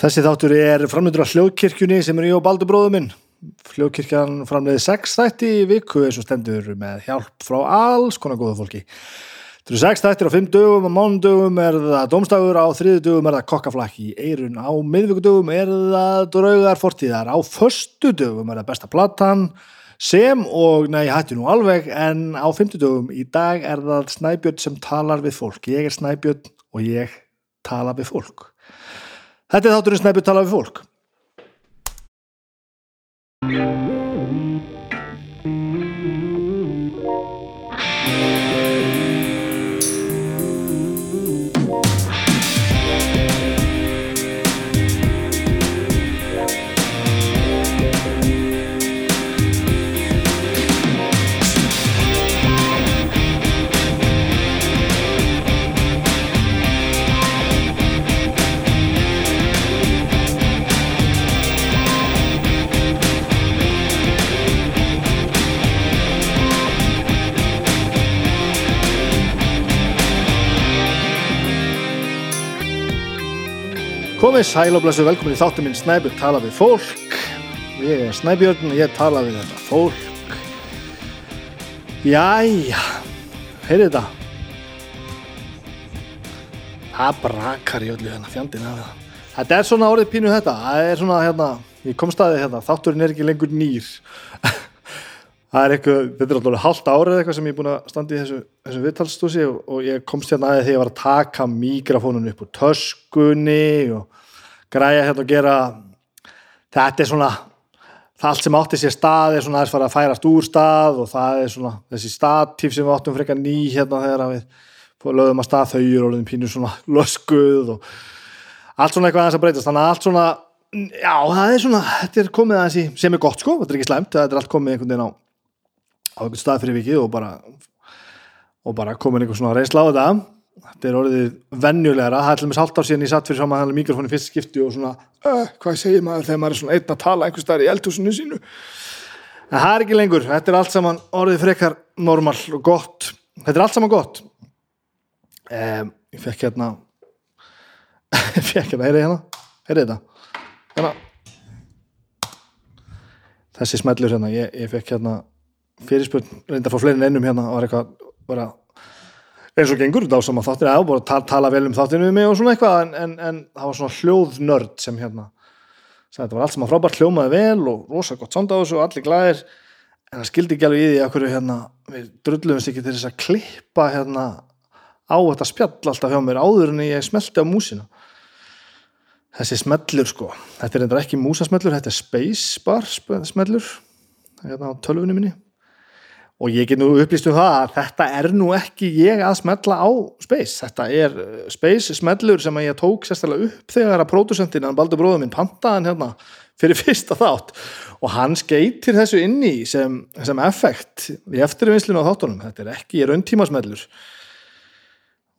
Þessi þáttur er framleitur af hljóðkirkjunni sem er í og baldur bróðu minn. Hljóðkirkjan framleiði sex þætti í viku eins og stendur með hjálp frá alls konar góða fólki. Þetta eru sex þættir á fimm dögum, á mánudögum er það domstagur, á þriðu dögum er það kokkaflakki í eirun, á miðvíkudögum er það draugar fortíðar, á förstu dögum er það besta platan sem og, nei, hætti nú alveg, en á fymtudögum í dag er það Snæbjörn sem talar við fólk. Ég er Snæbjörn og ég tala við fólk. Þetta er þátturinn Snæbjörn tala við fólk. Komið sæl og blessu velkomin í þáttum minn Snæbjörn tala við fólk. Ég er Snæbjörn og ég tala við þetta fólk. Jæja, heyrðu þetta. Það brakar í öllu hérna það. Þetta er svona orðið pínu þetta. Það er svona hérna, ég kom staðið hérna, þátturinn er ekki lengur nýr. Það er eitthvað, þetta er alltaf halvt árið eitthvað sem ég er búin að standa í þessu, þessu viðtalstúsi og, og ég komst hérna aðeins þegar ég var að taka mikrofónun upp úr töskunni og græja hérna og gera þetta er svona það allt sem átti sér stað er svona fara að færast úr stað og það er svona þessi statíf sem við áttum frekar ný hérna þegar við lögum að stað þau og lögum pínur svona löskuð og allt svona eitthvað aðeins að breytast. Þannig að allt svona, já það er svona þetta er komið aðeins í, sem er gott sko, þetta er ekki slæmt þetta er allt komið einhvern veginn á á einhvern stað fyrir vikið og bara og bara komin einhvern svona reynsla á þetta þetta er orðið vennjulegra það er með sallt á síðan ég satt fyrir saman mikrofónu fyrst skipti og svona uh, hvað segir maður þegar maður er svona einn að tala einhvers staðar í eldhúsinu sínu? En það er ekki lengur, þetta er allt saman orðið frekar normal og gott. Þetta er allt saman gott. Um, ég fekk hérna ég fekk hérna, heyrði hérna? Heyrði þetta? Hérna. Þessi smellur hérna, ég, ég fekk hérna fyrirspurn reynda að fá fleirin ennum hérna og var eitthvað bara, eins og gengur þá sem að þáttir að bara tala, tala vel um þáttinu við mig og svona eitthvað en, en, en það var svona hljóðnörd sem hérna sagði, þetta var allt sem að frábært hljómaði vel og rosa gott sonda á þessu og allir glæðir en það skildi ekki alveg í því að hverju hérna við drullumst ekki til þess að klippa hérna á þetta spjall alltaf hjá mér áður en ég smelti á músina. Þessi smellur sko þetta er eitthvað ekki músasmellur, þetta er spacebar smellur hérna á tölvunni minni og ég get nú upplýst um það að þetta er nú ekki ég að smella á Space, þetta er uh, Space smellur sem ég tók sérstaklega upp þegar að pródusentin, hann baldur bróðum minn pantaðan hérna fyrir fyrsta þátt. Og hann skeitir þessu inni sem, sem effekt í eftirvinnslinu á þáttunum, þetta er ekki rauntíma smellur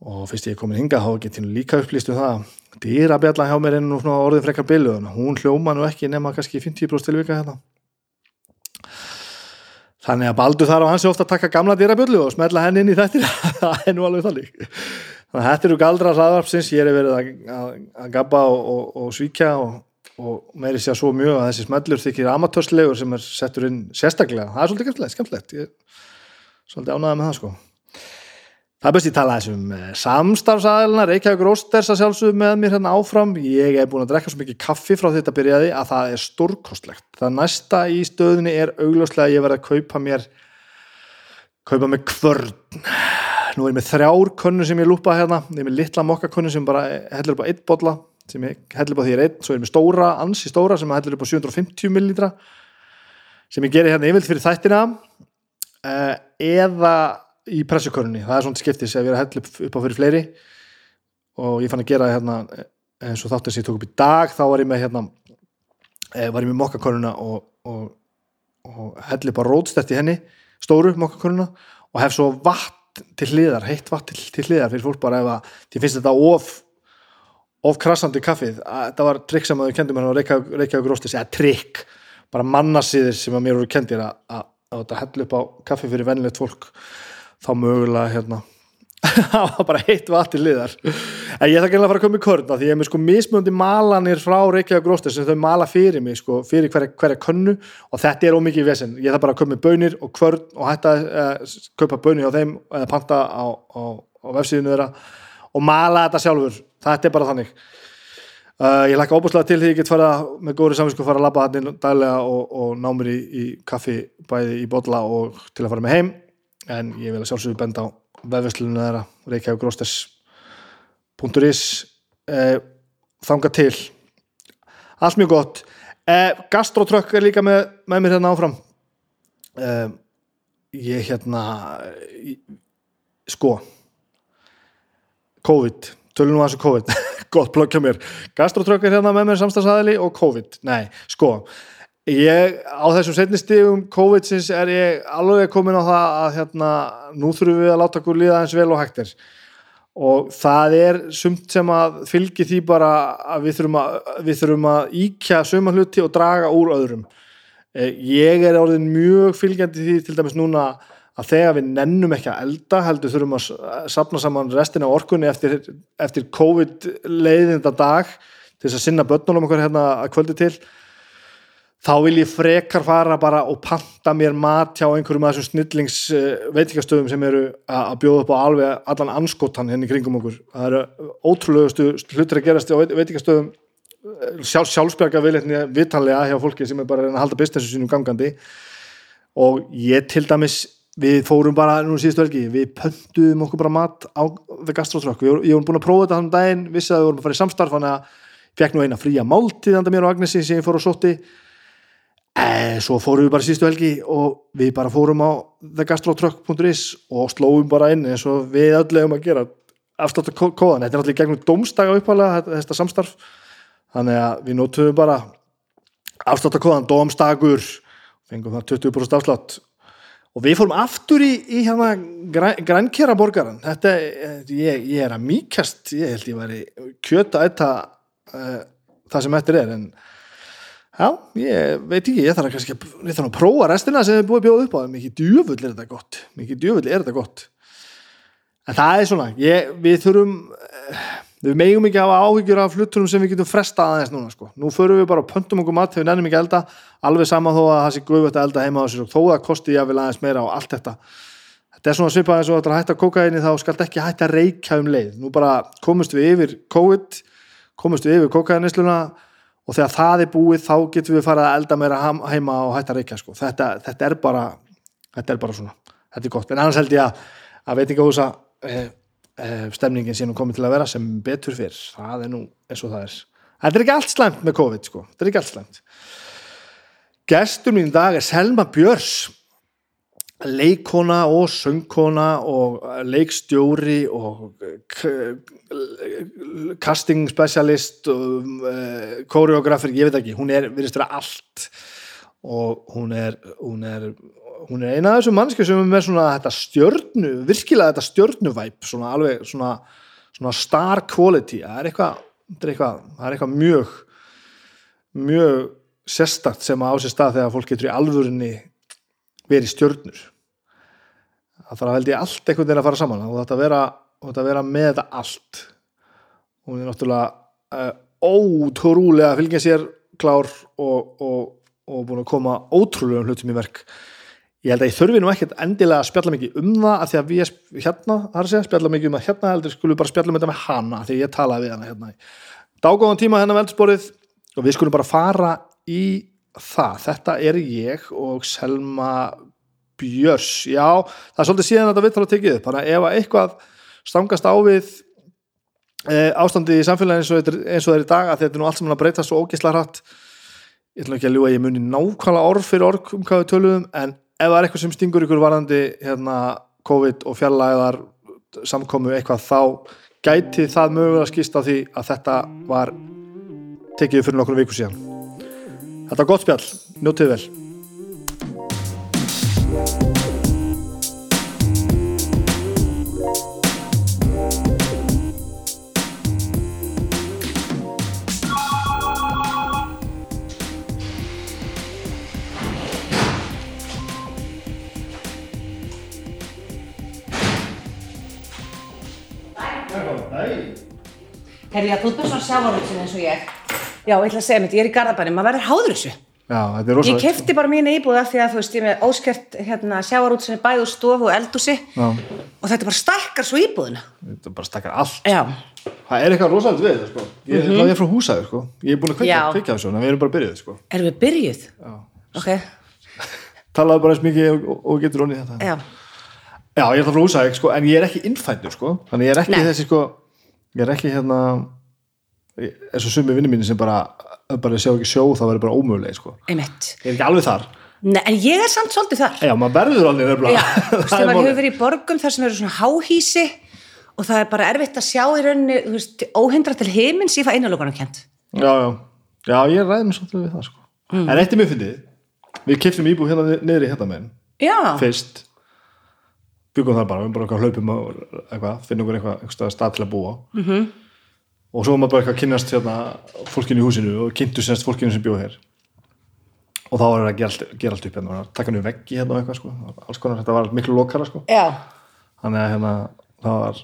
og fyrst ég er komin hinga þá get ég líka upplýst um það. Dýrabjalla hjá mér ennum orðin frekar bilu hún hljóma nú ekki nema kannski 50% tilvika hérna Þannig að Baldur þarf á hansi ofta að taka gamla dýrabjöllu og smetla henni inn í þetta það er nú alveg þannig. Þannig að þetta eru galdra hraðarpsins ég er verið að, að, að gabba og, og, og svíkja og, og meiri sér svo mjög að þessi smellur þykir amatörslegur sem er settur inn sérstaklega. Það er svolítið skemmtilegt. Ég er svolítið ánæðað með það sko Það er best ég tala þessum samstarfsæðilina, Reykjavík Rósters að sjálfsögum með mér hérna áfram. Ég hef búin að drekka svo mikið kaffi frá þetta byrjaði að það er stórkostlegt. Það næsta í stöðinni er augljóslega að ég verði að kaupa mér, kaupa mér kvörn. Nú er ég með þrjár könnu sem ég lúpa hérna. Ég er með litla mokkakönnu sem bara heldur upp á eitt botla, sem ég heldur upp á því er einn. Svo er ég með stóra, ansi stóra sem heldur upp á 750 millilitra sem ég gerir hérna yfirlt fyrir þættina. Eða í pressukörunni, það er svona skiptis ef ég er að hella upp á fyrir fleiri. Og ég fann að gera hérna eins og þáttur sem ég tók upp í dag þá var ég með hérna var ég með mokkaköruna og, og, og hella upp á rótstætt í henni stóru mokkaköruna og hef svo vatn til hliðar, heitt vatn til, til hliðar fyrir fólk bara ef að því finnst þetta of of krassandi kaffið. Þetta var trikk sem þau kendi mér á Reykjavík Róstis eða trikk, bara mannasýðir sem að mér voru kendir að, að, að hella upp á kaffi fyrir vennilegt fólk þá mögulega hérna. Það var bara heitt vatn til liðar en ég ætla ekki að fara að koma í körna því ég er með sko mismöndi malanir frá Reykjavík Gróstes sem þau mala fyrir mig sko, fyrir hverja, hverja könnu. Og þetta er ómikið vesen. Ég ætla bara að koma með bönir og kvörn og hætta að uh, kaupa bönir á þeim eða panta á, á, á vefsíðinu þeirra og mala þetta sjálfur. Þetta er bara þannig. Uh, ég lakka óbúslega til því ég get fara með góðri samvinsku fara að labba hann daglega og, og ná mér í, í kaffi bæði í botla og til að fara með heim en ég vil að sjálfsögðu benda á vefveslunum þeirra reykjavíkgróstes.is eh, þanga til. Allt mjög gott. Eh, gastrotrökk er líka með, með mér hérna áfram. Eh, ég hérna sko COVID, tölum nú að þessu COVID. Gott blokkja mér, gastrotrökk er hérna með mér samstagsæðili og COVID, nei, sko ég á þessum setnistífum COVID-sins er ég alveg komin á það að hérna, nú þurfum við að láta okkur líða eins vel og hægtir og það er sumt sem að fylgi því bara að við þurfum að, við þurfum að íkja söma hluti og draga úr öðrum. Eh, ég er orðin mjög fylgjandi því til dæmis núna að þegar við nennum ekki að elda heldur þurfum að sapna saman restin af orkunni eftir, eftir COVID leiðinda dag til þess að sinna börnunum okkur hérna að kvöldi til þá vil ég frekar fara bara og panta mér mat hjá einhverjum af þessum snillings uh, veitikastöðum sem eru að bjóða upp á alveg allan anskotan henni kringum okkur. Það eru ótrúlegustu hlutir að gerast á veitikastöðum sjálf, sjálfsberga viðleitni vitanlega hjá fólki sem er bara að halda businessu sínum gangandi. Og ég til dæmis við fórum bara nú síðustu velgi við pönduðum okkur bara mat á The Gastrotrökk, ég hef búin að prófa þetta þannig daginn, vissi að við vorum að fara í samstarf þannig að fekk nú eina fría máltið þannig að mér og Agnesi sem ég fór og sótti svo fórum við bara sístu helgi og við bara fórum á thegastrotrökk.is og slóum bara inn eins og við öllum að gera afstátt að kóðan, þetta er allir gegnum domstaga uppalega þetta samstarf. Þannig að við nótum bara afstátt að kóðan, domstagur fengum það 20% afslátt. Og við fórum aftur í, í hérna grænkjara borgaran þetta, ég, ég er að mýkast ég held ég væri kjöta þetta uh, það sem eftir er en Já, ég veit ekki, ég þarf að kannski ég þarf að prófa restina sem þið búið bjóð upp á. Mikið djöfull er þetta gott. Mikið djöfull er þetta gott. En það er svona, ég, við þurfum eh, við megum ekki að hafa áhyggjur af flutturum sem við getum fresta aðeins núna sko. nú förum við bara og pöntum okkur mat þegar við nefnum ekki elda. Alveg sama þó að það sé guðvöld að elda heima á sér og þó að kosti ég að vilja aðeins meira á allt þetta. Þetta er svona svipað eins og að kókaini þá skal ekki hægt að reykja um leið. Nú bara komust við yfir COVID komust við yfir kókainisluna og þegar það er búið þá getum við farið að elda meira heima og hætta reykja sko. þetta, þetta er bara þetta er bara svona, þetta er gott. En annars held ég að, að veitingahúsa eh, eh, stemningin sé nú komið til að vera sem betur fyrr, það er nú eins og það er. Þetta er ekki allt slæmt með COVID sko. þetta er ekki allt slæmt. Gestur mín dag er Selma Björns leikona og söngkona og leikstjóri og casting specialist og koreografer, ég veit ekki hún er, virðist vera allt. Og hún er hún er, hún er eina af þessum mannskjöf sem er með svona þetta stjörnu, virkilega þetta stjörnuvæp svona alveg svona, svona star quality, það er eitthvað það er eitthvað, það er eitthvað mjög mjög sérstakt sem á sér stað þegar fólk getur í alvörunni verið stjörnur það þarf að held ég allt einhvern veginn að fara saman. Og þetta vera, vera með þetta allt. Hún er náttúrulega uh, ótrúlega að fylgja sér klár og, og, og búin að koma ótrúlega hlutum í verk. Ég held að ég þurfi nú ekkert endilega að spjalla mikið um það að því að við hérna, að segja, spjalla mikið um það hérna heldur skulum bara spjalla um þetta með hana því ég talaði við hana hérna. Dágóðan tíma hennar veldsporið og við skulum bara fara í það, þetta er ég og Selma Björs, já, það er svolítið síðan að þetta viðtala tekið upp, þannig að ef eitthvað stangast á við e, ástandi í samfélagin eins og, það er í dag að þetta er nú allt sem hann að breyta svo ógisla hratt ég ætlum ekki að ljúa ég muni nákvæmlega orð fyrir orð um hvað við töluðum en ef það er eitthvað sem stingur ykkur varandi hérna, COVID og fjallæðar samkomu eitthvað þá gæti það mögulega skýst á því að þetta var tekið fyrir nokkur viku síðan. Þetta var gott spjall, njótið vel Herri, já, þú ert bara svona sjávarútsin eins og ég. Já, ég ætla að segja mitt, ég er í Garðabæni, maður verður háður þessu. Já, þetta er Ég rosalegt. kefti bara mínu íbúð af því að þú veist, ég er með óskert hérna, sjávarútsinni bæð og stofu og eldúsi Já, og þetta bara stækkar svo íbúðina. þetta bara stakkar allt. Já, Það er eitthvað rosalegt við þetta, sko. Ég, mm ég er frá húsæður, sko. Ég er búin að kveikja þessu, en við erum bara byrjuð, sko. erum við byrjuð? Já. Ok, Talaðu bara eins mikið og, og, getur onni þetta. já, Já, ég er það frá húsæður, sko, en ég er ekki innfættur, sko. Þannig ég er ekki Nei. þessi, sko, ég er ekki hérna, eins og sumi vinni mínu sem bara, bara sjá ekki sjó, það verður bara ómöguleg, sko. einmitt. Ég er ekki alveg þar. Nei, en ég er samt svolítið þar. Já, maður verður alveg veist, Það hefur verið í borgum þar sem eru svona háhísi og það er bara erfitt að sjá í veist, óhindra til himins ég fæ einalokunum kent. Já, já, já, ég ræði mér svolítið við það sko. Mm. En eitt er mjög fyndið Við keftum íbúð hérna ni- niður í hérna megin Já, Fyrst Byggum þar bara, við bara hlaupum eitthvað, finnum okkur eitthvað, eitthvað stað til að búa. -hmm. Mhm. Og svo var maður bara eitthvað að kynnast hérna fólkinu í húsinu og kynntu semst fólkinu sem bjóð hér. Og þá var það að gera allt, gera allt upp hérna, taka nú veggi hérna og eitthvað sko. Alls konar, þetta var miklu lokara sko. Þannig að hérna, það var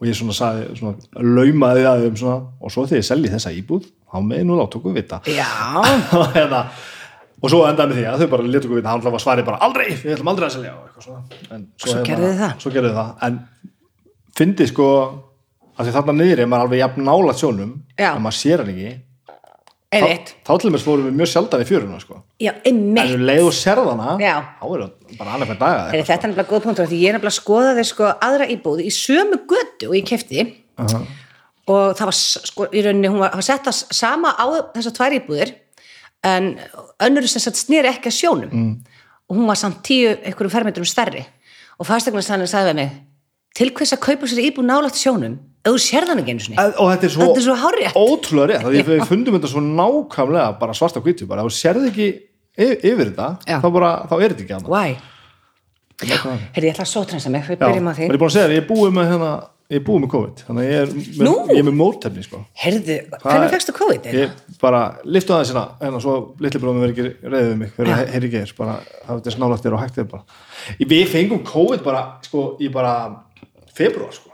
og ég svona saði, svona laumaði að þeim svona og svo þegar ég selji þessa íbúð þá með nú láta okkur vita. Já, og og svo endaði með því að þau bara letu okkur vita hann var svarið bara aldrei, við ætlum aldrei að selja og Svo það? svo gerðu þið það. En fyndi sko að því þarna niður er maður alveg jafn nála sjónum en maður sér hann ekki. Þá, þá til mér fórum við mjög sjaldan í fjöruna sko. Já, en einmitt. við leið og sérðana Já. þá er það bara annað fyrir daga Heri, þetta er nefnilega góð punktur því ég er nefnilega skoðaði sko aðra íbúð í sömu götu og ég kefti og það var sko í rauninni en önnur sem sagt snýri ekki að sjónum. Mm. og hún var samt tíu einhverjum fermetrum stærri. Og fastegnarsannir sagði við mig til hvers að kaupa sér íbúð nálægt sjónum? Ef þú sér þannig einu sinni. Og þetta er svo, Þetta er svo hárrétt. ótrúlega rétt því við fundum þetta svo nákvæmlega bara svart á hvítu bara. Þú sérði ekki yfir, þetta þá, bara, þá er þetta ekki annað. Why? Herri, ég ætla að sótrensa mig, við byrjum á því. Ég er búin að segja ég er búið með hérna, ég er búið með COVID þannig að ég er með, Nú? ég er með móttefni sko. Herðu, Það hvernig er- fegstu COVID? ég bara liftu aðeins hérna en svo litli bróðum verið ekki reyðið við mig að heyri ekki þér bara það er snálægt þér og hægt þér bara við fengum COVID bara sko, í bara februar sko.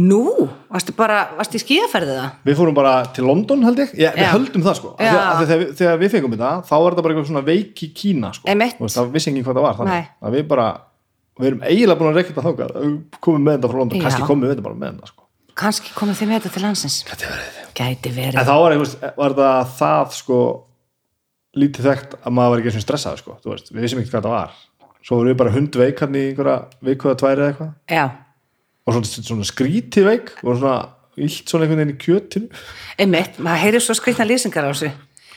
Nú, varstu bara, varstu í skíðaferðið það? við fórum bara til London held ég ég, við höldum það sko að þegar, við- þegar við fengum þetta þá var þetta bara eitthvað svona veik í Kína sko. Það vissi ekki hvað það var Nei. þannig að við bara við erum eiginlega búin að reykja þetta þákað komum með þetta frá London, kannski komum við þetta bara með þetta sko. Kannski komið þið með þetta til landsins? Gæti verið. Gæti En verið þá var, var það það sko lítið þekkt að maður var ekki svona stressaði sko, þú veist, við vissum ekki hvað það var. Svo vorum við bara hundveik hann í einhverja viku eða tværi eða eitthvað. Og svona, svona skrítið veik. Og svona illt svona einhvern veginn í kjötinu. Einmitt, maður heyrir svo skrýtna lýsingar á þessu.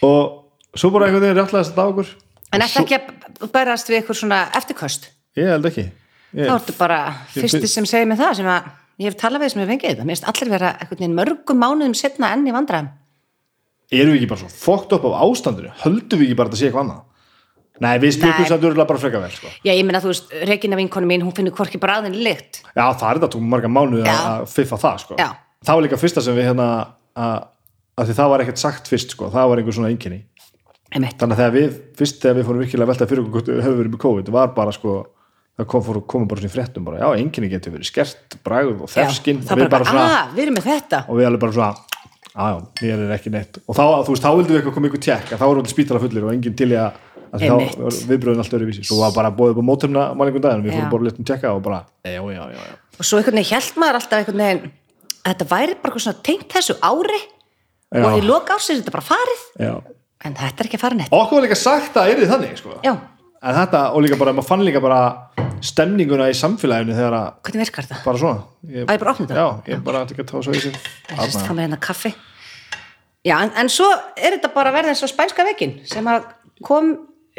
Og svo bara einhvern veginn réttlega þess að dagur En Og eftir ekki að bærast við eitthvað svona eftirköst ég held ekki ég, Þá ertu bara fyrsti sem segir mig það sem að ég hef talað við sem hef fengið þetta Mér finnst allir vera mörgum mánuðum setna enn í vandræðum erum við ekki bara svo fókt upp á ástandinu höldum við ekki bara að sé eitthvað annað nei, við Nei. samt örgulega bara freka vel sko. Já, ég meina þú veist, Regina vinkonu mín, hún finnur hvorki bráðin lykt já, það er þetta tók marga mánuði Já. að fiffa það sko. Það var líka fyrsta sem við hérna að, því það var ekkert sagt fyrst sko. það var einhver svona einkenni þannig að þegar við, fyrst þegar við fórum virkilega að velta fyrir okkur höfum verið með COVID var bara sko, það kom, fór, komum bara svona í fréttum bara, já, einkenni getur verið skert, bragð og já, þefskinn og það við bara, svona, að, við erum með þetta. Og við alveg bara svona já, já, mér er ekki neitt. Og þá, þú veist, þá vildum við eitthvað koma ykkur tjekk þá vorum við spítala fullir og enginn til í að, viðbröðin allt öðru vísi svo var bara bóðið upp á mótumna málingum daginn við fórum bara litum tjekka og bara, já, já, já, já. og svo einhvern veginn held maður alltaf einhvern veginn að þetta væri bara svona tengt þessu ári Já. og í loka ársins er þetta bara farið. Já. en þetta er ekki að fara neitt. Okkur var líka sagt að er þið þannig sko. En þetta, og líka bara, maður fann líka bara stemninguna í samfélaginu þegar að hvernig virkar þetta? bara svona. Ég, Á ég bara að opna þetta? já, ég bara ekki að tá svo í sig Ég sérst fram með hérna kaffi. Já, en, en svo er þetta bara að verða eins og spænska veikin sem að kom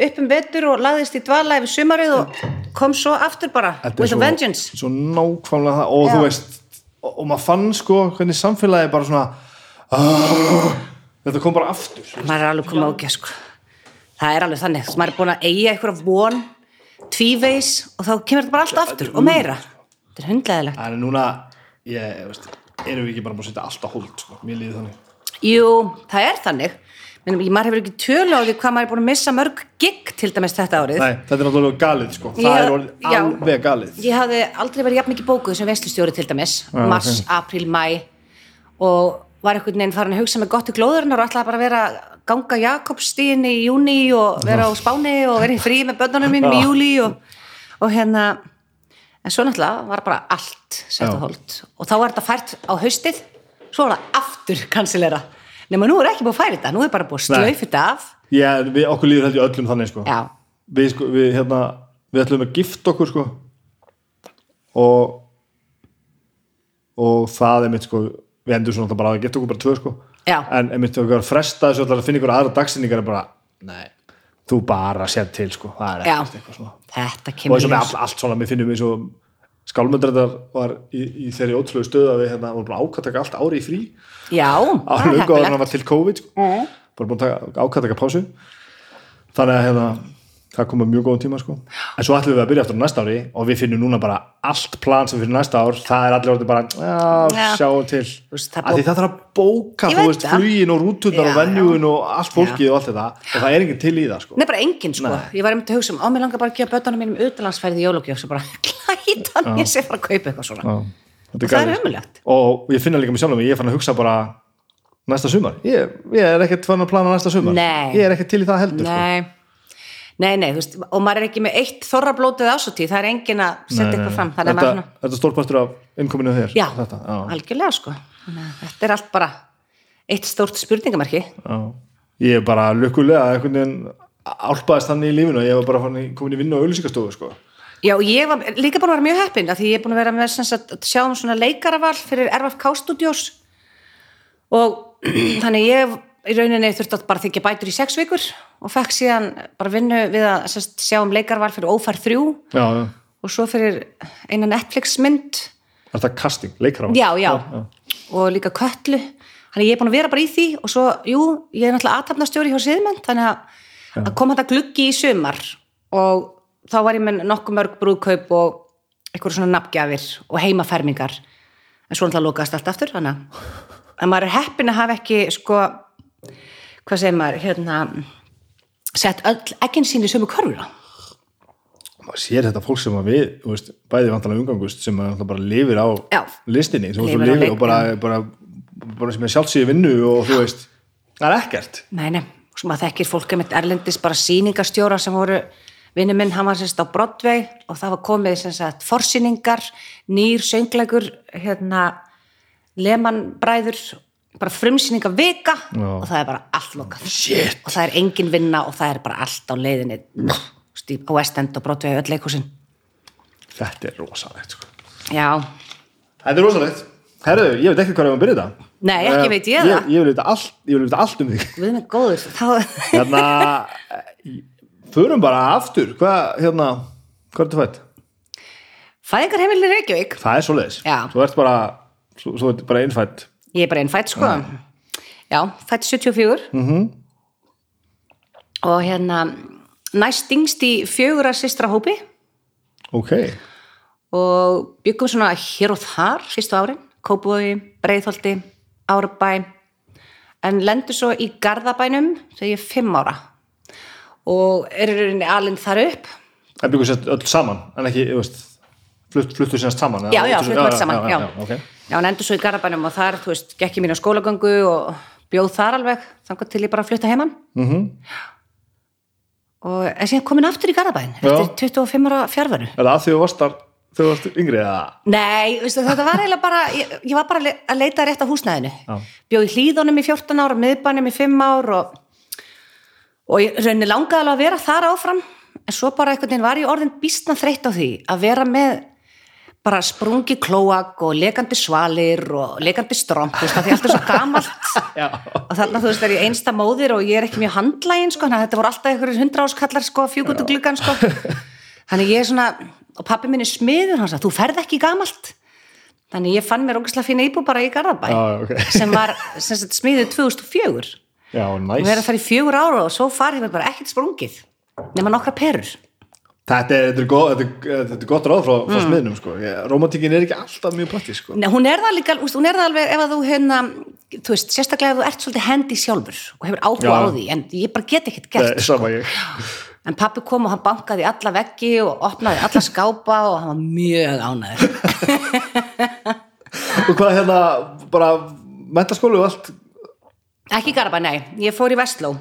upp um vetur og lagðist í dvala yfir sumarið og kom svo aftur bara er with a svo- vengeance. svo nákvæmlega það. Og Já. þú veist, og, og maður fann sko hvernig samfélagi bara svona uh, þetta kom bara aftur maður er alveg komið ágja sko það er alveg þannig, maður er búin að eiga eitthvað von tvíveis og þá kemur þetta bara allt aftur og meira. þetta er hundleðilegt en núna, ég, veist erum við ekki bara búin að setja allt á hold sko, mér líði þannig. Jú, það er þannig. En maður hefur ekki tölu á því hvað maður er búin að missa mörg gig til dæmis þetta árið. Nei, þetta er náttúrulega galið sko. það Ég- er orðið já. alveg galið. Ég hafði aldrei verið jafn mikið bókuð sem veslustjóri til dæmis, mars, apríl, mæ og var einhvern veginn farin að hugsa með gott í glóðurinnar og ætlaði bara að vera ganga Jakobstíðin í júni og vera á Spáni og vera í frí með börnunum mínum í júli og, og hérna en svo náttúrulega var bara allt sett á hold. Og þá var þetta fært á haustið svo var það aftur kansilera nema nú er ekki búið að færa þetta, nú er bara búið að slaufa þetta af. Já, við, okkur líður held ég öllum þannig sko. við, sko, við, hérna, við ætlum að gifta okkur sko. og og það er mitt sko, við endur svona bara að gifta okkur bara tvö sko. Já. en þegar við erum að fresta þessu að finna ykkur aðra dagsinningar er bara, nei, þú bara sér til sko, það er ekkert eitthvað svona þetta og kemur eins og með allt, allt svona, við finnum eins og skálmöndrættar var í, í þeirri ótrúlegu stöðu að við hérna, vorum bara ákvæmtaka allt ári í frí. Já, það er alveg góður hann heppilegt var til COVID sko. bara búin að taka ákvæmtaka pásu. Þannig að hérna, það kom að mjög góðum tíma sko. en svo ætlum við að byrja aftur á næsta ári og við finnum núna bara allt plan sem fyrir næsta ár. Það er allir orðið bara, já, Já. sjáum til. Veist, það að því það þarf að bóka flugin og rúturnar og Já, venjúin og allt fólkið og allt þetta. Og það er enginn til í það sko. Nei, bara enginn sko, ég var einmitt að hugsa um á mig langar bara að gefa bötunum mínum utalansfærið í jólugjöf svo bara klæta mér sér bara að kaupa eitthvað svona. Já, og það er sko. ömulegt og ég finna líka að hugsa bara næsta sumar, ég, ég er ekkert fann að plana næsta sumar, Nei. ég er ekkert til í það heldur sko. Nei, nei, veist og maður er ekki með eitt þorrablótið ásóttíð það er enginn að setja eitthvað fram að þetta, svona, þetta er stórpartur af innkominu þér já, þetta, algjörlega sko. Að þetta er allt bara eitt stórt spurningamarki já. ég er bara lukkulega einhvern veginn álpaðist þannig í lífinu að ég var bara komin í vinnu á auðlýsingastofu sko. Já, ég var líka búin að vera mjög heppin af því ég er búin að vera með sem sagt, að sjá um svona leikaraval fyrir RFK Studios. Og þannig ég í rauninni þurfti að bara þykja bætur í sex vikur og fekk síðan bara vinnu við að sagt, sjá um leikarval fyrir ófær þrjú. Já, já, og svo fyrir eina Netflix mynd er þetta casting, leikara já, já, og líka köllu þannig ég er búin að vera bara í því og svo, jú, ég er náttúrulega aðtapnastjóri hjá Siðmenn þannig að, að kom þetta gluggi í sumar. Og þá var ég með nokkuð mörg brúðkaup og eitthvað svona nafngjafir og heimafermingar. En svo náttúrulega lokaðast allt aftur þannig að en maður er heppin að hafa ekki sko, hvað segir maður hérna, sett öll ekkin sín í sömu körfuna? Maður sér þetta fólk sem að við þú veist, bæði vantalega umgangust sem að bara lifir á Já. listinni sem Lifir lifir, og bara, bara, bara sem er sjálfsíði vinnu og þú veist, það er ekkert. Nei, nei, og svo maður þekkir fólk með erlendis bara sýningarstjóra sem voru vinnu minn, hann var sérst á Broadway og það var komið sem sagt forsýningar nýr söngleikur hérna Lehmann bræður bara frumsýninga vika og það er bara allt lokað Shit. og það er engin vinna og það er bara allt á leiðinni stíf, á West End og Broadway öll leikhúsin þetta er rosalegt sko. Já, þetta er rosalegt herru, ég veit ekki hvað er að byrja þetta Nei, ekki veit ég ég, það. ég vil vita allt, ég vita allt um þig við með góður þá, hérna eh, förum bara aftur hvað, hérna, hvað er þetta fætt? Fæðingarheimilin Reykjavík það er svoleiðis, Já. þú ert bara bara innfætt Ég er bara einn fætt sko Já, fætt 74 mm -hmm. og hérna næst yngst í fjögura systra hópi. Ok, og byggum svona hér og þar fyrstu árin, Kópavogi, Breiðholti Árbæ. En lendur svo í Garðabænum þegar ég er fimm ára. Og er alinn þar upp. En byggur sér öll saman en ekki, þú veist fluttu sérst saman Já, já, fluttu- öll saman, já. já, ok. Já, hann endur svo í Garðabænum og þar, þú veist, gekk ég mín á skólagöngu og bjóð þar alveg, þannig til ég bara flutta heimann. Mm. -hmm. Og er síðan komin aftur í Garðabæn, eftir 25 ára fjárveru. er það að því þú varst þar þú varst yngri eða Nei, veistu, þetta var eiginlega bara, ég, ég var bara að le- að leita rétt á húsnæðinu. Já. Bjóð í hlýðunum í 14 ár, miðbænum í 5 ár og, og ég raunni langaði alveg að vera þar áfram, en svo bara einhvern veginn var ég orðin býstna þreytt á því að vera með bara sprungi klóak og lekandi svalir og lekandi stromp, þú veist, allt er svo gamalt. Og þarna þú veist er ég einsta móðir og ég er ekki mjög handlægin sko, þannig að þetta voru alltaf einhverjum hundra áskallar sko, fjúkutu gluggan sko þannig ég er svona, og pappi minn er smiður hann sagði, þú ferð ekki gamalt. Þannig ég fann mér ógæslega fína íbú bara í Garðabæ Já, ok. sem var smiðið 2004 já, og næs verið að fara í fjögur ára og svo farið mér bara ekkert sprungið nema nokkra perur Þetta er, þetta er, gott, þetta er, þetta er gott ráð frá, frá smiðnum sko. Rómantíkin er ekki alltaf mjög praktísk sko. Nei, hún er það líka, hún er það alveg ef að þú hérna, þú veist, sérstaklega ef þú ert svolítið hendi sjálfur og hefur áhuga á því en ég bara get ekkert gert Nei, ég. En pappi kom og hann bankaði alla veggi og opnaði alla skápa og hann var mjög ánæður Og hvað hérna, bara mentaskólu og allt? Ekki Garabæ, nei, ég fór í Vestló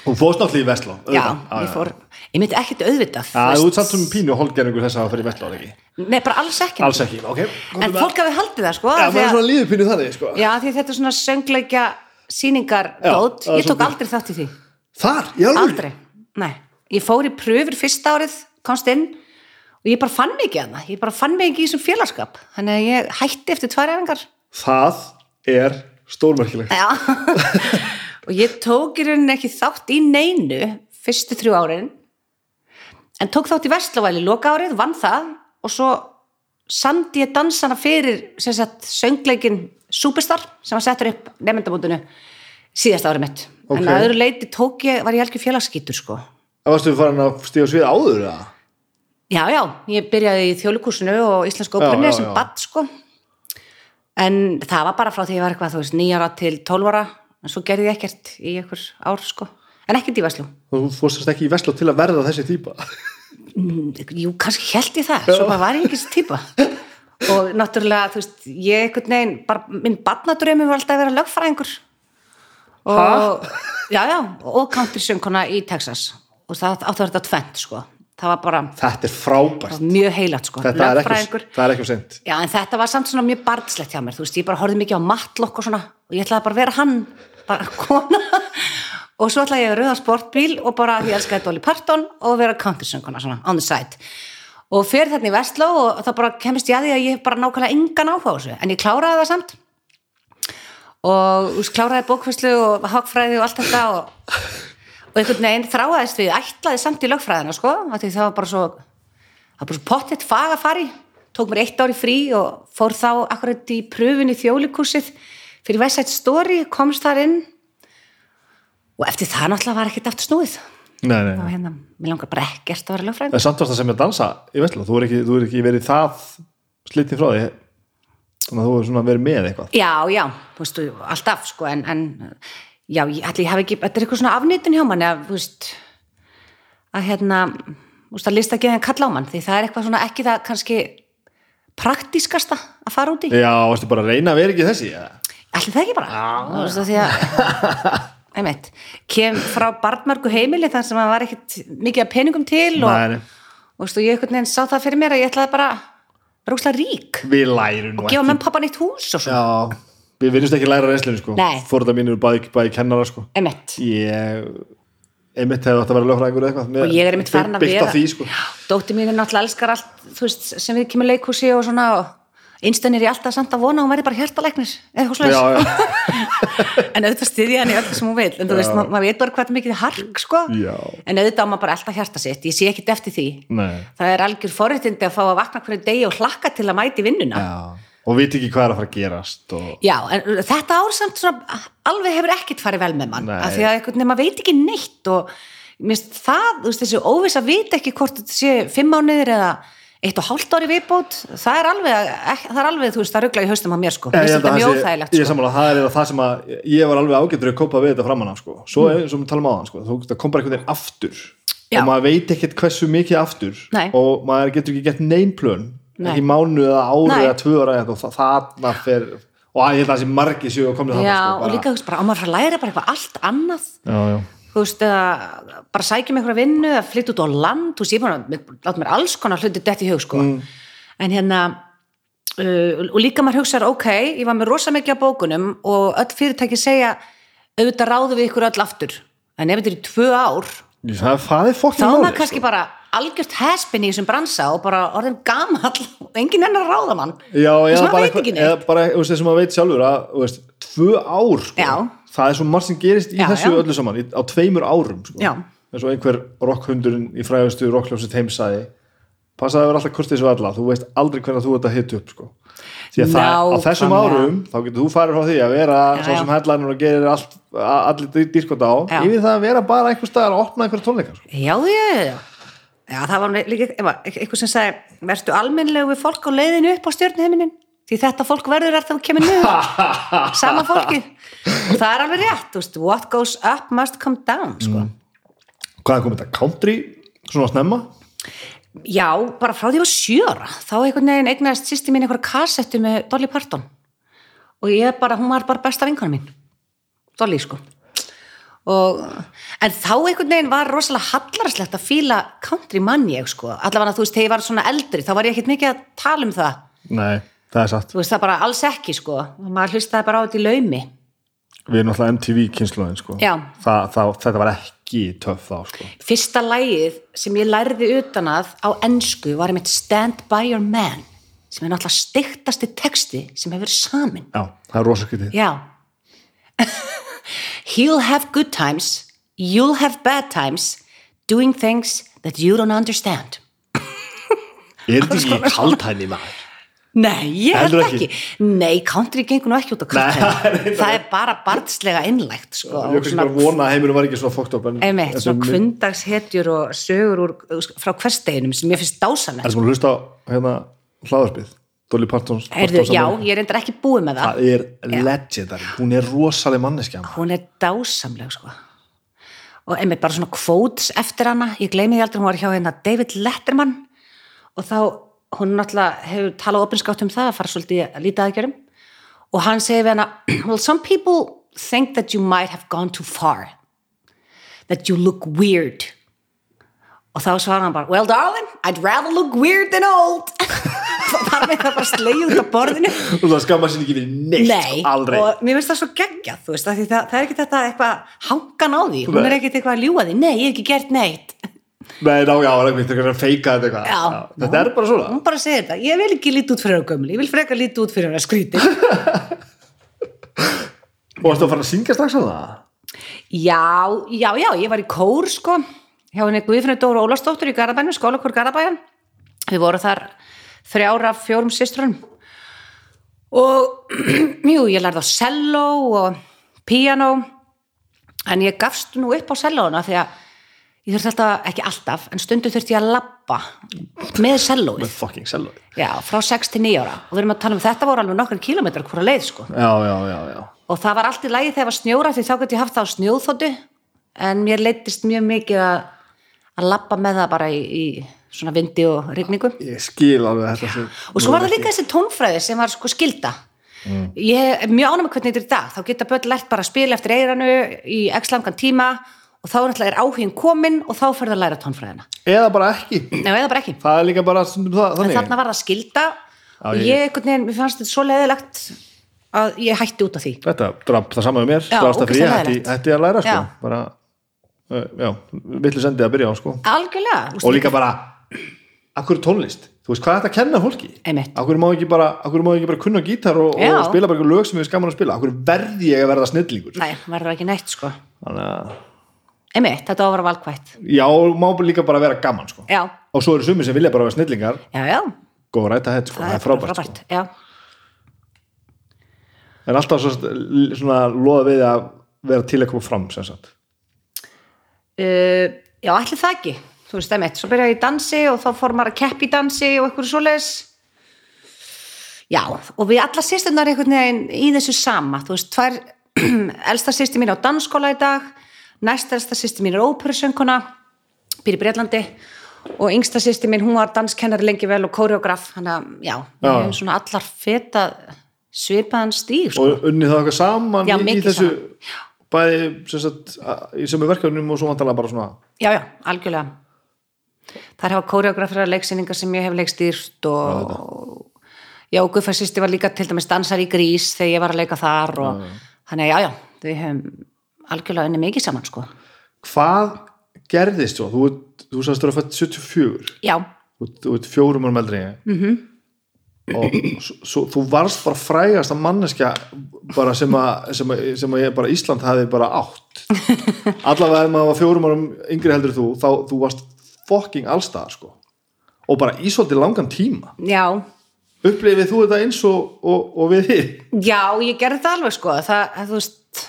Hún fórst náttúrulega í Vestló já, ég fór, ég myndi ekkert auðvitað Já, þú samt sem pínu holgerningur þess að það fyrir Vestló ekki? Nei, bara alls ekki. Alls ekki, ok. En fólk hafi haldið það, sko Já, maður er svona líður pínu þannig sko. já, því þetta er svona söngleikja síningar Já, dót, það er ég tók aldrei þátt í því. Þar, alveg aldrei, nei. Ég fór í pröfur fyrsta árið, komst inn og ég bara fann mig ekki að það ég bara fann mig ekki í þessum félagskap. Þannig að og ég tók í rauninni ekki þátt í neinu fyrstu þrjú árin en tók þátt í Vestlavæli loka árið, vann það og svo sandi ég dansana fyrir söngleikin Superstar sem var settur upp nefndamótinu síðasta árið mitt. Ok. en að öðru leiti tók ég, var ég algjör félagskítur sko. Það varstu farin að stíða svið áður eða? Já, já, ég byrjaði í þjólikúsinu og óperunni já, sem badd sko. En það var bara frá því ég var eitthvað þú veist nýjara til tólvara en svo gerði ég ekkert í einhver ár sko. En ekkert í Veslu Þú fórstast ekki í Vestló til að verða þessi típa Jú, kannski held ég það, svo bara var ég ekki þessi típa og náttúrulega þú veist, ég einhvern veginn, bara minn barnadrömi var alltaf að vera lögfræðingur. Og, já, já. Og country söngkona í Texas. Og það átti að vera þetta tvent sko það var bara Þetta er frábært. Mjög heilat sko. Þetta er ekki, það er ekki á seint. Já, en þetta var samt svona mjög barnslegt hjá mér, þú veist, ég bara horfði mikið á matlokk og svona og ég ætlaði bara að vera hann, bara kona. Og svo ætlaði ég að rauða sportbíl og bara, ég elskaði Dolly Parton og vera countrysönguna svona, on the side. Og fyrir þarna í Vestló og þá bara kemist ég að því að ég bara nákvæmlega engan áhuga á þessu, en ég kláraði það samt. Og veist, kláraði bókfæslu og hagfræði og allt þetta og, og einhvern veginn þráaðist við, ætlaði samt í lögfræðina, sko, það var bara svo það svo pottitt fag að fara í. Tók mér eitt ári frí og fór þá akkurat í pröfun í þjólikúsið fyrir West Side Story, komst þar inn. Og eftir það náttúrulega var ekkert aftur snúið. Nei, nei, og hérna, mér langar bara ekkert að vera lögfræðing En samt varst það sem að dansa í Vestló. Þú er ekki, þú er ekki verið það slitið frá því. Þannig að þú er svona verið með eitthvað. Já, já, þú veist, alltaf sko, en, en já, ég, ætli, ég hafi ekki, þetta er eitthvað svona afnýtun hjá manni að, þú veist að hérna, þú veist, að lista ekki þeim kalla á mann, því það er eitthvað svona ekki það kannski praktískasta að fara út í Já, varstu bara að reyna að vera ekki þessi ja. Ætli það ekki bara? Þú veist það því að einmitt, kem frá barnmörgu heimili þar sem að var ekkit mikið af peningum til og, Nei, nei. og ég einhvern veginn sá það fyrir mér að ég ætlaði bara vera úrslega rík Við lærum nú gefa menn pappa nýtt hús og svo Já, við vinnumst ekki læra reynslinu sko. Nei. Fórða mínir eru bæði, bæði kennara sko. Einmitt, Ég einmitt hefði átt að vera lögfræðingur eða eitthvað. Og ég er einmitt farin að byggt á vera. því sko. Dóttir mín er náttúrulega elskar allt þú veist, sem við kemur leikhúsi og svona og einstennir ég alltaf samt að vona að hún verði bara hjartalæknir eða Já, slags, en auðvitað styðja í öllu sem hún vil en þú veist, ma maður veit bara hvað mikið hark sko, Já. en auðvitað á maður bara ég er og veit ekki hvað er að fara að gerast og... Já, en þetta ár samt svona alveg hefur ekkit farið vel með mann Nei. af því að einhvern veginn veit ekki neitt og mér finnst það, þú veist þessi óviss að vita ekki hvort þetta sé fimm mánuðir eða eitt og hálft ári viðbót það er alveg, það er alveg þú veist, það ruggla í haustum á mér sko, Ég þetta að mjög óþægilegt Ég er sko. sammála, það er það sem að ég var alveg ágættur að kópa við þetta framan af sko. Svo Mm. eins og við talum á þann sko. þú kom bara einhvern veginn aftur Já. og maður veit ekkert hversu mikið aftur Nei. og maður getur ekki gett neynplön. Ekki mánu eða ári Nei. eða tvö ára eða og það, þarna fer og ég held að það sé margir séu að komna Já, þarna sko, og bara- líka þú veist, bara á maður að læra bara eitthvað allt annað. Já, já. þú veist, eða bara sækjum einhverja vinnu eða flytta út á land, þú veist, ég að láta mér alls konar hluti dætt í hug, sko. En hérna uh, og líka maður hugsaður, ok, ég var með rosa mikið á bókunum og öll fyrirtæki segja auðvitað ráðu við ykkur öll aftur. En ef þetta er í tvö ár það, það er þá er maður kannski bara algjört hespin í þessum bransa og bara orðin gamall og enginn enn að ráða mann Já, eða bara, neitt. eða bara veist, þess að veit sjálfur að veist, tvö ár sko, það er svo margt sem gerist í Já, þessu já. öllu saman í, á tveimur árum sko. Eins og einhver rockhundurinn í fræðustu rockljósið heimsæði passaði að vera alltaf kurtið svo alla þú veist aldrei hvernig þú ert að hita upp sko. því að það, á þessum árum þá getur þú farið frá því að vera Já, svo sem headliner og gerir allt, allir dýrkot á Já. yfir það að vera bara einhver staðar að opna einhver tónleikar sko. já, já, já, já það var líka eitthvað sem sagði, verðstu almennlegu við fólk á leiðinu upp á stjörnuheiminin því þetta fólk verður alltaf að kemur niður. Sama fólki. Og það er alveg rétt, þú veist, what goes up must come down, sko. Hvað er komið þetta? Country? Svona snemma? Já, bara frá því að sjöra þá einhvern veginn eignaðist sýsti mín einhverja kassettu með Dolly Parton. Og ég bara, hún var bara besta vinkona mín. Dolly, sko og, en þá einhvern veginn var rosalega hallarslegt að fíla country mann ég, sko. Allavega þú veist, þegar ég var svona eldri þá var ég ekkert mikið að tala um það. Nei, það er satt. Þú veist, það bara alls ekki, sko. Maður hlustaði bara á þetta í laumi. Við erum náttúrulega MTV kynsluðin sko. Það, það, Þetta var ekki töff þá sko. fyrsta lagið sem ég lærði utan að á ensku var einmitt Stand By Your Man sem er náttúrulega stiktasti texti sem hefur verið samin. Já, það er rosa skytið Já. He'll have good times, you'll have bad times, doing things that you don't understand. Er þetta ekki kaldhæni maður? Nei, ég held ekki. ekki? Nei, country gengur nú ekki út á country. Það er bara barnslega innlægt, sko. Ég kannski bara vona að heiminu var ekki svona fókt upp en Einmitt, svona kvöndagshetjur og sögur úr, frá hversteginum sem ég finnst Er dásanlega. það sem að hlusta á hérna hlaðarpið Dolly Parton Heyrðu, já, ég er endur ekki búið með það. Það. er legendary, hún er rosaleg manneskja. Hún er dásamleg, sko. Og einmitt bara svona quotes eftir hana. Ég gleymi því aldrei, hún var hjá hérna David Letterman. Og þá, hún náttúrulega hefur talað opinskátt um það að fara svolítið að lítið aðgjörum og hann segir við hana well some people think that you might have gone too far. That you look weird. Og þá svarar hann bara well darling, I'd rather look weird than old þar með það bara sleið út á borðinu. Og það skamma sér ekki við neitt Nei, aldrei. og mér finnst það svo geggjað þú veist, það, það er ekki þetta eitthvað hangan á því, hún er ekkit eitthvað því. Nei, ég hef ekki gert neitt. Nei, ná, já, það er eitthvað að feika þetta eitthvað. Já. Þetta er bara svona. Hún bara segir þetta, ég vil ekki líti út fyrir að gömul ég vil frekar líti út fyrir að skríti Og varstu að fara að syngja strax á það? já, já, já, ég var í kór sko, hjá henni Guðfinni Dóru Ólafsdóttur í Garabænum, skólakór Garabæjan við vorum þar þrjára fjórum systrunum. Og jú, ég lærði á selló og piano en ég gafst nú upp á sellóna því að ég þurfti alltaf, ekki alltaf en stundu þurfti ég að labba með sellóið, Með fucking sello já, frá 6 til 9 ára. Og við erum að tala um þetta voru alveg nokkur kilometrar hvora leið sko. Já, já, já, já. Og það var allt í lagi þegar var snjóra því þá gæti ég haft það á snjóþóttu en mér leittist mjög mikið að að labba með það bara í, í svona vindi og rigningu. Ég skil alveg þetta sem og svo var það líka þessi tónfræði sem var sko skilda ég er mjög ánum með hvernig þetta er í dag. Þá geta börn lært bara að spila eftir eiranu í x langan tíma og þá er áhugin komin og þá fyrir að læra tónfræðina. Eða bara ekki. Nei, eða bara ekki. Það er líka bara það, en þarna var það skilda og ég- ég, fannst þetta svo leðilegt að ég hætti út af því. Þetta draf það sama með mér Drafst það fyrir ég hætti, hætti að læra sko. Bara, uh, já, villu sendið að byrja á sko. Og líka bara, akkur tónlist? Þú veist, hvað er þetta að kenna fólki? Akkur má ekki bara, má ekki bara kunna gítar og, og spila bara einhver lög sem við skaman að spila? Akkur verði ég að verða snillingur? Nei, verður ekki neitt sko. Þannig Einmitt, þetta á að vera valkvætt. Já, má líka bara vera gaman sko. Já, Og svo eru sumir sem vilja bara vera snillingar. Já, já. Góð ræta þetta sko, það er frábært, sko. Já, En alltaf svo, svona loða við að vera til að koma fram sem sagt. Uh, já, allir það ekki Þú veist, einmitt, svo byrja ég í dansi og þá fór maður að keppi í dansi og eitthvað svoleiðis Já, og við alla sýsturnar einhvern veginn í þessu sama Þú veist, tvær elsta sýstur mín á dansskóla í dag næst elsta sýstur mín er óperusönguna býr í Breitlandi og yngsta sýstur mín, hún var danskennari lengi vel og koreograf, þannig að já, við Já. svona allar feta svipaðan stíg, sko. og unnið það okkar saman Já, í, þessu bæði sem sagt, í sömu verkefnum og svo vantarlega bara svona Já, já, algjörlega. Þær hafa koreografera leiksýningar sem ég hef leikstýrt og já, Guðfærsýsti var líka til dæmis dansar í grís þegar ég var að leika þar og þannig að já, já, við hefum algjörlega unni mikið saman, sko. hvað gerðist svo? Þú, þú þú að fætt 74 Já, þú, þú ert fjórum árum eldri mm -hmm. og svo, þú varst bara frægast að manneskja bara sem að, sem að, sem að ég, bara Ísland hafi bara átt allavega ef maður var fjórum árum yngri heldur þú, þá þú varst fucking allstaðar sko. Og bara í svolítið langan tíma. Já, upplifið þú þetta eins og, og, og við þið já, ég gerði það alveg, sko, það, að þú veist,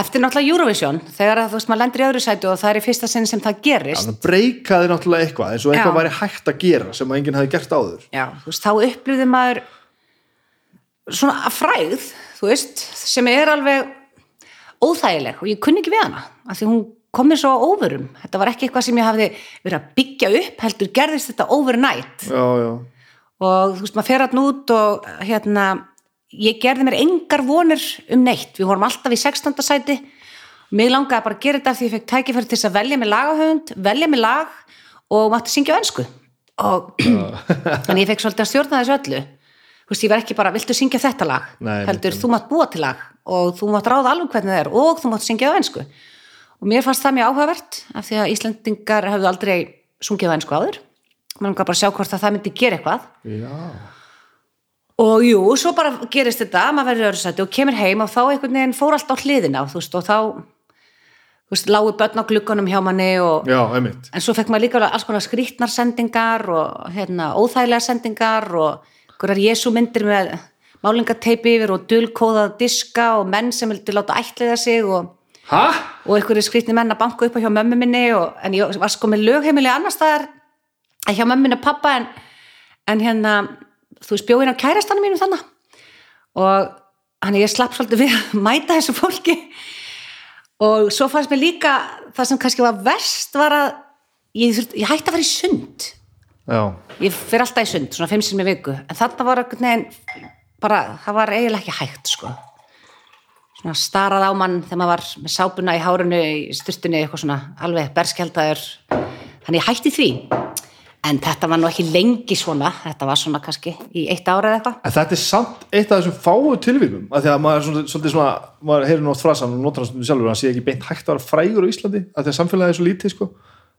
eftir náttúrulega Eurovision þegar að þú veist maður lendir í öðru sætu og það er í fyrsta sinn sem það gerist. Þannig breykaði náttúrulega eitthvað eins og eitthvað Já. væri hægt að gera sem að enginn hafi gert áður. Já, þú veist, þá upplýði maður svona fræð, þú veist, sem er alveg óþægileg og ég kunni ekki við hana, af því hún kom mér svo á óverum. Þetta var ekki eitthvað sem ég hafði verið að byggja upp, heldur gerðist þetta overnight Já, já, og þú veist, maður fer hann út og hérna, ég gerði mér engar vonir um neitt. Við vorum alltaf í 16. sæti Mér langaði bara að gera þetta af því ég fekk tækifæri til þess að velja mig lagahöfund, velja mig lag og mátti syngja á ennsku. Og þannig ég fekk svolítið að stjórna þessu öllu. Þú veist, ég var ekki bara, viltu syngja þetta lag? Nei, Heldur, þú mátt búa til lag og þú mátt ráða alveg hvernig það er og þú mátt syngja á ennsku. Og mér fannst það mjög áhugavert af því að Íslendingar hefðu aldrei sungið á ennsku áður. Mér langaði bara að sjá hvort að það myndi gera eitthvað. já. Og jú, svo bara gerist þetta, maður verður öðru sæti og kemur heim og þá einhvern veginn fór allt á hliðina þú veist, og þá þú veist, lágu börn á glugganum hjá manni og, Já, en svo fekk maður líka alls konar skrýtnar sendingar og hérna, óþægilega sendingar og einhverjar Jésu myndir með málingateipi yfir og dulkóðað diska og menn sem vildi láta ætliða sig og, Hæ? og einhverju skrýtni menn að banka upp á hjá mömmu minni og, en ég var sko með lögheimili annars staðar hjá mömmu minni og pappa en, en hérna þú veist bjóðin á kærastanum mínum þannig og hann ég slapp svolítið við að mæta þessu fólki. Og svo fannst mér líka það sem kannski var verst var að ég, þurft, ég hætti að fara í sund. Já, ég fyrir alltaf í sund, svona fimm sinni í viku. En þarna var bara, það var eiginlega ekki hægt sko svona starað á mann þegar maður var með sápuna í hárunu í styrtunni, eitthvað svona alveg berskjaldaður. Þannig hætti því. En þetta var nú ekki lengi svona. Þetta var svona kannski í eitt ára eða eitthvað. En þetta er samt eitt af þessum fáu tilvíkum að því að maður er svona, svolítið svona maður heyrir oft frasan og notar hann stundum sjálfur að hann sé ekki beint hægt að vera frægur á Íslandi að því að samfélagið er svo lítið sko.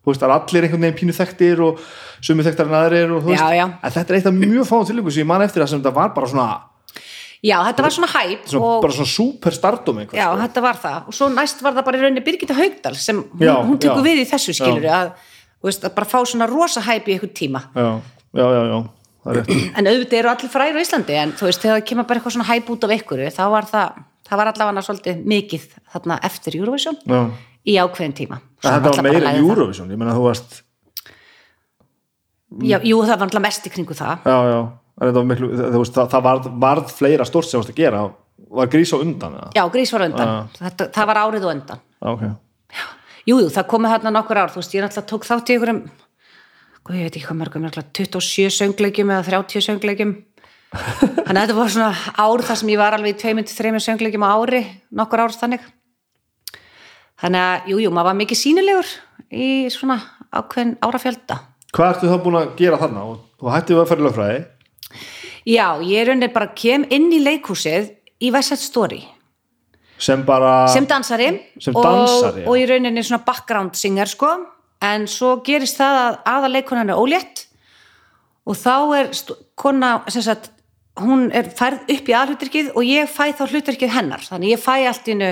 Þú veist, það er allir einhvern veginn pínu þekktir og sumi þekktar en aðrir og þú veist. Já, já. en þetta er eitt af mjög fáu tilvíkum sem ég man eftir það sem þetta var bara svona, já, þetta var svona hæp svona og bara svona super stardom einhver, já, sko. þetta var það og svo næst var það bara í rauninni Birgitta Haugdal sem hún, Já, hún tekur já. við í þessu skilur að, veist, að bara fá svona rosa hæp í einhvern tíma já, já, já, já, en auðvitað eru allir fræður á Íslandi en þú veist, þegar það kemur bara eitthvað svona hæp út af ykkur þá var það, það var allavega svolítið mikið þarna eftir Eurovision já. í ákveðin tíma þetta var meira. Eurovision, ég meina þú varst já, jú, það var náttúrulega mest í kringu það já, já, miklu það, það, það varð, varð fleira stórt sem varst að gera. Var grís á undan eða? já, grís var undan, þetta, það var árið og undan. Já, ok. Jú, jú, það komið þarna nokkur ár. Þú veist, ég náttúrulega tók þátt í einhverjum ég veit ekki hvað mörgum, náttúrulega 27 söngleikjum eða 30 söngleikjum. Þannig að þetta var svona ár þar sem ég var alveg í 2-3 söngleikjum á ári nokkur ár þannig. Þannig að, jú, jú, maður var mikið sínilegur í svona ákveðin árafjölda. Hvað ertu þá búin að gera þarna? Og Þú hættið að fara í lögfræði já, ég er unni bara kem inn í leikhúsið í West Story. Sem bara sem dansari, Sem og, dansari, já. og í rauninni svona background singer sko. En svo gerist það að aðaleikunan er ólétt og þá er kona sem sagt, hún er færð upp í aðhlutverkið og ég fæ þá hlutverkið hennar. Þannig ég fæ allt innu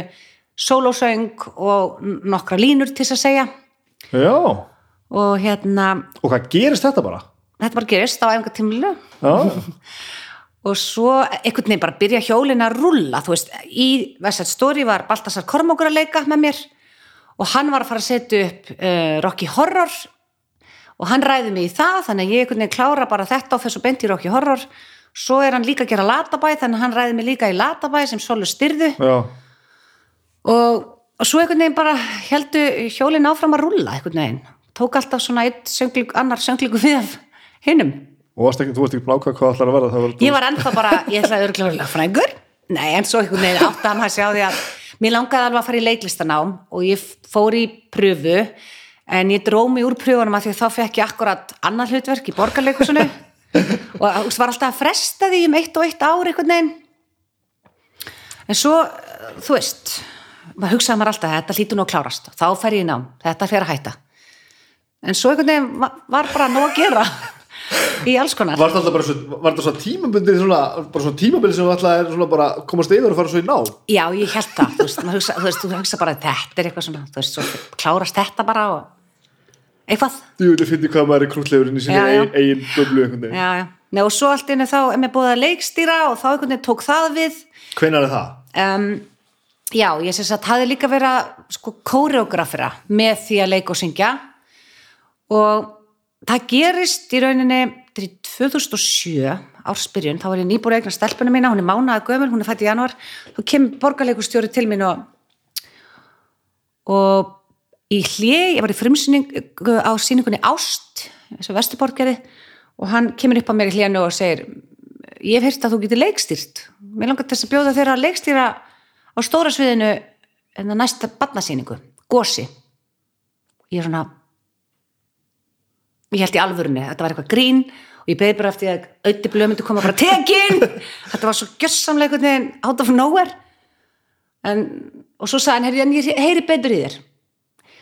sólósöng og nokkra línur til þess að segja. Já, og hérna, og hvað gerist þetta bara? Þetta bara gerist á Já, og svo einhvern veginn bara byrja hjólin að rulla þú veist, í West Side Story var Baltasar Kormákur að leika með mér og hann var að fara að setja upp uh, Rocky Horror. Og hann ræði mig í það þannig að ég einhvern veginn klára bara þetta og þessu beint í Rocky Horror. Svo er hann líka að gera Latabæ þannig að hann ræði mig líka í Latabæ sem Solu styrðu. Já, og, og svo einhvern veginn bara heldu hjólin áfram að rulla einhvern veginn. Tók alltaf svona einn söngling, annar sönglíku við hinnum og ekki, þú varst ekki bláka hvað ætlar að verða það var, ég var ennþá bara, ég ætlaði örgulega frægur. Nei, en svo einhvern veginn hann að sjá því að mér langaði alveg að fara í leiklistanám og ég fór í pröfu en ég dró mig úr pröfunum að því að þá fekk ég akkurat annar hlutverk í borgarleikusinu og veist, var alltaf að fresta því um eitt og eitt ár einhvern veginn. En svo, þú veist maður hugsaði maður alltaf, þetta hlýtur nú að klárast. Þá fer ég í nám, þetta fer að hætta. En svo einhvern veginn va- var bara nóg að gera í alls konar. Var þetta bara svo, svo svona, bara svona tímabundið sem ætlaði er svona bara að komast yfir og fara svo í ná Já, ég held það, þú veist, hugsa, þú veist, þú hugsa bara þetta er eitthvað svona, þú veist, svo klárast þetta bara og eitthvað, Jú, þið finnir hvað maður er krútlegurinn í sinni eigin, eigin döflu einhvern veginn. Já, já. Nei, og svo allt inni þá er mér búið að leikstýra og þá einhvern veginn tók það við. Hvenær er það? Um, já, ég sem sagt hafði líka verið að sko kóreografera með því að leika og syngja. Og það gerist í rauninni í 2007 ársbyrjun, þá var ég nýbúr eignar stelpunum mína, hún er mánaða gömul, hún er fætt í januar þá kemur borgarleikustjóri til mín og og í hlið, ég var í frumsýningu á síningunni Ást eins og Vesturborg gerði og hann kemur upp á mér í hliðinu og segir ég hef heyrt að þú getur leikstýrt. Mér langar til þess að bjóða þeirra að leikstýra á stóra sviðinu en það næsta badnasýningu, Gósi ég er svona ég held í alvörunni þetta var eitthvað grín og ég beði bara eftir að auði blöð myndi koma bara tekin þetta var svo gjössamlega einhvern veginn out of nowhere. En, og svo sagði hann, heyri, en ég heyri betur í þér.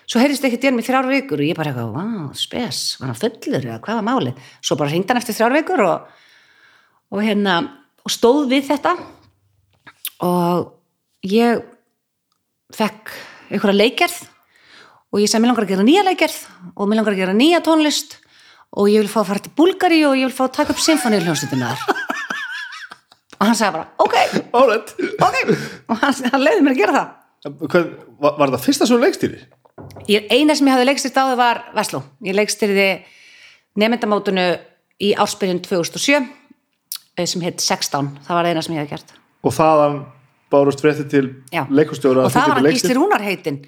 Svo heyrist ekkert í hann með þrjár vikur og ég bara eitthvað, wow, spes, var hann fullur eða hvað var málið, svo bara hringd hann eftir þrjár vikur og, og hérna og stóð við þetta. Og ég fekk einhverja leikgerð og ég sagði, mér langar að gera nýja leikgerð og mér langar að gera nýja tónlist og ég vil fá að fara til Búlgari og ég vil fá að taka upp symfóniuljónstundina þar og hann sagði bara, ok, Alright. ok og hann, hann leiði mér að gera það Hvað, var, var það fyrsta svo leikstýri? Ég, eina sem ég hafði leikstýrt á þau var Vestló. Ég leikstýrði nefndamótunu í ársbyrjun 2007 eh, sem heit 16. Það var eina sem ég hafði gert. Og þaðan bárust frétti til leikustjóra Og það var hann Gísli Rúnar heitin.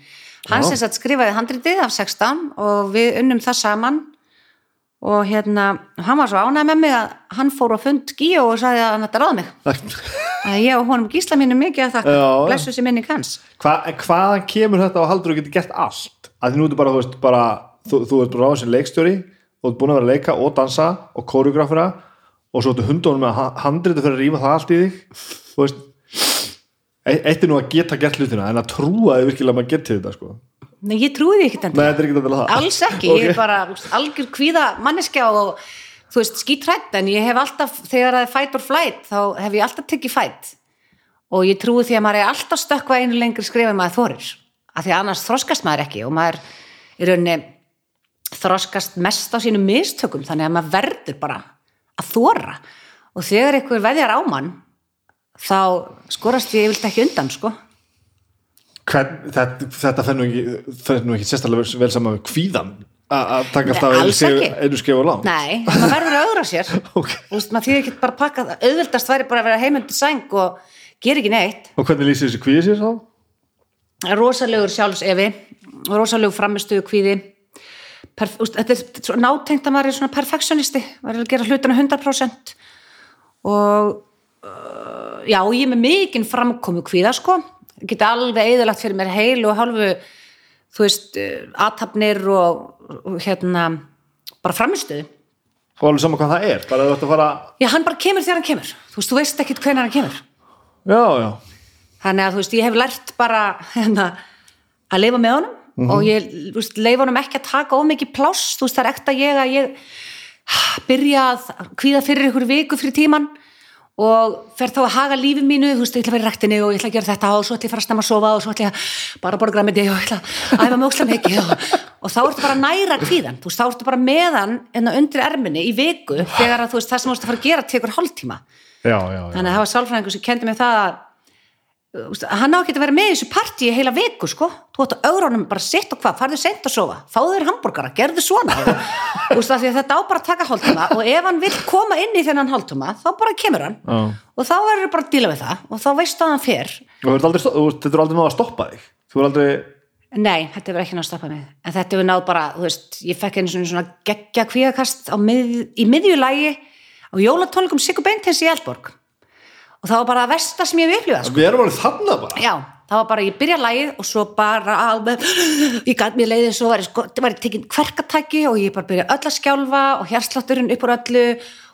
Hann sem sagt skrifaði handritið af 16 og við unnum það saman og hérna, hann var svo ánægð með mig að hann fór á fund Gíó og sagði að hann ætti að ráða mig. Að ég og honum Gísla mínu mikið að þakka. Blessu sér minning hans. Hva, hvaðan kemur þetta og haldur þú getur gert allt? Að því nú ertu bara, þú veist, bara þú, þú ert bara ráðin sem leikstjóri þú ert búin að vera að leika og dansa og kóriografera og svo ertu hundunum með ha- handritið fyrir að rýma það allt í þig þú veist eitt er nú að geta gert hlutina en að trúa þig virkilega að maður geti þetta sko. Nei, ég trúi því ekkert endur. Ekki alls ekki, ég er bara algjör kvíða manneskja og þú veist skítrætt en ég hef alltaf þegar það er fight or flight þá hef ég alltaf tekið fight. Og ég trúi því að maður er alltaf stökkva einu lengri skrifa en maður þorir. Af því að annars þroskast maður ekki og maður í rauninni þroskast mest á sínum mistökum þannig að maður verður bara að þóra og þegar einhver veðjar á mann þá skorast ég vilt ekki undan sko. Hvern, þetta, þetta fer nú ekki, fer nú ekki sérstaklega vel- saman við kvíðan að taka alltaf einu skef- og lán Nei, maður verður að auðra sér. Ok. Þú veist, maður þýðir ekki bara að pakka það. Auðvildast væri bara að vera heimöndu sæng og gera ekki neitt. Og hvernig lýsir þessi kvíði sér þá? rosalegur sjálfsefi rosalegur framistuðu kvíði. Perf, úst, þetta er svo nátengt að maður er svona perfektionisti maður er að gera hlutana 100% og já, ég er með mikinn framkomu kvíða sko, geti alveg eðalagt fyrir mér heil og hálfu þú veist, uh, aðtapnir og, og hérna bara framistuðu og alveg saman hvað það er, bara að þú ert að fara Já, hann bara kemur þegar hann kemur. Þú veist, þú veist ekkit hvenær hann kemur. já, já, Þannig að, þú veist, ég hef lært bara hérna, að leifa með honum. Og ég, veist, leifa honum ekki að taka of mikið pláss, þú veist, það er ekta ég að ég byrja að kvíða fyrir ykkur viku fyrir tíman og fer þá að haga lífi mínu, þú veist, ég ætla að vera í rektinni og ég ætla að gera þetta og svo ætla ég að fara að stemma að sofa og svo ætla ég að bara borga græmiti og ég ætla að æfa mig ókslega mikið og, og þá ertu bara næra kvíðan, þú veist, þá ertu bara meðan en undir erminni í viku þegar að þú veist, það sem þú veist að fara að gera tekur hálftíma já, já, já. þannig að það var sálfræðingur sem kendi mig það að hann á ekki að vera með í þessu partí heila viku sko, þú átt að augrunum bara sitt og hvað, farðu seint að sofa, fáðu þér hambúrgara gerðu svona. Þetta á bara að taka hálftíma og ef hann vil koma inn í þennan hálftíma, þá bara kemur hann. Já. og þá verður bara að díla við það og þá veistu að hann fer. Og þetta er aldrei náða að stoppa þig. Er aldrei, Nei, þetta hefur ekki náð að stoppa mig. En þetta hefur náð bara, þú veist, ég fekk einu svona, geggja kvíðakast á mið, í miðjulægi á jólatónleikum Sigur Beintens í Eldborg og það var bara að versta sem ég hef upplifað sko. við erum alveg þannig bara. Já, það var bara, ég byrja lagið og svo bara alveg, ég gæt mér leiðið svo var ég, sko, var ég tekinn kverkatæki og ég bara byrja öll að skjálfa og hérslátturinn upp úr öllu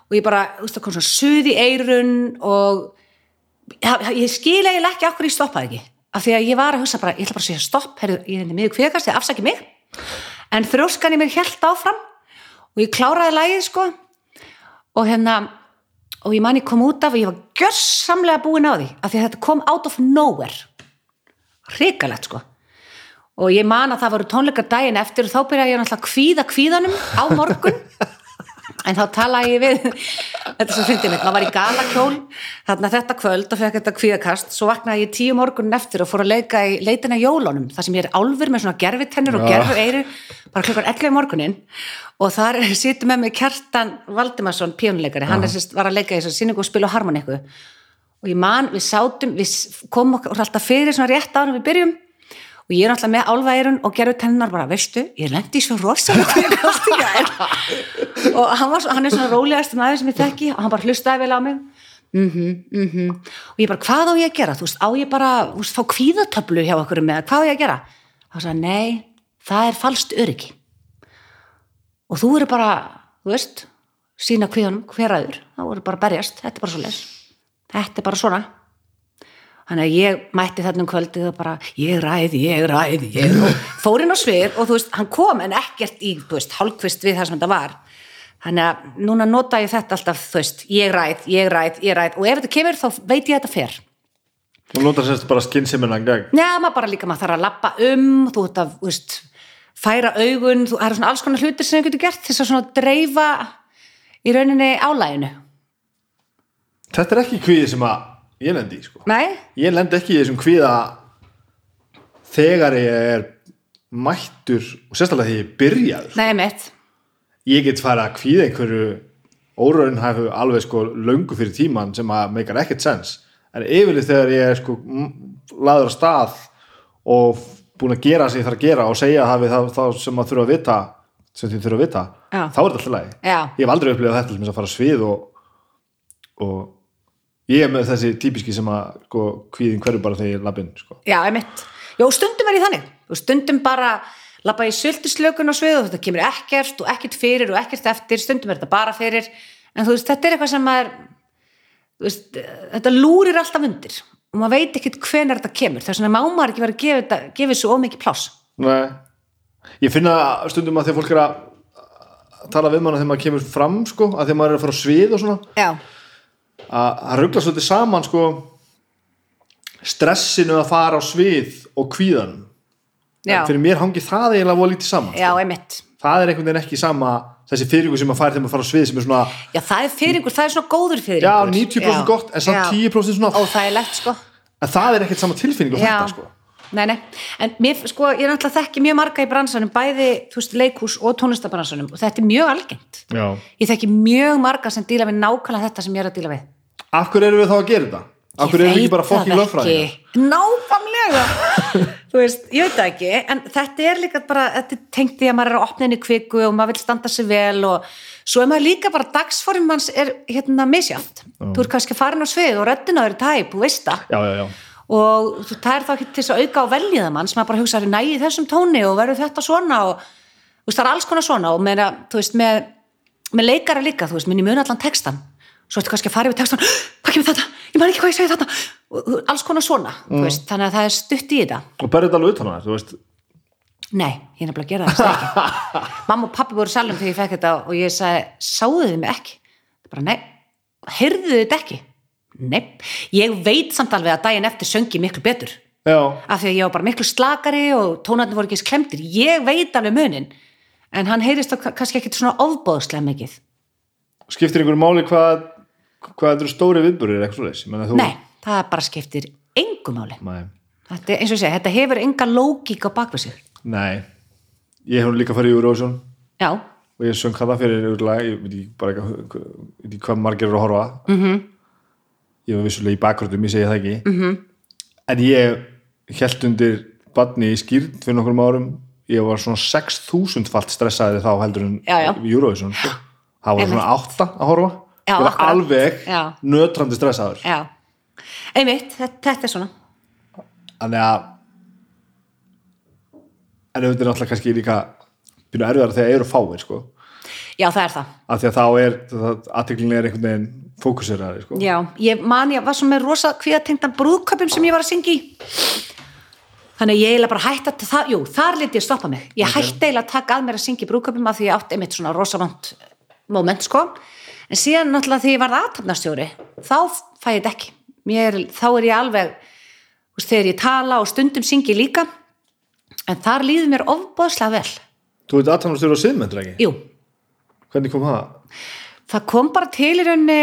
og ég bara, þú veist, það kom svona suð í eirun og ja, ég skil eiginlega ekki okkur ég stoppaði ekki. Af því að ég var að hugsa bara, ég ætla bara að segja stopp herri, ég er henni miður kviðakast, ég afsaki mig. En þrjóskan í mér held áfram og ég kláraði lagið sko. Og hérna og ég man ég kom út af og ég var gjörsamlega búin á því af því að þetta kom out of nowhere. Hrikalegt sko. Og ég man að það voru tónleikar daginn eftir og þá byrjaði ég náttúrulega að kvíða kvíðanum á morgun en þá talaði ég við þetta sem fyndi mitt, maður var í galakjól þarna þetta kvöld og fekk þetta kvíðakast. Svo vaknaði ég tíu morgunin eftir og fór að leika í leitina jólunum, þar sem ég er álfur með svona gerfitennur og Já. gerfu eyru bara klukkan 11 morgunin og þar situr með mig Kjartan Valdimarsson píónuleikari, hann sérst, var að leika í þessu sýningu og spila á harmoniku og ég man, við sátum, við komum okkur alltaf fyrir svona rétt árum við byrjum og ég er alltaf með álvæðirun og gerðu tennar bara, veistu, ég lendi svo rosalega kvíðakast í gær. Og hann, var, hann er svona rólegast maður sem ég þekki og hann bara hlustaði vel á mig. Mhm, mhm. Og ég bara, hvað á ég að gera, þú veist, á ég bara þú veist, fá kvíðatöflu hjá okkur með hvað á ég að gera, þá sagði, hann, nei það er falskt öryggi. Og þú eru bara, þú veist sína kvíðanum, hver aður þá eru bara berjast, þetta er bara svo les þetta er bara svona þannig að ég mætti þarna um kvöldið og bara ég ræði, ég ræði, ég og fór inn á svið og þú veist, hann kom en ekkert í, þú veist, hálfkvist við það sem þetta var. Þannig að núna nota ég þetta alltaf, þú veist, ég ræð, ég ræð, ég ræð. Og ef þetta kemur þá veit ég þetta fer. Þú notar sérst bara skynnsemina gegn. Já, maður bara líka, maður þarf að lappa um þú ert að, þú veist, færa augun þú, eru svona alls konar hlutir sem þú getur gert þess að svona dreifa í rauninni álæginu Þetta er ekki kvíði sem að ég lendi í, sko. Nei? Ég lendi ekki í þessum kvíða þegar ég er mættur og sérstaklega þegar ég er byrjaður. Nei, mitt Ég get fara að kvíða einhverju óraunhæfu alveg sko löngu fyrir tíman sem að meikar ekkert sens. En yfirleitt þegar ég er sko laður að stað og búin að gera sem ég þarf að gera og segja það, það sem maður þurfa að vita sem þið þurfa að vita, Já. þá er þetta alltaf lagi. Já. Ég hef aldrei upplifað þetta þess að fara á svið og, og ég er með þessi típiski sem að sko, kvíðin hverju bara þegar ég lappinn sko. Já, mitt Jó, stundum er ég þannig. Og stundum bara lappa í sultislökun á svið og þetta kemur ekkert og ekkert fyrir og ekkert eftir. Stundum er þetta bara fyrir. En þú veist, þetta er eitthvað sem þú veist, þetta lúrir alltaf undir og maður veit ekkert hvenær þetta kemur. Þess vegna má maður ekki vera að gefa, þetta, gefa þessu ómikið pláss. Nei. Ég finna stundum að þegar fólk er að tala við mann að þegar maður kemur fram sko, að þegar maður er að fara á svið og svona Já, að að ruggla svolítið saman sko stressinu að fara á svið og kvíðan já, fyrir mér hangi það eiginlega voru lítið saman já, sko. það er einhvern veginn ekki sama þessi fyrirgu sem maður fær þegar maður fara á svið sem er svona, Já, það er fyriringur, það er svona góður fyriringur já. 90% gott en samt 10% svona, Óþægilegt, sko. En það er ekkert sama tilfinning og Já, þetta sko nei, nei, en mér, sko, ég er náttúrulega þekki mjög marga í bransanum, bæði, þú veist, leikhús og tónlistabransanum og þetta er mjög algengt. já. Ég þekki mjög marga sem díla við nákvæmlega þetta sem ég er að díla við. af hverju erum við þá að gera þetta? af hverju erum við bara fokking lögfræðingar? ekki. Nákvæmlega. þú veist, ég veit það ekki, en þetta er líka bara, þetta tengt því að maður er að opna henni kviku og maður vil standa sig vel og svo er maður líka bara dagsform manns er hérna misjátt. Þú er kannski farin á svið og röddina er tæp, þú veist það já, já, já og það er þá ekki til þess að auka á veljiða mann sem að bara hugsa næ í þessum tóni og verður þetta svona og veist, það er alls konar svona og þú veist, með, með leikara líka þú veist, minn í mun allan textan svo ertu kannski að fara yfir textan hvað kemur þetta, ég man ekki hvað ég segi þetta og, alls konar svona, þú veist, þannig að það er stutt í þetta. Og berðu þetta alveg utan þér, þú veist? Nei, ég er nefnilega að gera það það ekki. Mamma og pappi voru í salum þegar ég fekk þetta og ég sagði, sáðu þið mig ekki? Bara nei, heyrðu þið þetta ekki nei, ég veit samt alveg að daginn eftir söngi miklu betur. Já, af því að ég var bara miklu slakari og tónarnir voru ekki eins klemdir ég veit alveg munin en hann heyrist þá kannski ekkit svona ofbóðslega mikið. Skiptir einhverju máli hvað hvað eru stóri viðburðir eitthvað svoleiðis? Ég meina, þú... nei, það bara skiptir engu máli. Þetta, eins og ég segi, þetta hefur enga lógík á bakvið sig. Nei, ég hef líka farið í Eurovision. Já, og ég söng það fyrir yfirlega, ég veit ekki eitthvað, hvað- margir eru að horfa. Mhm. -hmm. Ég var vissulega í bakgröndum, ég segi það ekki. -hmm. en ég held undir badni í skýrn fyrir nokkrum árum. Ég var svona 6.000 falt stressaði þá heldur en Eurovision. Það var svona 8 að horfa. Já, ég var akkurat. alveg Já. nötrandi stressaður. Já. Einmitt, þetta, þetta er svona. Þannig að en auðvitað er náttúrulega kannski líka byrja erfiðar þegar eru fáir sko já, það er það. Af því að þá er aðteklingin er einhvern veginn fókuseraði sko. já, ég man, ég var svo með rosa kvíðatengdan brúðköpum sem ég var að syngja í. Þannig að ég eiginlega bara hætti að það, jú, þar liti ég stoppa mig. Ég hætti eiginlega að taka að mér að syngja í brúðköpum af því ég átti einmitt svona rosa vant moment sko, en síðan náttúrulega því ég varð aðtapnastjóri, þá fæ ég þetta ekki. Mér, þá er ég alveg þegar ég tala og stundum syngi líka. En þar líður mér ofbóðslega vel. Þú veit aðtannastjóri á siðmyndur ekki jú, hvernig kom það? það kom bara til í rauninni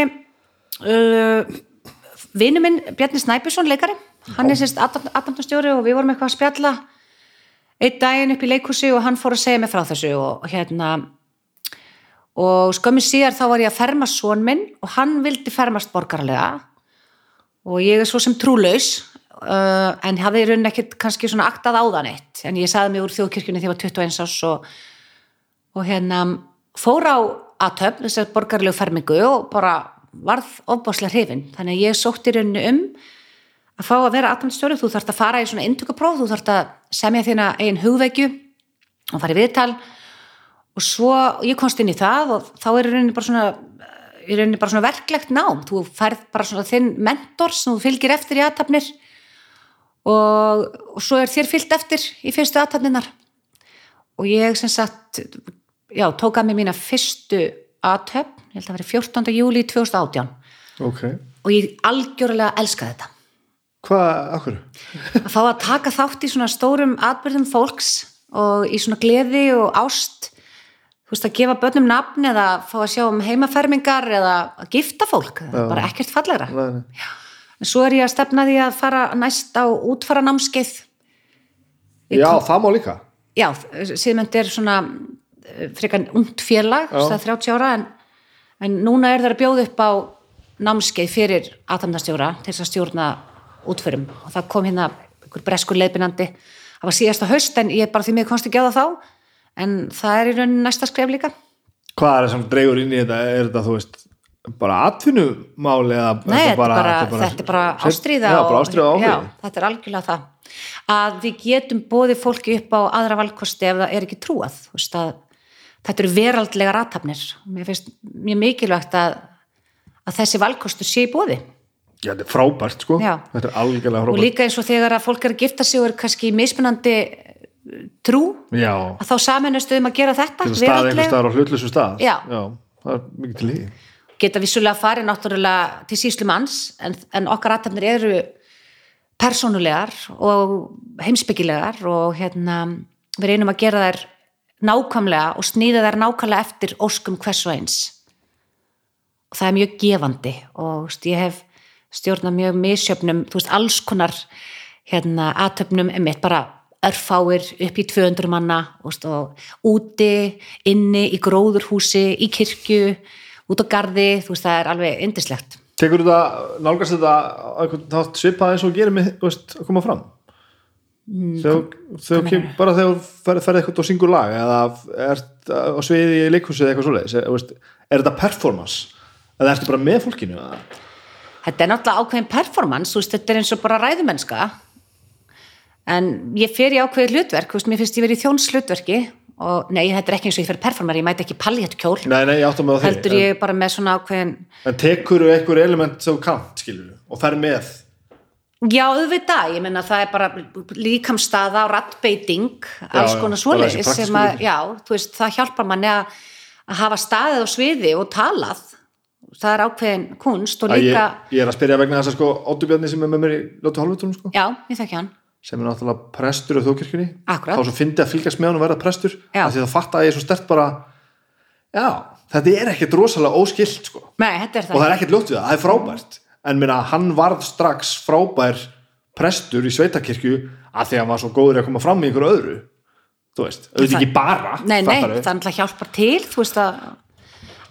uh, vinnu minn Bjarni Snæbjörnsson leikari hann er sérst aðdæmtastjóri og við vorum eitthvað að spjalla einn daginn upp í leikhúsi og hann fór að segja mig frá þessu og hérna og skömmi síðar þá var ég að ferma svon minn og hann vildi fermast borgarlega og ég er svo sem trúlaus uh, en hafði í rauninni ekkert kannski svona aktað á það neitt en ég saði mig úr þjóðkirkjunni þegar ég var 21 árs og, og hérna fór á aðtöfn, þess að borgarlegu fermingu og bara varð ofbáslega hrifin. Þannig að ég sótti í rauninni um að fá að vera aðtöfnstjóri, þú þarfst að fara í svona indukapróf, þú þarfst að semja þína eigin hugveikju og fara í viðtal. Og svo ég komst inn í það og þá er í rauninni bara svona bara svona verklegt nám. Þú færð bara svona þinn mentor sem þú fylgir eftir í aðtapnir og, og svo er þér fyllt eftir í fyrstu aðtapninar og ég sem sagt já, tók að mig mína fyrstu aðtöfn, ég held að það veri 14. júli 2018 ok, og ég algjörlega elskaði þetta. Hvað, akkur? að fá að taka þátt í svona stórum atbyrðum fólks og í svona gleði og ást. Þú veist að gefa börnum nafn eða fá að sjá um heimafermingar eða að gifta fólk, er bara ekkert fallegra. En svo er ég að stefna því að fara næst á útfara námskeið já, það má líka. Já, síðmynd er svona frekar ungt félag, það er 30 ára en, en núna er það að bjóða upp á námskeið fyrir aðtamnastjóra til þess að stjórna útförum. Og það kom hérna einhver breskur leiðbinandi það var síðasta haust en ég bara því mig á það þá en það er í raunin næsta skref líka. Hvað er það sem dreigur inn í þetta, er þetta þú veist bara atvinnumál eða Nei, er bara, þetta er bara ástríða þetta er algjörlega það. Að við getum bóðið fólki upp á aðra valkosti ef það er ekki trúað þú veist að þetta eru veraldlega ratafnir og mér finnst mjög mikilvægt að, að þessi valkostur sé í bóði já, þetta er frábært sko. Já. þetta er algjörlega og frábært líka eins og þegar að fólk er að gifta sig og er kannski mismunandi trú já, að þá saminustu um að gera þetta að staða einhver staðar á hlutlusu stað. Já. það er mikið til í. Geta vissulega farið náttúrulega til síslu manns en, en okkar aðtæmnir eru persónulegar og heimsbyggilegar og hérna við reynum að gera þær nákvæmlega og snýða þær nákvæmlega eftir óskum hvers og eins og það er mjög gefandi og þú veist, ég hef stjórnað mjög misjöfnum, þú veist, alls konar hérna aðtöfnum emitt bara örfáir upp í 200 manna þú veist, og úti, inni í gróðurhúsi, í kirkju út á garði, þú veist, það er alveg yndislegt. tekur þetta, nálgast þetta þátt svipað eins og gerir með þú veist, að koma fram Mm, þegar þegar kem, bara þegar þú ferð, ferð eitthvað og syngur lag eða ert á sviði í leikhúsi eða eitthvað svoleiðis er, er þetta performance? Eða ertu bara með fólkinu? Þetta er náttúrulega ákveðin performance, veist, þetta er eins og bara ræðumennska. En ég fer í ákveðið hlutverk, veist, mér finnst ég verið í þjónslutverki og nei, þetta er ekki eins og ég fer performer, ég mæti ekki palléttkjól, nei, nei, ég heldur ég bara með svona ákveðin en, en tekur þú einhver element sem þú kant skilur og fer með Já, auðvitað, ég menna það er bara líkamstaða og rattbeiting alls konar svoleiðis sem að, já, þú veist, það hjálpar manni að, að hafa staðið á sviði og talað. Það er ákveðin kunst og líka ég, ég er að spyrja vegna þess að sko Óttubjarni sem er með mér í Lóttu Hálfutunum sko, já, ég þekki hann, sem er náttúrulega prestur á þjókirkjunni Akkúrat. þá sem fyndi að fylgjast með hann og verða prestur Já. því það fatta að ég er svo stert bara já, þetta er ekkert rosalega óskilt sko. Nei, þetta er og það það er ekkert ljótt við það, það er frábært en minna, hann varð strax frábær prestur í sveitakirkju að því að hann var svo góður að koma fram í ykkur öðru. Þú veist, auðvitað ekki bara nei, nei, það er náttúrulega hjálpar til þú veist að,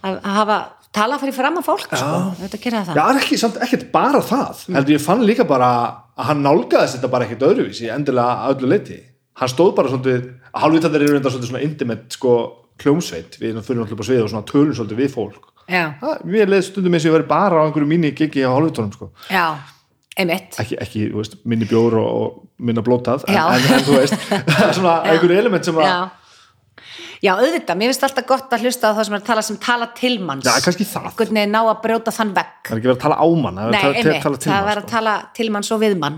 að að hafa tala fyrir fram að fólk, sko. Þetta gera Já, það, er ekki, samt, ekkert bara það. Heldur ég fann líka bara að hann nálgaðist þetta bara ekkert öðruvísi endilega að öllu leiti hann stóð bara svolítið að hálfvitaðir eru enda svolítið svona intimate sko kljómsveit, við fyrir náttúrulega svið og svona tölum svolítið við fólk það, mér leið stundum eins og ég veri bara á einhverju mínu gigi á hálfvitunum sko. Já einmitt, ekki, ekki veist, minni bjór og, og minna blótað en, en, þú veist, svona einhverju element sem að já. Já, auðvitað, mér finnst alltaf gott að hlusta á það sem er að tala sem tala til manns. Já, kannski það. Veginn ná að brjóta þann vekk það er ekki verið að tala á mann það er Nei, að tala, einmitt, tala til það mann verður að sko. tala til manns og við mann.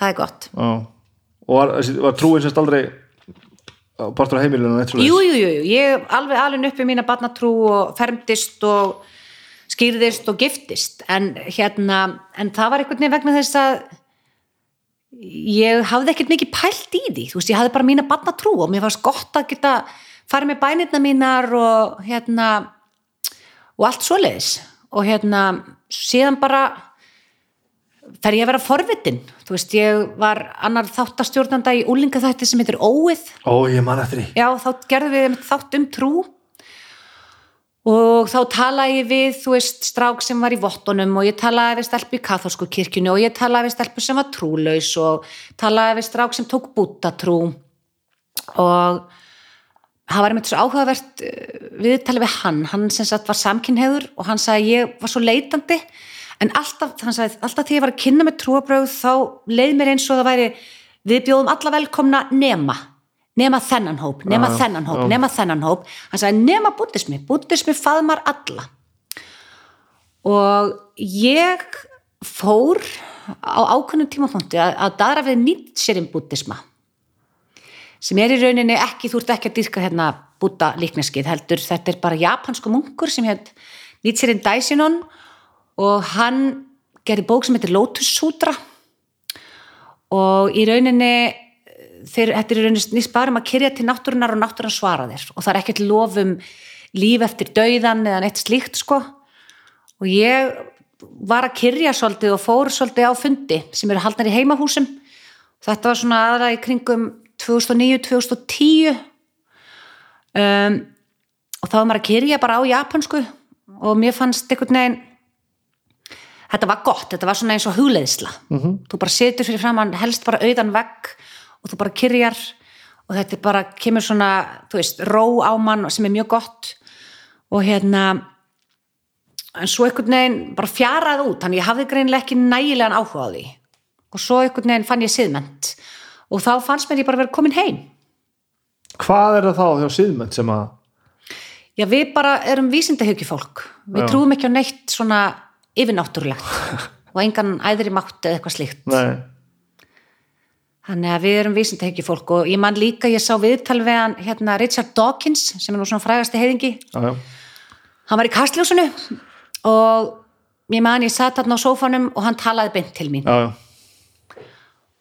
Það er gott. Já. og var, var trúin semst aldrei partur á eitt svo Jú, jú, ég alveg alveg uppi mína barnatrú og fermdist og skýrðist og giftist. En hérna, en það var einhvern veginn vegna þess að ég hafði ekkert mikið pælt í því. Þú veist, ég hafði bara mína barnatrú og mér fannst gott að geta farið með bænirna mínar og hérna og allt svoleiðis. Og hérna síðan bara fer ég að vera forvitin? Þú veist, ég var annar þáttastjórnanda í úlingaþætti sem heitir Óið. Ó, ég man eftir því. Já, þá gerðum við þátt um trú. Og þá talaði ég við, þú veist, strák sem var í vottunum og ég talaði við stelpu í katholsku kirkjunu og ég talaði við stelpu sem var trúlaus og talaði við strák sem tók bútatrú og það var einmitt svo áhugavert eh, viðtalið við hann, hann sem sagt var samkynhefur og hann sagði ég var svo leitandi en alltaf, sagði, alltaf því ég var að kynna með trúabröð þá leið mér eins og það væri við bjóðum alla velkomna nema. Nema þennan hóp, nema Já, þennan hóp já. nema þennan hóp, hann sagði nema búddismi búddismi faðmar alla. Og ég fór á ákveðnum tímapunkti að, að daðra við nýtt sér um búddisma. Sem er í rauninni ekki, þú ert ekki að dýrka hérna búta líkneskið heldur, þetta er bara japansku munkur sem hér Nichiren Daishinon og hann gerði bók sem heitir Lotus Sutra. Og í rauninni þeir, þetta er í rauninni snýst bara um að kyrja til náttúrunar og náttúran svara þér. Og það er ekkert lof um líf eftir dauðan eða neitt slíkt sko. Og ég var að kyrja svolítið og fór svolítið á fundi sem eru haldnar í heimahúsum. Þetta var svona aðra í kringum 2009-2010 um, og þá var maður að kyrja bara á japansku og mér fannst einhvern veginn þetta var gott, þetta var svona eins og hugleiðsla -hmm. þú bara setur fyrir framann helst bara auðan vegg og þú bara kyrjar og þetta bara, kemur svona þú veist, ró á mann sem er mjög gott og hérna en svo einhvern veginn bara fjaraði út, þannig ég hafði greinlega ekki nægilegan áhuga á því og svo einhvern veginn fann ég siðment og þá fannst mér ég bara vera komin heim Hvað er það þá hjá síðmenn sem að Já, við bara erum vísindahugju fólk. Við Já. trúum ekki á neitt svona yfirnáttúrulegt og engan æðri mátt eða eitthvað slíkt. Nei, Þannig að við erum vísindahugju fólk og ég man líka, ég sá viðtal við hann hérna Richard Dawkins sem er nú svona frægasti heiðingi. já, já Hann var í kastljósunu og ég man ég satt hann á sófanum og hann talaði beint til mín já,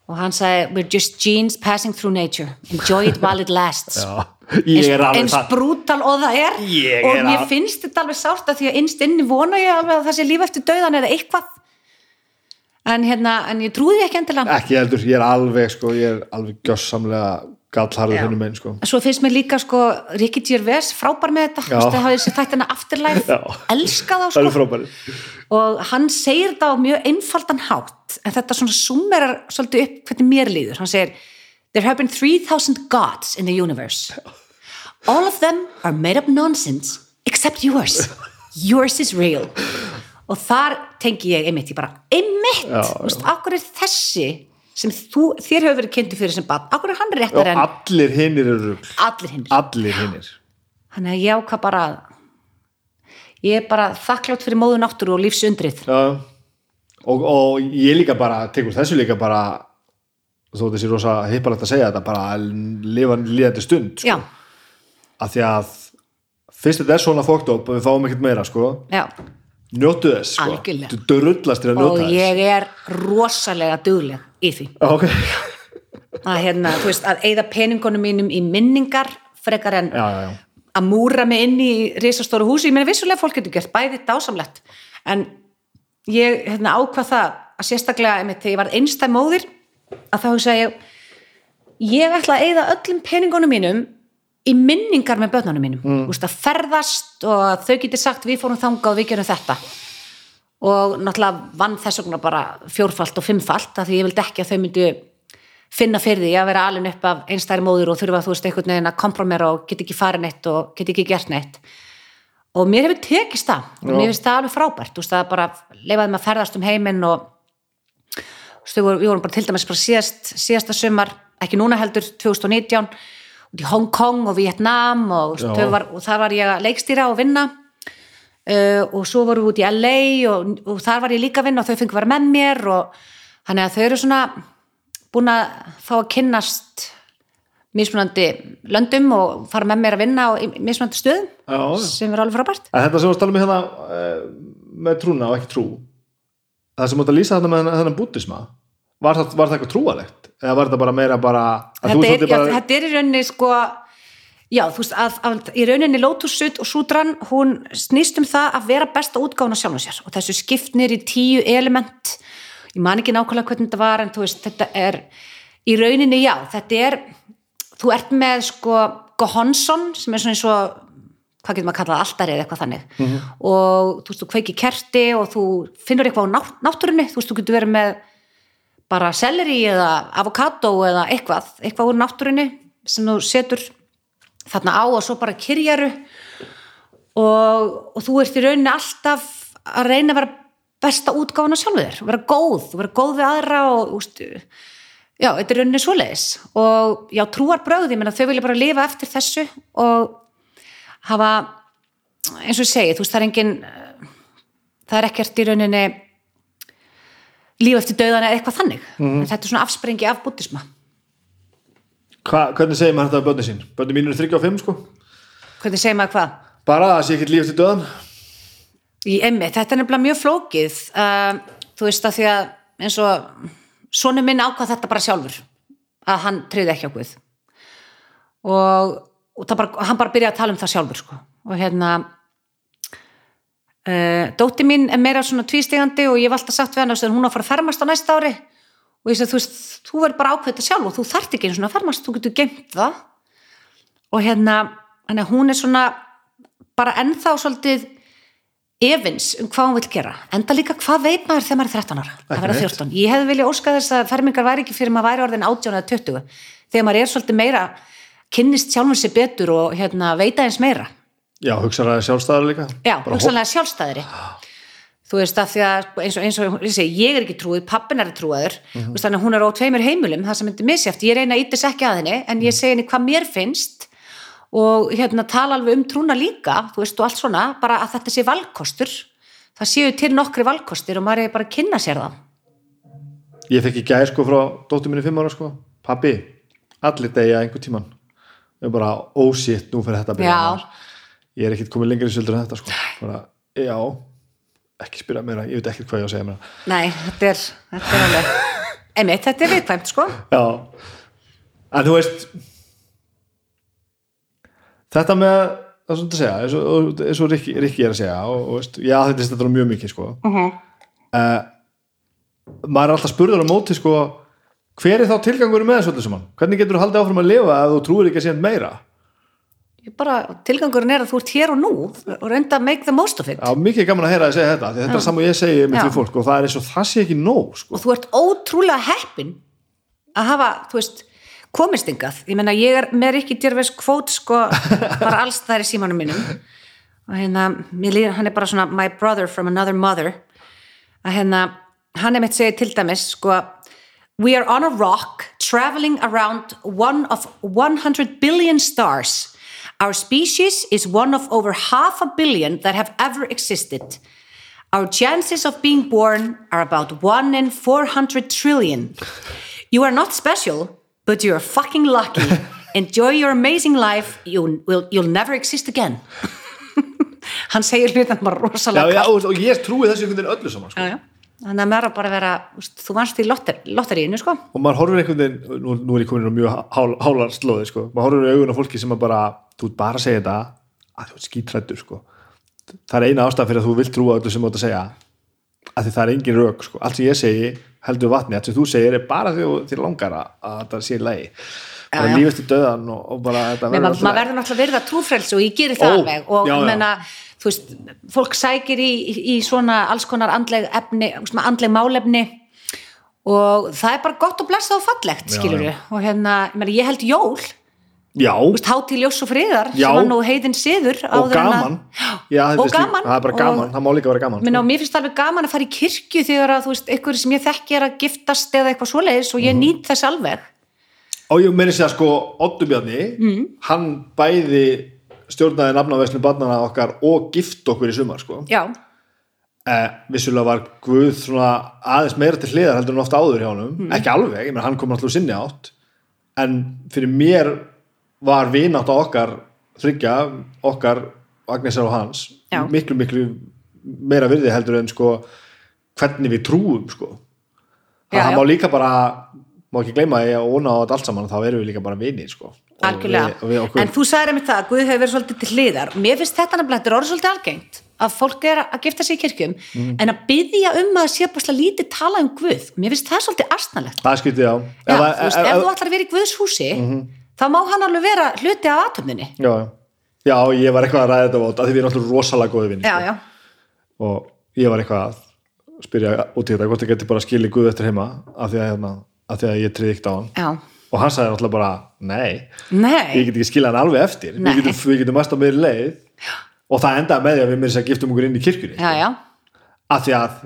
og hann sagði We're just genes passing through nature. Enjoy it while it lasts. já. Er eins það. brútal og það er. Ég og er mér al- finnst þetta alveg sárt að því að innst inni vona ég alveg að það sé líf eftir dauðan eða eitthvað. En hérna, en ég trúði ekki endilega. Ekki heldur, ég er alveg sko, ég er alveg gjössamlega gallharður Já. þennum einn sko. Svo finnst mér líka sko Ricky Gervais frábær með þetta, Já. þú veist, það hafði sér þættina Afterlife, elska þá Það sko. og hann segir þetta á mjög einfaldan hátt en þetta svona summerar svolítið upp hvernig mér líður, hann segir There have been 3000 gods in the universe. All of them are made up nonsense except yours. Yours is real. Og þar tengi ég einmitt, ég bara einmitt, þú veist, akkur er þessi sem þú, þér hefur verið kynntu fyrir sem bad, akkur er hann Og réttar en allir hinnir eru allir hinn Allir hinnir þannig að ég ákvað bara ég er bara þakklátt fyrir móðu náttúru og lífsundrið. Já. Og, og ég líka bara, tekur þessu líka bara þó þessi rosa hippalegt að segja þetta bara að lifa líðandi stund sko. að því að fyrst þetta er svona fókt upp og við fáum ekkert meira sko. Já. Njóttu þess sko, að og njóta þess. ég er rosalega dugleg í því. Ok, að, hérna, veist, að eigða peningunum mínum í minningar frekar en já, já, já. að múra mig inn í risastóru húsi, ég meina vissulega fólk getur gert bæði dásamlegt. En ég hérna, ákvað það að sérstaklega þegar ég var einstæð móðir að þá hugsa ég ég ætla að eigða öllum peningunum mínum í minningar með börnunum mínum. Mm. Úst, að ferðast og að þau geti sagt við fórum þangað og við gerum þetta. Og náttúrulega vann þess vegna bara fjórfalt og fimmfalt af því ég vildi ekki að þau myndu finna fyrir því að vera alveg upp af einstæri móður og þurfa þú veist einhvern veginn að kompromera og get ekki farið neitt og get ekki gert neitt. Og mér hefur tekist það. Og mér finnst það alveg frábært. Þú veist það bara leifaði mig að ferðast um heiminn og veist, við vorum, við bara til dæmis bara síðast, síðasta sumar ekki núna heldur 2019 út í Hong Kong og Vietnam og, var, og þar var ég að leikstýra og vinna. Uh, og svo vorum við út í LA og, og þar var ég líka að vinna og þau fengi að vera með mér og þannig að þau eru svona búin að fá að kynnast mismunandi löndum og fara með mér að vinna á mismunandi stöðum Já, sem er alveg frábært. Þetta sem við stalum með hérna eh, með trúna og ekki trú það sem ert að lýsa þetta með þennan- búddisma var það, var það eitthvað trúalegt eða var þetta bara meira bara þetta er, svolítið já, bara þetta er í rauninni sko Já, þú veist, að, að í rauninni Lotus Sud og Sudran, hún snýst um það að vera besta útgáfun á sjálfum sér. Og þessu skiptnir í tíu element. Ég man ekki nákvæmlega hvernig þetta var en þú veist, þetta er í rauninni, já, þetta er þú ert með sko Gohonsson sem er svona eins og hvað getur maður að kalla það alltaf eða eitthvað þannig. Mhm. og þú veist, þú kveiki kerti og þú finnur eitthvað á nátt, náttúrunni. Þú veist, þú getur verið með bara selleri eða avokado eða eitthvað, eitthvað úr náttúrunni sem þú setur þarna á og svo bara kyrjaru og, og þú ert í rauninni alltaf að reyna að vera besta útgáfuna sjálfur þér, vera góð, vera góð við aðra og úst, já, þetta er rauninni svoleiðis. Og já, trúar bröð, ég menna þau vilja bara lifa eftir þessu og hafa, eins og ég segi, þú veist, það er engin það er ekkert í rauninni líf eftir döðan eða eitthvað þannig. En þetta er svona afsprengi af búttisma Hva, hvernig segir maður þetta af börni sín? Börni mín eru 3 og 5 sko. Hvernig segir maður hvað? bara að það sé ekkert líf eftir döðan Í emmi, þetta er nefnilega mjög flókið uh, þú veist að því að eins og svona minn ákvað þetta bara sjálfur að hann treyði ekki á Guð. Og, og það bara, hann bara byrjaði að tala um það sjálfur sko. og hérna uh, dóti mín er meira svona tvístegandi og ég hef alltaf sagt við hann að hún á að fara að fermast á næsta ári. Og ég segi þú veist, þú verður bara ákveð þetta sjálf og þú þarft ekki einu svona að fermast, þú getur geimt það. Og hérna hún er svona bara ennþá svolítið efins um hvað hún vil gera. Enda líka hvað veit maður þegar maður er 13 ára? Að vera Ekki neitt. 14, ég hefði viljað óska þess að fermingar væri ekki fyrir maður væri orðin 18 eða 20 þegar maður er svolítið meira kynnist sjálfum sér betur og hérna, veita eins meira. Já, hugsaðar að sjálfstæðar líka. Já, Bara hugsanlega sjálfstæðri þú veist að því að eins og, eins og ég, segi, ég er ekki trúið, pappin er trúaður. Mm Mhm. -hmm. þannig að hún er á tveimur heimilum það sem myndi misjátt, ég reyna að ítis ekki að henni en ég segi henni hvað mér finnst og hérna tala alveg um trúna líka þú veist og allt svona, bara að þetta sé valkostur. Það séu til nokkri valkostir og maður er bara að kynna sér það. Ég fekk í gæð sko frá dóttur minni 5 ára sko. Pappi, allir degja einhver tíman ég er bara, oh shit, nú fyrir þetta að byrja ég er ekkert komið lengur í söldur en þetta sko. Bara, já, ekki spyrja meira ég veit ekkert hvað ég á að segja meira. Nei, þetta er, þetta er alveg einmitt, þetta er viðkvæmt sko. Já, en þú veist þetta með það er svona að segja, eins og, eins og Rikki, Rikki er að segja og, og veist, já þetta er mjög mikið sko. Uh maður er alltaf spurður á móti sko hver er þá tilgangur með þessu öllu saman? Hvernig getur þú haldið áfram að lifa ef þú trúir ekki að segja meira? Ég bara, tilgangurinn er að þú ert hér og nú og reynda að make the most of it. Já, mikið gaman að heyra að segja þetta þetta er saman ég segi með Já. því fólk og það er eins og það sé ekki nóg sko. og þú ert ótrúlega heppin að hafa, þú veist komist yngað, ég menna ég er með Rikki Djörfis kvót sko, bara alls það er í símanum mínum. Og hérna, líður, hann er bara svona my brother from another mother. Að hérna, hann er mitt segið til dæmis sko, we are on a rock traveling around one of 100 billion stars our species is one of over half a billion that have ever existed Our chances of being born are about 1 in 400 trillion. You are not special, but you are fucking lucky. Enjoy your amazing life. You will, you'll never exist again. Hann segir hlutan bara já, rosalega já, kalt. og, og ég trúi þessu einhvern veginn öllu saman sko. Já, já. Þannig að maður á bara að vera, þú vannst í lotter, lotteríinu, sko. og maður horfir einhvern veginn nú, nú er ég komin á mjög hál, hálar slóði sko. maður horfir í augun á fólki sem bara þú ert bara að segja þetta að þú ert skítrættur sko. það er eina ástæð fyrir að þú vilt trúa öllu sem þú ert að segja að því það er engin rök sko. allt sem ég segi heldur vatni allt sem þú segir er bara því þér langar að, að þetta sé í lagi bara lífist í döðan og, og bara Nei, maður verður náttúrulega verða trúfrelsi og ég gerir það alveg og menna, þú veist, fólk sækir í, í, svona alls konar andleg efni, andleg málefni og það er bara gott og blessað og fallegt, skilur já. og hérna, ég, held jól já, hátíð ljós og friðar Já. sem var nú heiðin siður og að- gaman já, og gaman það er bara gaman, það má líka vera gaman Minna, sko. mér finnst alveg gaman að fara í kirkju þegar að þú veist, einhverju sem ég þekki er að giftast eða eitthvað svoleiðis og ég nýt þess alveg og ég meiri segja sko Otto Bjarni, Mm. hann bæði stjórnaði nafnaveslum barnana okkar og gift okkur í sumar sko. Já, eh, vissulega var Guð aðeins meira til hliðar heldur en ofta áður hjá honum. Mm. ekki alveg, menn hann kom alltaf sinni átt. En fyrir mér var vinátt á okkar þryggja, okkar Agnesar og hans Já. miklu miklu meira virði heldur en sko hvernig við trúum sko. Það má líka bara má ekki gleyma að ég óna á þetta allt saman þá erum við líka bara vinir sko. En þú sagðir einmitt það að Guð hefur verið svolítið til hliðar. Mér finnst þetta nefnilega, þetta er orðið svolítið algengt að fólk er að gifta sig í kirkjum Mhm. en að byggja um að sé bara lítið tala um Guð, mér finnst það svolítið astnalegt það skiptið á Já, Ef þú að- veist, ef- ef þú ætlar að vera í Guðs húsi Mhm. þá má hann alveg vera hluti af atöfninni já, já, ég var eitthvað að ræða þetta út að því við erum alltaf rosalega góði já, sko. og ég var eitthvað að spyrja út í þetta hvort ég geti bara skilið Guð eftir heima af því að, hérna, af því að ég triði ekkert á hann. Já, og hann sagði náttúrulega bara nei, nei. Ég get ekki skilað hann alveg eftir. Nei. við getum, mest á meiri leið. Og það endaði með því að við með þess að giftum okkur inn í kirkjunni já, já, af því að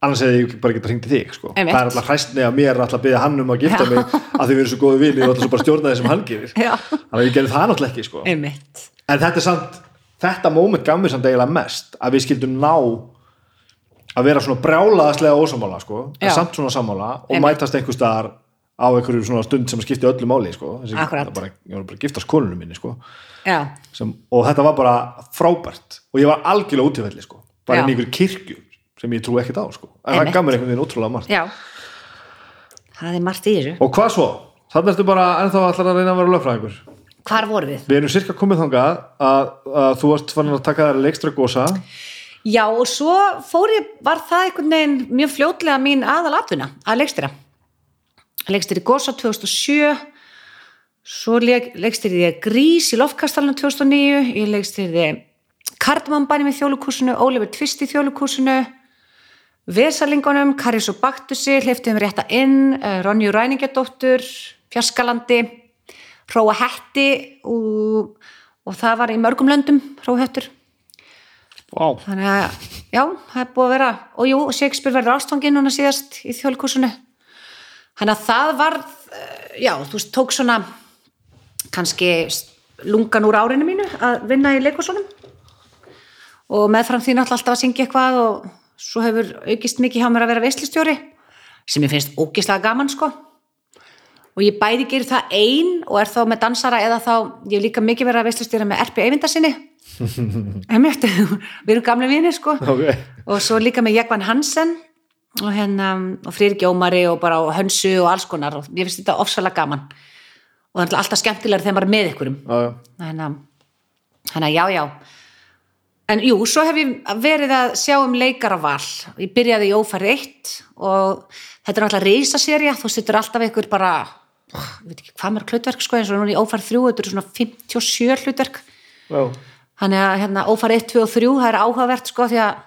annars hefði ég bara geta hringt í þig sko. Það er alltaf hræstni að mér er alltaf að byggja hann um að gifta Já. mig af því við erum svo góði vini og alltaf svo bara stjórna því sem hann gerir. Já, þannig að ég gerði það náttúrulega ekki sko. en þetta samt þetta moment gaf mér samt eiginlega mest að við skildum ná að vera svona brjálaðaslega ósamála sko, en samt svona sammála og Einmitt. mætast einhver staðar á einhverju svona stund sem skipti öllu máli sko. Þessi, það bara, ég var bara að giftast konunum minni sko. sem, og þetta var bara frábært og ég var algjörlega útífelli sko. bara inn í ykkur kirkju sem ég trú ekkert á sko. en Einmitt. það gaf mér einhvern veginn ótrúlega margt já það er margt í þessu og hvað svo? Þannig ertu bara ennþá allar að reyna að vera lögfræðingur hvar voru við? við erum cirka komið þangað að, að þú varst fannin að taka þær leikstra gósa Já og svo fór ég, var það einhvern veginn mjög fljótlega mín aðal atvinna að leikstýra. Leikstýri Gosa 2007, svo leik, leikstýri ég Grís í Lofkastalunum 2009, ég leikstýri Kardmambænum í þjóðlukúsinu, Oliver Twist í þjóðlukúsinu, Vesalingunum, Karis og Baktusi, hleyftum rétta inn, eh, Ronju Ræningadóttur, Fjarskalandi, Hróa Hetti og, og það var í mörgum löndum, Hróa Hettur wow. þannig að já, það er búið að vera og jú, Shakespeare verður ástfangin núna síðast í þjóðlikursunu þannig að það var já, þú veist, tók svona kannski lungan úr árinu mínu að vinna í leikursunum og meðfram því náttúrulega alltaf að syngja eitthvað og svo hefur aukist mikið hjá mér að vera veislistjóri sem ég finnst ógislega gaman sko. Og ég bæði gerir það ein og er þá með dansara eða þá, ég hef líka mikið verið að veislistjóra með Erpi Eyvindarsinni Einmitt, við erum gamle vinir sko. Okay. og svo líka með Jekvan Hansen og hérna og Frýrik Jómari og bara og Hönsu og alls konar. Og ég finnst þetta ofsalega gaman. Og það er alltaf skemmtilega þegar maður er með ykkurum þannig að, já já. En jú, svo hef ég verið að sjá um leikaraval ég byrjaði í ófærið eitt og þetta er alltaf risaserja þú sittur alltaf ykkur bara ég veit ekki hvað mér hlutverk sko eins og núna í ófærið þrjú þetta eru svona 57 hlutverk. Já. Þannig að hérna, ófærið 1, 2 og 3 það er áhugavert sko því að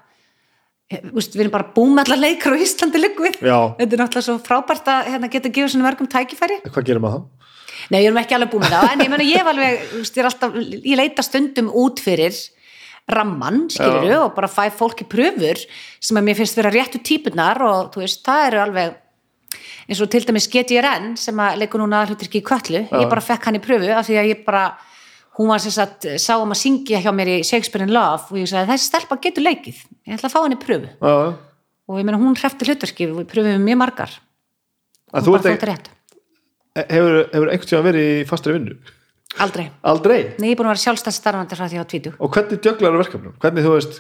eh, við erum bara búm með allar leikar á Íslandi liggu við, Já. þetta er náttúrulega svo frábært að hérna, geta að gefa svona verkum tækifæri. Hvað gerir maður þá? Nei, ég erum ekki alveg búin með það, en ég meina ég alveg, ég er alltaf, ég leita stundum út fyrir ramman, skilur og bara fæ fólki pröfur sem að mér finnst vera réttu típunar og þú veist, það eru alveg eins og til dæmis GTRN sem að leikur núna hlutirki í köllu, ég bara fekk hann í pröfu af því að ég bara, hún var sem sagt, sá um að syngja hjá mér í Shakespeare in Love og ég sagði, þessi stelpa getur leikið, ég ætla að fá hann í pröfu já. og ég meina hún hrefti hlutverki, við pröfum mjög margar og þú bara ert þótti ekki, rétt, hefur, hefur einhvern tíma verið í fastri vinnu? aldrei Aldrei? Nei, ég er búin að vera sjálfstæð starfandi frá því á tvítu Og hvernig djöglar verkefnum? Hvernig þú veist,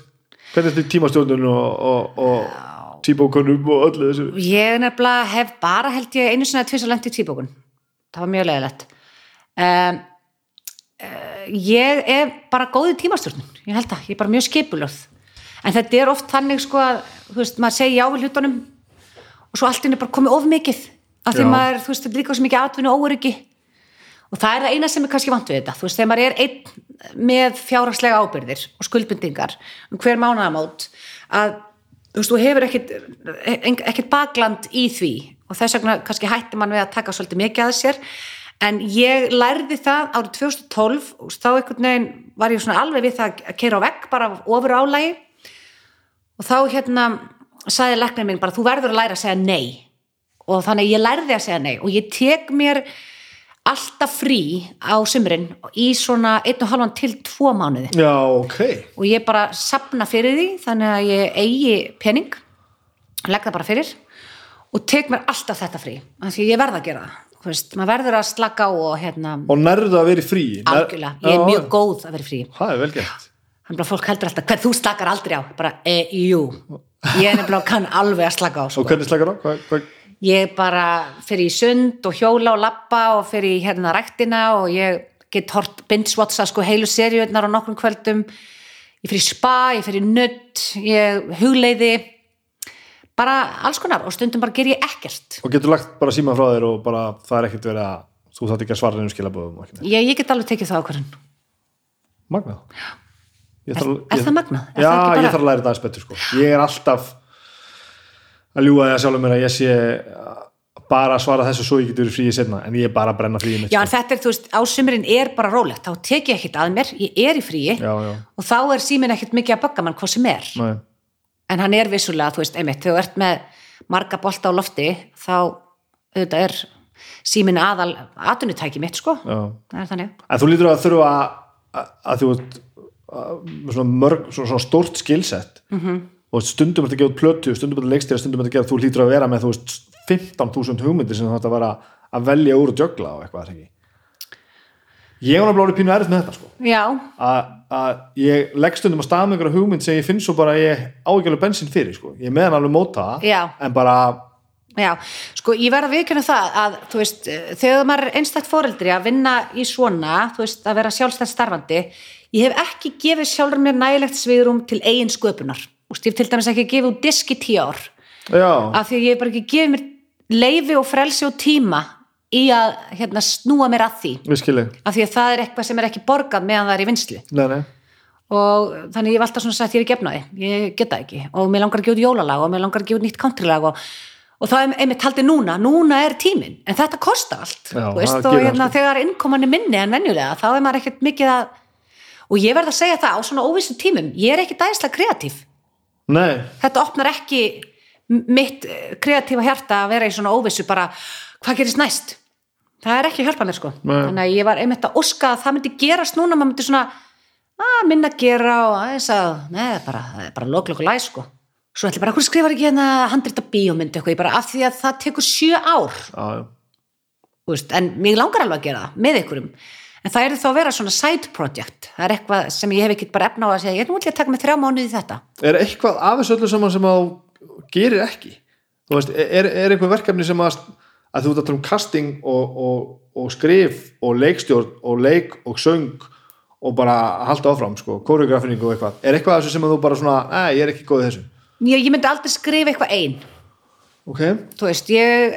hvernig er þetta tímastjórnun og, og, og tíbókunum og öllu þessu? Ég nefnilega hef bara held ég einu sinni að tvisa lent í tvíbókun. Það var mjög leiðilegt. Um, uh, ég er bara góð í tímastjórnun. Ég held það. Ég er bara mjög skipulöð. En þetta er oft þannig sko að, þú veist, maður segja já við hlutunum og svo allt inn er bara komið of mikið. Af því Já. maður, þú veist, þetta er líka svo mikið atvinnu og óöryggi. Og það er það eina sem er kannski vant við þetta. Þú veist, þegar maður er einn með fjárhagslega ábyrðir og skuldbindingar um hver mánaðamót að þú veist, þú hefur ekkit, en- ekkit bakland í því og þess vegna kannski hætti mann við að taka svolítið mikið að sér en ég lærði það árið 2012 og þá einhvern veginn var ég svona alveg við það að keira á vegg bara ofur álægi og þá hérna sagði læknir minn bara þú verður að læra að segja nei. Og þannig að ég lærði að segja nei. Og ég tek mér alltaf frí á sumrin í svona einn og halvan til tvo mánuði. Já, ok. og ég bara sapna fyrir því þannig að ég eigi pening legg það bara fyrir og tek mér alltaf þetta frí af því ég verð að gera það veist, maður verður að slaka á og hérna Og nærðu að vera frí? Algjörlega, ég er mjög góð að vera frí Það er vel gert. þannig að fólk heldur alltaf, hvern þú slakar aldrei á bara, e, jú ég er nefnilega kann alveg að slaka á Og sko. hvernig slakar á? Hvað, hvað? ég bara fyrir í sund og hjóla og lappa og fyrir í hérna ræktina og ég get hort bindswatcha sko heilu seriunar á nokkrum kvöldum ég fyrir spa, ég fyrir nutt ég hugleiði bara alls konar og stundum bara ger ég ekkert og getur lagt bara síma frá þér og bara það er ekkert verið að þú þátt ekki að svara ekki neitt. ég, ég get alveg tekið það ákvörðun magnað Er- þarf- er ég- það magnað? Er Já, það bara- ég þarf að læra þetta aðeins betur sko. ég er alltaf að ljúga því að sjálfum mér að ég sé bara að svara þessu svo ég getur fríið setna en ég er bara að brenna fríið mitt já en sko. þetta er þú veist, ásumurinn er bara rólegt þá tek ég ekkert að mér, ég er í fríi já, já, og þá er síminn ekkert mikið að bögga mann hvað sem er Nei. En hann er vissulega, þú veist, einmitt þegar þú ert með marga bolta á lofti þá auðvitað er síminn aðal atunutæki mitt sko það er þannig en þú lítur að þurfa að, að, þú svona, mörg, svona, svona stórt skilsett Mhm. -hmm. og stundum ert að gefa út plötu stundum ert að leikstýra, stundum ert að gera þú lítur að vera með þú veist 15.000 hugmyndir sem þú ætti að vera að velja úr og djögla og eitthvað er ekki ég var náttúrulega pínu erið með þetta sko. Að, ég legg stundum að staða með einhverja hugmynd sem ég finn svo bara ég á ekki alveg bensin fyrir sko. ég er meðan alveg móta en bara, já, sko ég verð að viðkynna það að, þú veist, þegar maður er einstætt foreldri að vinna í svona þú veist, að vera sjálfstætt starfandi ég hef ekki gefið sjálfur mér nægilegt sviðrum til eigin sköpunar. Þú veist, ég hef til dæmis ekki gefið út disk í tíu ár. Já, af því að ég hef bara ekki gefið mér leifi og frelsi og tíma í að hérna, snúa mér að því. Af því að það er eitthvað sem er ekki borgað meðan það er í vinslu nei, nei. og þannig ég hef alltaf svona sagt ég er gefnaði, ég geta ekki. Og mér langar að gefa út jólalag og mér langar að gefa út nýtt countrylag og, og það er einmitt haldið núna, núna er tíminn. En þetta kostar allt. Já, veist, og hérna, þegar innkoman er minni en venjulega þá er maður ekkert mikið að og ég verð að segja það á svona óvissu tímum. Ég er ekki dæslega kreatív. Nei, þetta opnar ekki mitt eh, kreatífa hjarta að vera í svona óvissu bara, hvað gerist næst það er ekki að hjálpa mér sko. Nei. þannig að ég var einmitt að óska að það myndi gerast núna, maður myndi svona að minna að gera og aðeins að neða, bara, það er bara loklokk og læg sko. Svo ætla ég bara, hvernig skrifar ekki hérna handrita bíómynd eitthvað, ég bara, af því að það tekur sjö ár. Þú veist, en mig langar alveg að gera það með einhverjum. En það er þá að vera svona side project. Það er eitthvað sem ég hef ekki bara efna á að segja ég er nú ætla að taka mig þrjá mánuði í þetta. Er eitthvað af þessu öllu saman sem að gerir ekki? Þú veist, er, er eitthvað verkefni sem að, að þú ert að tala um casting og, og, og skrif og leikstjórn og leik og söng og bara halda áfram sko, koreografinning og eitthvað. Er eitthvað þessu sem þú bara svona, að ég er ekki góð í þessu? Ég, ég myndi aldrei skrifa eitthvað ein. Ok, þú veist, ég,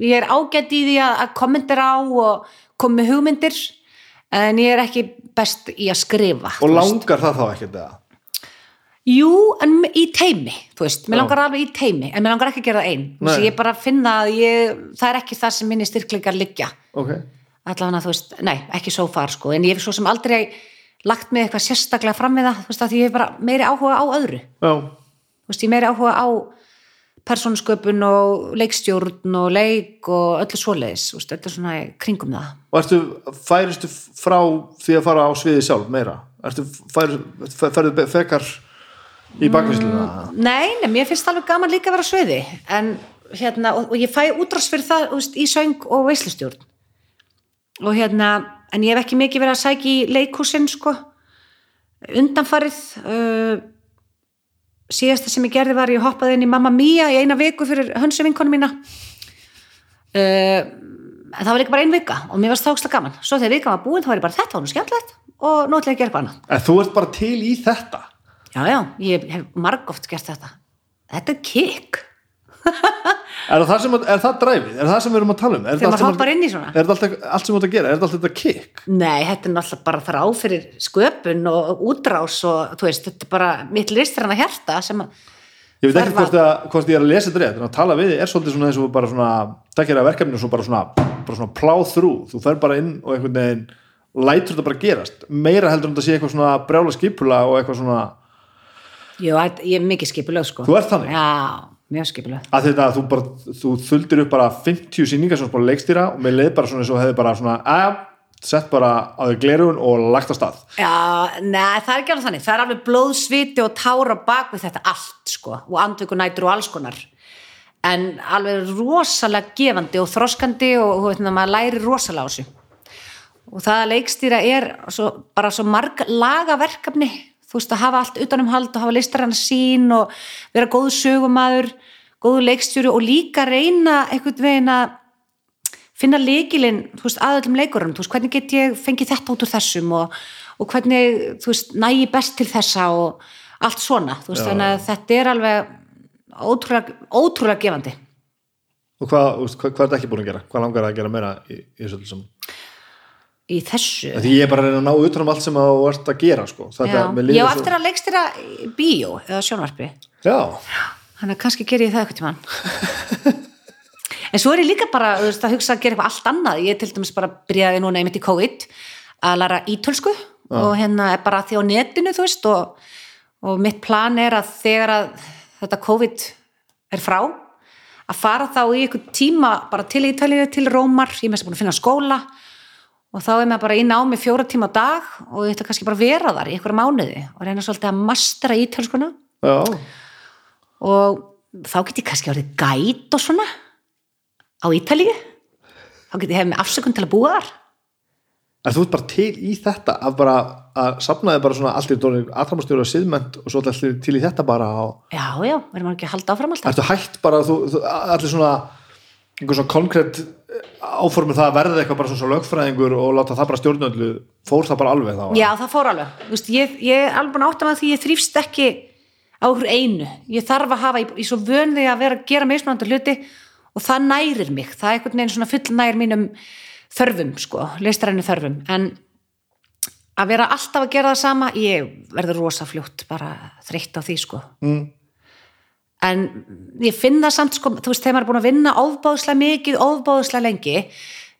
ég er ágætt í því að, kommentera á og með hugmyndir en ég er ekki best í að skrifa og þú veist. langar það þá ekkert eða Jú, en í teimi, þú veist, mér langar alveg í teimi en mér langar ekki að gera það ein þú veist, ég bara finna að ég, það er ekki það sem minni styrkleikar liggja. Ok, allavega þú veist, nei, ekki svo far sko en ég hef svo sem aldrei lagt mig eitthvað sérstaklega fram með það, þú veist, að ég hef bara meiri áhuga á öðru, já, þú veist, ég meiri áhuga á persónusköpun og leikstjórn og leik og öllu svoleiðis, þú veist, öllu svona kringum það. Og ertu, færistu frá því að fara á sviði sjálf meira? Ertu, færistu, færðu fekar í bakvísluna Nei, nei, mér finnst alveg gaman líka að vera á sviði. En hérna, og, og ég fæ útrás fyrir það veist, í söng og veislustjórn. Og hérna en ég hef ekki mikið verið að sækja í leikhúsin sko. Undanfarið uh, síðasta sem ég gerði var ég hoppaði inn í Mamma Mia í eina viku fyrir hönsu vinkonu mína. Uh, en það var líka bara ein vika og mér varst það ókslega gaman. Svo þegar vikan var búin þá var ég bara þetta var nú skemmtilegt og nú ætla ég að gera eitthvað annað. En þú ert bara til í þetta Já, já, ég hef margóft gert þetta. Þetta er kikk. er það, að- er það dræfið, er það sem við erum að tala um er Þegar maður hoppar að- inn í svona. er þetta allt, sem þú ert að gera, er þetta allt þetta kick Nei, þetta er náttúrulega bara þar á fyrir sköpun og útrás og þú veist, þetta er bara mitt listræna hjarta sem að, ég veit ekki hvort, að, hvort ég er að lesa þetta rétt en að tala við er svolítið svona eins og bara svona takkir að verkefninu og svo bara svona, bara svona pláð þrú, þú fer bara inn og einhvern veginn lætur þetta bara gerast meira heldur en þetta sé eitthvað svona brjála skipula og eitthvað svona, jú, ég er mikið skipulög sko. Þú ert þannig? Já, mjög skipulög. að þetta að þú bara þú þuldir upp bara 50 sýningar sem þú bara leikstýra og með leið bara svona eins og hefði bara svona að sett bara á þau glerun og lagt á stað Já, nei, það er ekki alveg þannig. Það er alveg blóðsviti og tára bak við þetta allt sko og andvökunætur og alls konar. En alveg rosalega gefandi og þroskandi og veit, maður læri rosalega á þessu. og það að leikstýra er svo, bara svo marg lagaverkefni þú veist að hafa allt utanum hald og hafa listarann sín og vera góð sögumæður góðu leikstjóri og líka reyna einhvern veginn að finna leikilinn, þú veist, aðallum leikurum. Þú veist, hvernig get ég fengið þetta út úr þessum og, og hvernig, þú veist, næ ég best til þessa og allt svona. Þú veist, Já. þannig að þetta er alveg ótrúlega, ótrúlega gefandi. Og hvað, hvað, hvað er þetta ekki búin að gera? Hvað langar það að gera meira í, í þessu saman í þessu því ég er bara að reyna að ná utan um allt sem þú ert að gera sko. Já, ég á svo- eftir að leikstýra í bíó eða sjónvarpi. Já, þannig að kannski ger ég það eitthvað tímann. En svo er ég líka bara veist, að hugsa að gera eitthvað allt annað. Ég til dæmis bara byrjaði núna einmitt í COVID að læra ítölsku og hérna er bara því á netinu þú veist og, og mitt plan er að þegar að þetta COVID er frá að fara þá í einhvern tíma bara til Ítalíu, til Rómar. Ég er mest búin að finna skóla og þá er maður bara í námi fjóra tíma á dag og ætla kannski bara vera þar í einhverja mánuði og reyna svolítið að mastera ítölskuna og þá get ég kannski orðið gæt og svona á Ítalíu. Þá get ég hefði með afsökun til að búa þar. En þú ert bara til í þetta að bara að safnaði bara svona allt í dóni aðramastjóru og siðment og svo allir til í þetta bara og já, já, verður maður ekki að halda áfram alltaf. Ertu hægt bara þú, þú, allir svona einhver svona konkrétt áformið það að verða eitthvað bara svona lögfræðingur og láta það bara stjórnöldu fór það bara alveg þá já, það fór alveg, Þú veist, ég, ég er alveg búin að átta með því ég þrýfst ekki á okkur einu. Ég þarf að hafa, ég er svo vön því að vera að gera mismunandi hluti og það nærir mig. Það er einhvern veginn svona fullnægir mínum þörfum, sko, listarænu þörfum. En að vera alltaf að gera það sama ég verður rosa fljótt bara þreytt á því, sko. Mm. En ég finn það samt sko, þú veist, þegar maður er búin að vinna ofbáðslega mikið, ofbáðslega lengi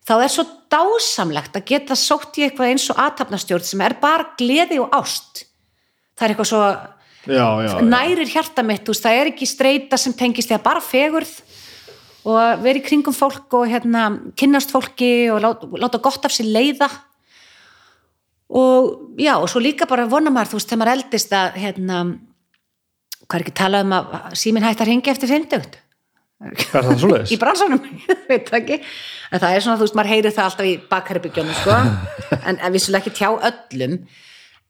þá er svo dásamlegt að geta sótt í eitthvað eins og aðtapnastjórn sem er bara gleði og ást það er eitthvað svo já, já, já. nærir hjarta mitt, veist, það er ekki streyta sem tengist því að bara fegurð og í kringum fólk og hérna kynnast fólki og láta, láta gott af sér leiða og já, og svo líka bara vona maður, þú veist, þegar maður eldist að hérna, hvað er ekki talað um að síminn hægt að ringa eftir 50 er það svoleiðis? í bransanum, veit það ekki. En það er svona, þú veist, maður heyrir það alltaf í bakherbyggjónu, sko. En, en vissulega ekki tjá öllum.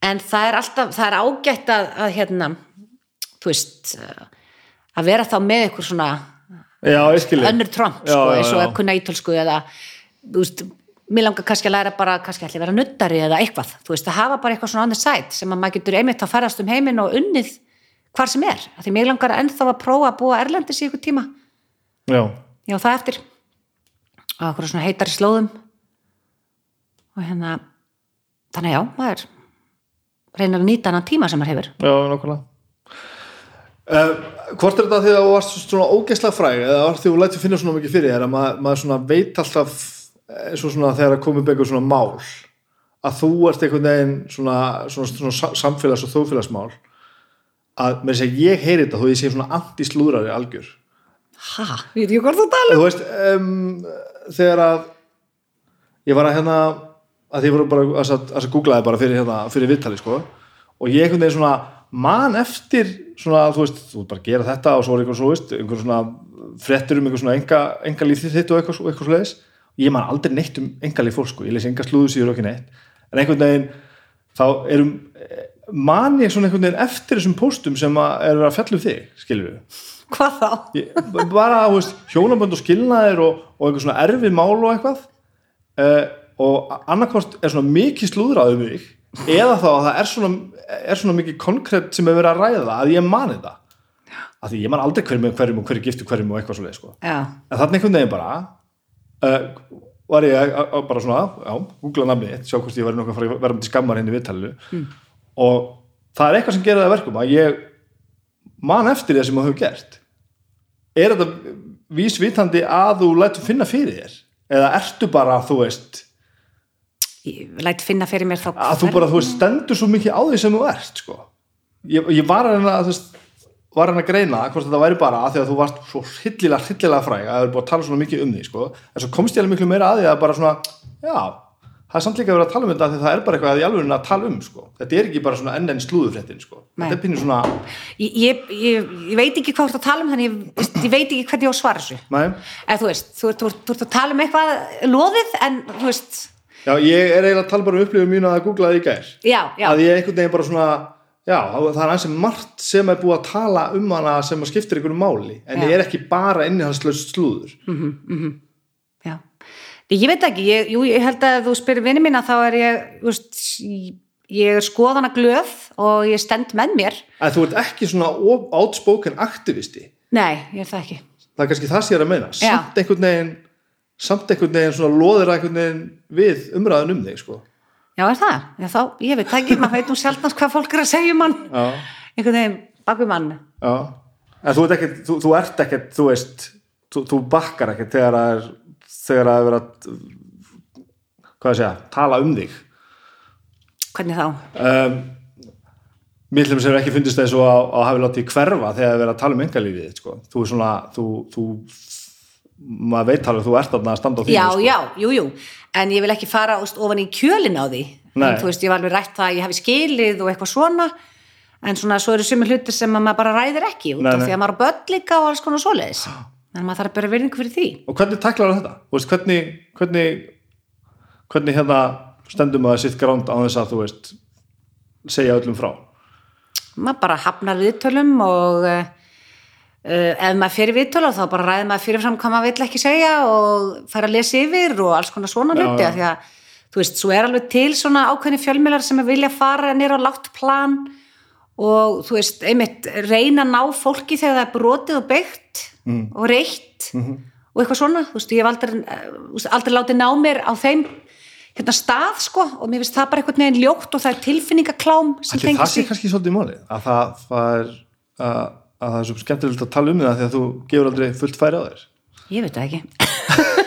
En það er alltaf, það er ágætt að, að hérna, þú veist að vera þá með eitthvað svona já, önnur tromp, sko, eins og já. að kunna ítölsku eða, þú veist mér langar kannski að læra bara, kannski allir vera nuttari eða eitthvað, þú veist, að hafa bara eitthvað svona on the side sem að maður getur einmitt að farast um heiminn og unnið hvar sem er, af því mér langar ennþá að prófa að búa erlendis í eitthvað tíma. Já, já, það eftir. Á okkur svona heitari slóðum. Og hérna þannig já, maður reynir að nýta hann tíma sem maður hefur. Já, nákvæmlega. Uh, hvort er þetta því að þú varst svona ógeðslega fræg eða var því að þú lætur finna svona mikið fyrir þér að maður, maður svona veit alltaf eins og svona þegar að komið byggur svona mál að þú ert einhvern veginn svona, svona, svona, sa- samfélags og þjóðfélagsmál að með þess að ég heyri þetta þó ég sé svona anti-slúðrari algjör. Ha, við veitum ekki hvort þú tala þú veist um, þegar að ég var að hérna að ég voru bara að, að, að googlaði bara fyrir, hérna, fyrir viðtali sko. Og ég einhvern veginn svona man eftir svona þú veist, þú bara gera þetta og svo er eitthvað svo veist, einhver svona fréttur um einhver svona enga, enga líf þitt og eitthvað, eitthvað svo leiðis ég man aldrei neitt um enga líf fólk sko, ég les enga slúðu síður og ekki neitt. En einhvern veginn þá erum man ég svona einhvern veginn eftir þessum póstum sem að er að fjalla um þig, skilur við hvað þá? ég, bara, þú veist, hjónabönd og skilnaðir og, og eitthvað svona erfið mál og eitthvað uh, og annarkvort er svona mikið slúðraðu mig eða þá að það er svona, er svona mikið konkrétt sem er verið að ræða að ég mani það af því ég man aldrei hverjum með hverjum og hverju giftu hverjum og eitthvað svo leið sko. en þannig einhvern veginn bara uh, var ég að, að, bara svona já, googla namnið, sjá hvort ég var nokkuð að fara að vera með skammar henni viðtalinu mm. Og það er eitthvað sem gerir það að verkum að ég man eftir það sem þú hefur gert. Er þetta vísvitandi að þú lætur finna fyrir þér? Eða ertu bara, þú veist ég læt finna fyrir mér þá að þú bara, þú veist, stendur svo mikið á því sem þú ert, sko. Ég, ég var að að, þú veist var að reyna að greina hvort þetta væri bara að því að þú varst svo hryllilega, hryllilega fræg að það er búið að tala svona mikið um því, sko. En svo komst ég alveg miklu meira að því að bara svona já, það er samt líka verið að tala um þetta að það er bara eitthvað að í alveg að tala um, sko. Þetta er ekki bara svona enn enn slúðufréttin, sko. Þetta er pínu svona, ég, ég, ég, ég veit ekki hvað þú ert að tala um þannig ég, ég veit ekki hvernig ég á að svara þessu. Eða þú veist, þú ert, þú, ert, þú ert að tala um eitthvað loðið en þú veist já, ég er eiginlega að tala bara um upplifum mínu að það í gær. Já, já, að ég einhvern veginn bara svona já, það er aðeins margt sem er búið að tala um hana sem að skiptir einhverju máli en Já. ég er ekki bara. Ég veit ekki, ég, jú, ég held að þú spyrir vinni mína þá er ég, veist, ég- er skoðana glöð og ég stend með mér. en þú ert ekki svona outspoken aktivisti Nei, ég er það ekki. það er kannski það sem ég er að meina samt einhvern veginn samt einhvern veginn svona loðir einhvern veginn við umræðan um þig sko Já, er það? Já, þá, ég veit ekki, maður veit nú sjálfnast hvað fólk er að segja um mann. já, Einhvern veginn bak við mann. já. en þú ert ekkert þú, þú ert ekkert, þú veist þú, þú bakkar ekkert þegar það er þegar það er verið að hvað að segja, tala um þig Hvernig þá? um, mér þess að ekki fundist þess að, að hafi látið hverfa þegar það er verið að tala um engalífið sko. þú er svona þú, þú maður veit alveg að þú ert að standa á því Já, sko. já, jú, jú. En ég vil ekki fara úst, ofan í kjölin á því. En, þú veist, ég var alveg rætt það að ég hafi skilið og eitthvað svona. En svona, svo eru sumi hlutir sem að maður bara ræðir ekki út af því að maður er börn líka og alls konar svoleiðis. En maður þarf að bera virðingu fyrir því. og hvernig taklar þetta? Veist, hvernig, hvernig hvernig hérna stendum maður sitt gránd á þess að þú veist segja öllum frá Maður bara hafnar viðtölum og uh, ef maður fyrir viðtölu þá bara ræðir maður fyrirfram hvað maður vill ekki segja og fær að lesa yfir og alls konar svona hluti því að þú veist, svo er alveg til svona ákveðni fjölmiðlar sem vilja fara nýra á látt plan og þú veist, einmitt reyna að ná fólki þegar það er brotið og byggt Mm. og reitt Mhm. og eitthvað svona, þú veist, ég hef aldrei, eh, aldrei látið ná mér á þeim hérna stað sko og mér finnst það bara einhvern veginn ljótt og það er tilfinningaklám sem Ætli það sé kannski svolítið máli að það, það er að, að það er svo skemmtilegt að tala um það að þú gefur aldrei fullt færi á þér ég veit það ekki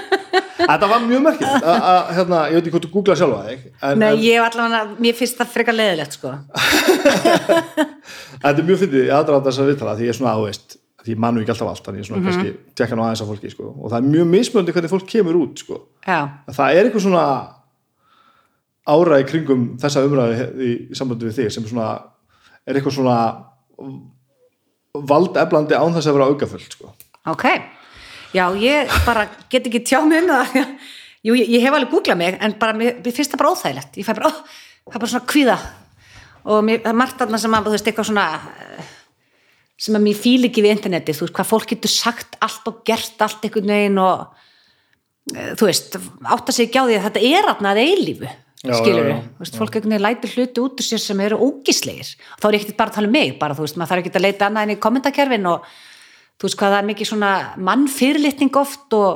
Þetta var mjög að, hérna, ég veit ekki hvort þú googla sjálfa en, Nei, en ég hef allavega, mér finnst það frekar leðilegt sko. þetta er mjög fyndið, ég aðdraða þess að viðtala því ég er svona, þú veist, því ég mannu ekki alltaf allt þannig ég svona kannski tekka nú aðeins á fólki sko. og það er mjög mismöndi hvernig fólk kemur út sko. Það er eitthvað svona ára í kringum þessa umræði í, sambandi við þig sem svona er eitthvað svona valdeflandi án þess að vera aukaföld sko. ok Já, ég bara get ekki tjá mig um það Jú, ég, ég hef alveg googlað mig en bara, mér, mér finnst það bara óþægilegt ég fæ bara, ó, það er bara svona kvíða og mér, það er margt þarna sem að, þú veist, eitthvað svona sem að mér fíl ekki við interneti, þú veist, hvað fólk getur sagt allt og gert allt einhvern veginn og eh, þú veist, átta sig ekki á því að þetta er aðna að eilífu skilur við, þú veist, fólk einhvern veginn lætur hluti út úr sér sem eru ógislegir þá er ég ekkert bara að tala um mig, bara þú veist, maður þarf ekki að leita annað en í kommentakerfin og þú veist hvað það er mikið svona mannfyrirlitning oft og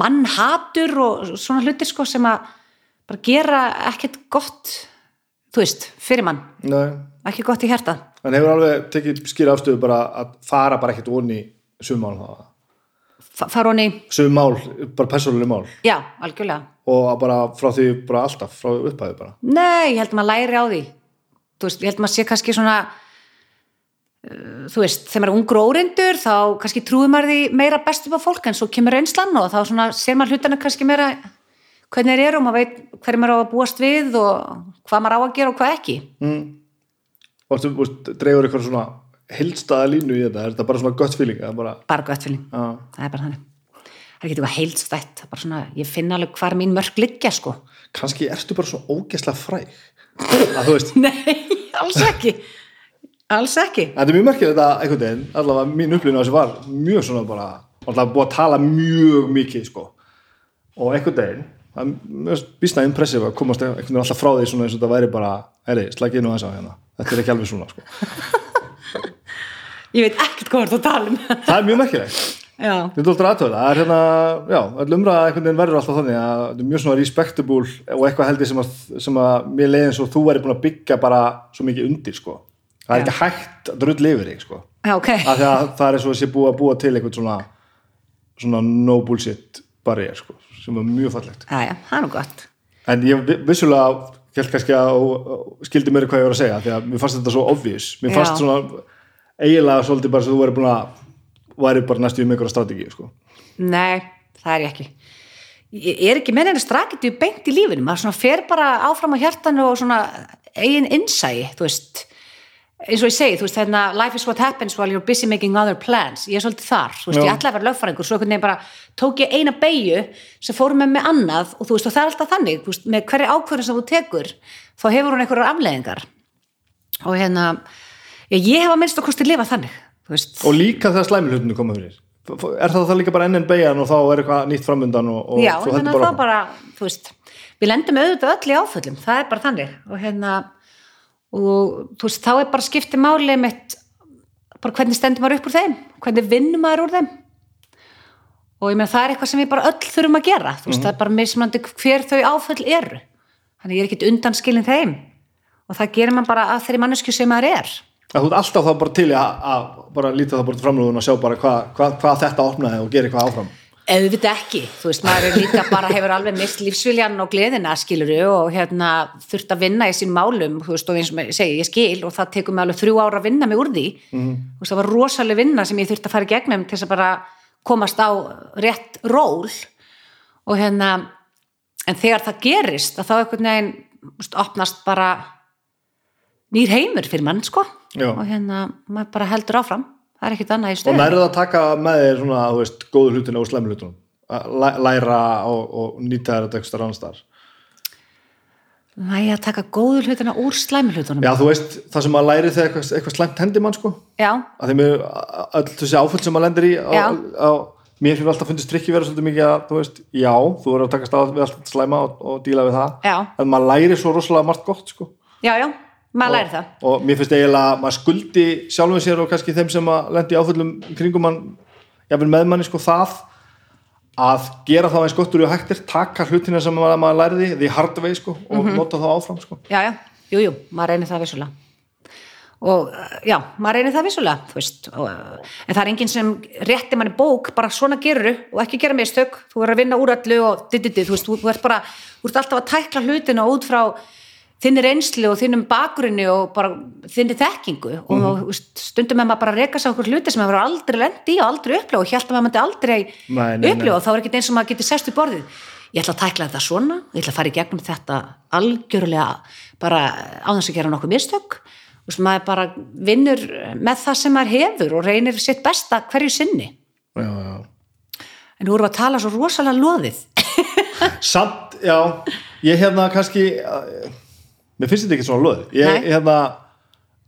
mannhatur og svona hlutir sko sem að bara gera ekkert gott þú veist, fyrir mann. Nei. ekki gott í hjarta en hefur alveg tekið skýra afstöðu bara að fara bara ekkert onni sumál Fa- fara honi, sumál, bara persónuleg mál? Já, algjörlega. Og bara frá því bara alltaf frá upphæðu bara? Nei, ég held maður læri á því. Veist, ég held maður sé kannski svona uh, þú veist, þegar maður er ungur óreindur þá kannski trúið maður því meira best upp á fólk en svo kemur reynslan og þá svona sér maður hlutana kannski meira hvernig þeir eru og maður veit hverju maður á að búast við og hvað maður á að gera og hvað ekki. Og þú dreifur eitthvað svona heildstaða línu í þetta, er þetta bara svona gött feeling eða bara, bara gott fylging, já, það er bara þannig. Það er ekki eitthvað heilstætt, það bara svona ég finn alveg hvar mín mörk liggja sko. Kannski ertu bara svo ógesla fræg. Að þú veist, nei, alls ekki. Alls ekki. Þetta er mjög merkilegt þetta einhvern veginn, allavega mín upplýðin á þessu var mjög svona bara, allavega búið að tala mjög mikið sko. Og einhvern veginn, það er mjög býstna impressive að komast einhvern veginn alltaf frá því svona eins og þetta væri bara, herri, slagið nú aðeins á hérna. Þetta er ekki alveg svona sko. Ég veit ekkert hvað þú tala um. Það er mjög merkilegt. Er það er hérna, já, umræða einhvern veginn verður alltaf þannig að þetta er mjög svona respectable og eitthvað heldur sem sem að mér leiði eins og þú væri búin að byggja bara svo mikið undir, sko. Það er Já. ekki hægt að drull yfir þig, sko. já, ok. Af því að það er svo að sé búið að búa til eitthvað svona, svona no bullshit barrier, sko, sem er mjög fallegt. já, já, það er nú gott En ég vi- vissulega held kannski að og skildi mér hvað ég var að segja, því að mér fannst þetta svo obvious. Mér Já. fannst svona eiginlega svolítið bara sem þú væri búin að væri bara næstu um einhverja strategi, sko. Nei, það er ég ekki. Ég er ekki með neina strakiti beint í lífinu, maður svona fer bara áfram á hjartanu og svona eigin innsæi, þú veist, eins og ég segi, þú veist, hérna, life is what happens while you're busy making other plans, ég er svolítið þar, þú veist, Já. ég ætlaði að vera lögfræðingur, svo einhvern veginn bara tók ég eina beigju sem fór með með annað og þú veist, og það er alltaf þannig, þú veist, með hverju ákvörðin sem þú tekur, þá hefur hún einhverjar afleðingar og hérna já, ég hef að minnst að kosti lifa þannig þú veist, og líka þegar slæmi hlutinu koma fyrir. Er það það líka bara enn en beigjan og þá er eitthvað nýtt framundan og, og já, ég heldur meina bara bara þú veist, við lendum auðvitað öll í áföllum það er bara þannig. Og hérna og þú veist, þá er bara skipti máli mitt bara hvernig stendur maður upp úr þeim? Hvernig vinnum maður úr þeim? Og ég meina það er eitthvað sem við bara öll þurfum að gera. Þú veist, Mhm. það er bara mismunandi hver þau áföll eru. Þannig ég er ekkit undanskilin þeim. Og það gerir maður bara að þeirri mannesku sem maður er. Að þú ert alltaf þá bara til að, að bara líta það bara til framlöðun og sjá bara hvað hva, hva þetta opnaði og gera eitthvað áfram auðvitað ekki, þú veist, maður er líka bara hefur alveg mist lífsviljan og gleðina skiluru og hérna þurft að vinna í sín málum, þú veist, og eins og ég segi ég skil og það tekur mig alveg þrjú ára að vinna mig úr því, Mhm. þú veist, það var rosaleg vinna sem ég þurft að fara í gegnum til þess að bara komast á rétt ról. Og hérna en þegar það gerist, þá einhvern veginn þú veist, opnast bara nýr heimur fyrir mann, sko. Já. og hérna, maður bara heldur áfram það er ekkert annað í og stöðu nærðu það að taka með þér svona, þú veist, góðu hlutina og slæmi hlutunum? Að læ- læra og, og nýta þér þetta ekstra annars þar Næja, að taka góðu hlutina úr slæmi hlutunum. Já, þú veist, það sem að læri þegar eitthvað, eitthvað slæmt hendi mann sko. Já, að þeim er öll þessi áföll sem maður lendir í á, á, mér hefur alltaf fundist trikki vera svolítið mikið að, þú veist, já, þú verður að takast á við allt slæma og, og díla við það. Já. en maður læri svo rosalega margt gott sko. Já, já, maður læri það. og mér finnst eiginlega að maður skuldi sjálfum sér og kannski þeim sem að lendi áföllum kringum mann, jáfnvel með manni sko það að gera þá eins gott úr í og hægtir, taka hlutina sem maður, maður læriði, því hard way sko og nota þá áfram sko. Já, já, jú, jú, maður reynir það vissulega. Og uh, já, maður reynir það vissulega þú veist, og, uh, en það er enginn sem rétti manni bók, bara svona geruru og ekki gera mistök, þú verður að vinna úr öllu og dididi, þú veist, þú, þú ert bara þú ert alltaf að tækla hlutina út frá þinni reynslu og þinnum bakgrunni og bara þinni þekkingu. Og veist, stundum með maður bara að reka sig á okkur hluti sem maður aldrei lendi í og aldrei upplifa og hélt að maður aldrei upplifa og þá er ekki eins og maður getur sest upp borðið. Ég ætla að tækla þetta svona, ég ætla að fara í gegnum þetta algjörlega bara á þess að gera nokkuð mistök. Og sem maður bara vinnur með það sem maður hefur og reynir sitt besta hverju sinni. Já, já. en nú erum við að tala svo rosalega loðið. Samt, já, ég hérna kannski mér finnst þetta ekki svona löð ég Nei. hérna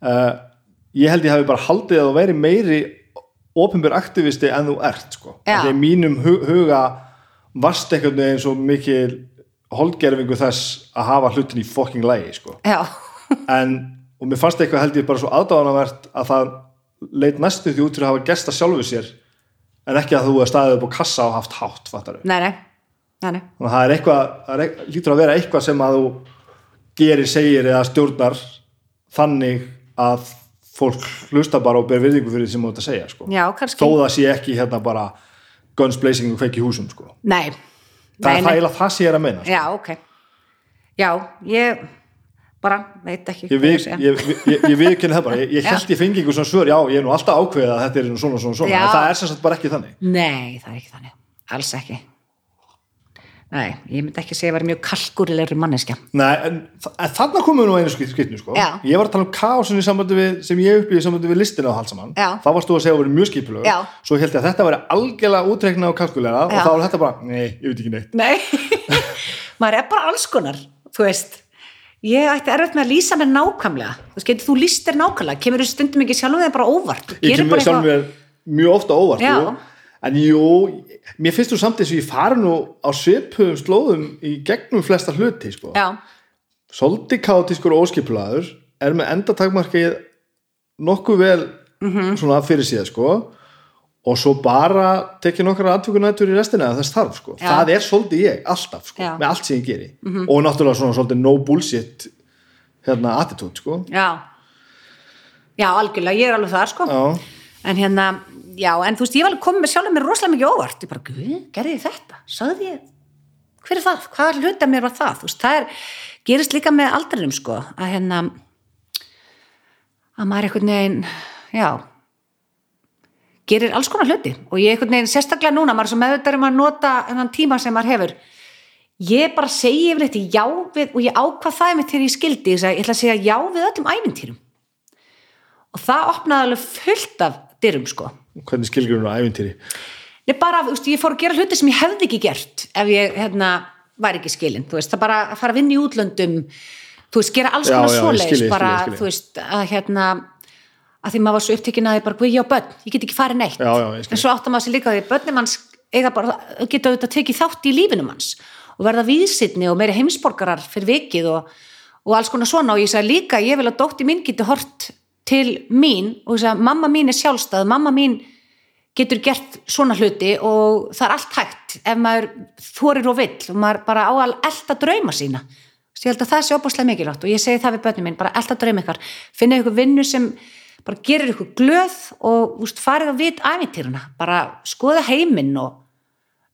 uh, ég held ég hafi bara haldið að þú væri meiri opinber aktivisti en þú ert sko, því að mínum hu huga varst einhvern veginn svo mikil holdgerfingu þess að hafa hlutin í fucking lægi sko. En, og mér fannst eitthvað held ég bara svo aðdáðanavert að það leit næstu því út fyrir að hafa gesta sjálfu sér en ekki að þú er staðið upp á kassa og haft hátt, fattar nei, nei, nei, nei. þannig að það er eitthvað, það er, eit- lítur að vera eitthvað sem að þú gerir, segir eða stjórnar þannig að fólk hlusta bara og ber virðingu fyrir því sem þú ert að segja sko. já, kannski. Þó það sé ekki hérna bara guns blazing og kveiki húsum sko. nei, það nei, er það það sem ég er að meina sko. já, ok. Já, ég bara veit ekki ég, við, ég, ég, ég viðkynni það bara. Ég, held ég fengi einhver svona svör, já ég er nú alltaf ákveðið að þetta er svona svona svona, Já. en það er sem sagt bara ekki þannig. Nei, það er ekki þannig, alls ekki Nei, ég myndi ekki segja að ég var mjög kalkurilegri manneskja. Nei, en, þarna komum við nú einu skipti, skiptinu sko. Já. ég var að tala um sambandi við sem ég uppi í sambandi við listina á halsamann Já. þá varst þú að segja að það verið mjög skipulög Já. svo held ég að þetta væri algjörlega útreikna og kalkulega og þá var þetta bara, nei, ég veit ekki neitt. Nei, maður er bara alls konar þú veist. Ég ætti erfitt með að lýsa mér nákvæmlega. Þú veist, getur þú lýst þér nákvæmlega? Kemur þú stundum ekki sjálfum þeir bara óvart? Þú ég kemur sjálf mér mjög ofta óvart Já. En jú, mér finnst þú samt eins og ég fari nú á svipuðum slóðum í gegnum flesta hluti sko. Svolítið kátískur og óskipulaður er með endatakmarkið nokkuð vel Mhm. svona fyrir síða sko. Og svo bara tekið nokkra aðtökunætur í restina af þess þarf sko, Já. það er svolítið ég alltaf sko, Já. Með allt sem ég geri. Og náttúrulega svona svolítið no bullshit hérna attitude sko. Já. Já, algjörlega, ég er alveg þar sko. Já, en hérna, já, en þú veist, ég var komið með sjálfum mér rosalega mikið óvart. Ég bara, guð, gerði ég þetta, sagði ég hver er það, hvað hluta mér var það? Þú veist, það er, gerist líka með aldrinum sko, að hérna að maður einhvern veginn já gerir alls konar hluti. Og ég einhvern veginn sérstaklega núna, maður er svo meðvitað um að nota þennan tíma sem maður hefur. Ég bara segi yfir þetta já við og ég ákvað það með þegar ég skildi ég, ætla að segja já við öllum ævintýrum. Og það opnaði alveg fullt af dyrum sko. Hvernig skilgjur hún á ævintýri? Nei, bara, veist, ég fór að gera hluti sem ég hefði ekki gert ef ég, hérna, væri ekki skilin þú veist, það bara að fara að vinna í útlöndum þú veist, gera alls konar svoleiðis bara, skil ég, skil ég. þú veist, að hérna að því maður var svo upptekinn að ég bara, ég á börn ég get ekki farið neitt. Já, já, en svo áttum maður sér líka að því börnum hans eiga bara, geta auðvitað tekið þátt í lífinum hans og verða víðsitni og meiri heimsborgarar fyrir vikið og, og alls konar svona. Og ég sagði líka, ég vil að dótti mín geti hort til mín og ég sagði, mamma mín er sjálfstæð, mamma mín getur gert svona hluti og það er allt hægt ef maður þorir og vill og maður bara á að elda drauma sína. Þess, ég held að það sé opaslega mikilvægt og ég segi það við börnum minn, bara elda drauma ykkar. Finna ykkur vinnu sem bara gerir ykkur glöð og úst, farið að vit ævintýruna, bara skoða heiminn og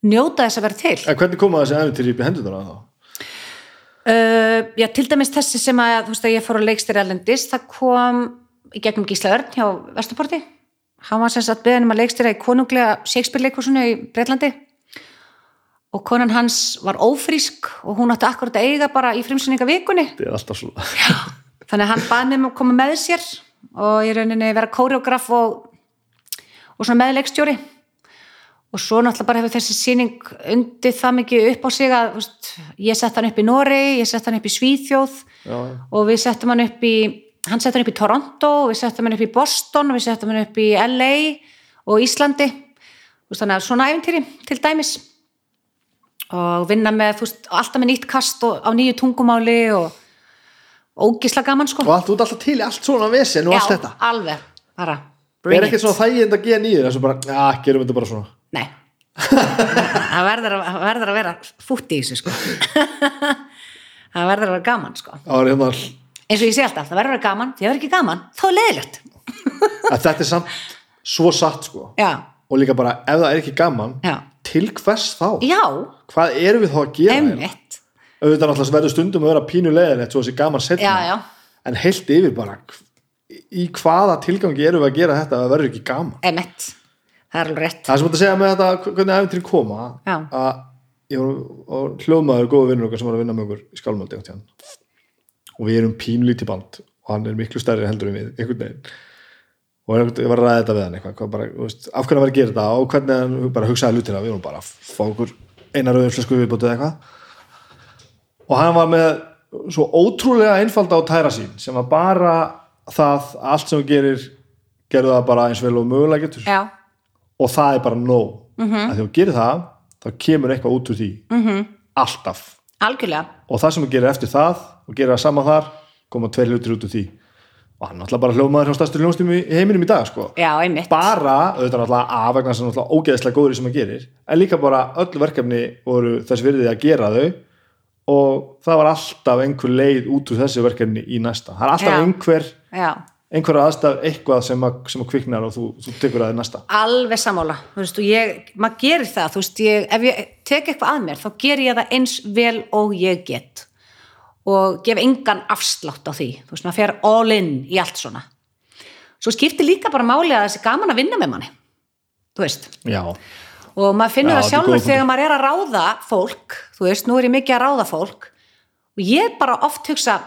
njóta þess að vera til. En hvernig koma þessi æfintýri upp í hendunar að þá? uh, já, til dæmis þessi sem að, þú veist að ég fór á leikstýri erlendis, það kom í gegnum Gísla Örn hjá Vesturporti hann var sem sagt beðin um að leikstýra í konunglega Shakespeare leikursunu í Breitlandi og konan hans var ófrísk og hún átti akkurat að eiga bara í frimsynninga vikunni. Þannig að hann baði mig um að koma með sér og í rauninni vera kóreograf og, og svona meðleikstjóri. Og svo náttúrulega bara hefur þessi síning undið það mikið upp á sig að veist, ég sett hann upp í Nóri, ég sett hann upp í Svíþjóð já. og við settum hann upp í hann settum hann upp í Toronto, við settum hann upp í Boston við settum hann upp í LA og Íslandi. Að svona æfintýri til dæmis. Og vinna með, veist, alltaf með nýtt kast og á nýju tungumáli og ógisla gaman sko. Og allt, þú ert alltaf til í allt svona vesen og allt Já, þetta. alveg, bara. Það er ekkert svona þægind að geða nýður, þess að bara, já, gerum þetta bara svona. Nei. Það verður, að, verður að vera fútt í þessu sko. Það verður að vera gaman sko. Það var hérna, eins og ég sé alltaf, það verður að vera gaman því það verður ekki gaman, þá er leiðilegt að þetta er samt svo satt, sko. já, Og líka bara, ef það er ekki gaman, já, til hvers þá? já Hvað erum við þá að gera? hérna? einmitt, Auðvitað náttúrulega verður stundum að vera pínu leiðin, svo þessi gaman setna. já, já, En heilt yfir bara, í hvaða tilgangi erum við að gera þetta að það verður ekki gaman? einmitt það er alveg rétt Það sem þú ert að segja með þetta, hvernig æfintýri koma, Já. að ég var og hljóðmaður góða vinnur okkar sem var að vinna með okkur í skálmöldi átt hérna. Og við erum pínlíti band og hann er miklu stærri heldur en við, einhvern veginn. Og ég var að ræða þetta við hann eitthvað, hvað bara, veist, af hvernig hann var að gera þetta og hvernig hann bara hugsaði hlutina við vorum bara að fá okkur eina rauðin flösku viðbótið eða eitthvað. Og hann var með svo ótrúlega einfalda á tæra sín sem var bara það að allt sem þú gerir gerðu það bara eins vel og mögulega getur. Já, og það er bara nóg. Mm -hmm. að því þú gerir það, þá kemur eitthvað út úr því. Mm -hmm. alltaf. Algjörlega. Og það sem þú gerir eftir það og gerir það sama þar, koma tveir hlutir út úr því. Og hann er náttúrulega bara hljómaður hjá stærstur hljómsdum í heiminum í dag sko. já, einmitt, bara, auðvitað náttúrulega af vegna sem náttúrulega ógeðslega góður í sem hann gerir en líka bara öll verkefni voru þess virðið að gera þau og það var alltaf einhver leið út úr þessu verkefni í næsta. Það er alltaf Já. einhver, já. einhver aðstæð eitthvað sem að, sem að kviknar og þú, þú tekur það í næsta. Alveg sammála, þú veist, og ég maður gerir það, þú veist, ég, ef ég tek eitthvað að mér, þá ger ég það eins vel og ég get og gef engan afslátt á því. Þú veist, maður fer all in í allt svona. Svo skiptir líka bara máli að þessi gaman að vinna með manni þú veist, já, og maður finnur Já, það sjálfur þegar maður er að ráða fólk þú veist, nú er ég mikið að ráða fólk. Og ég bara oft hugsa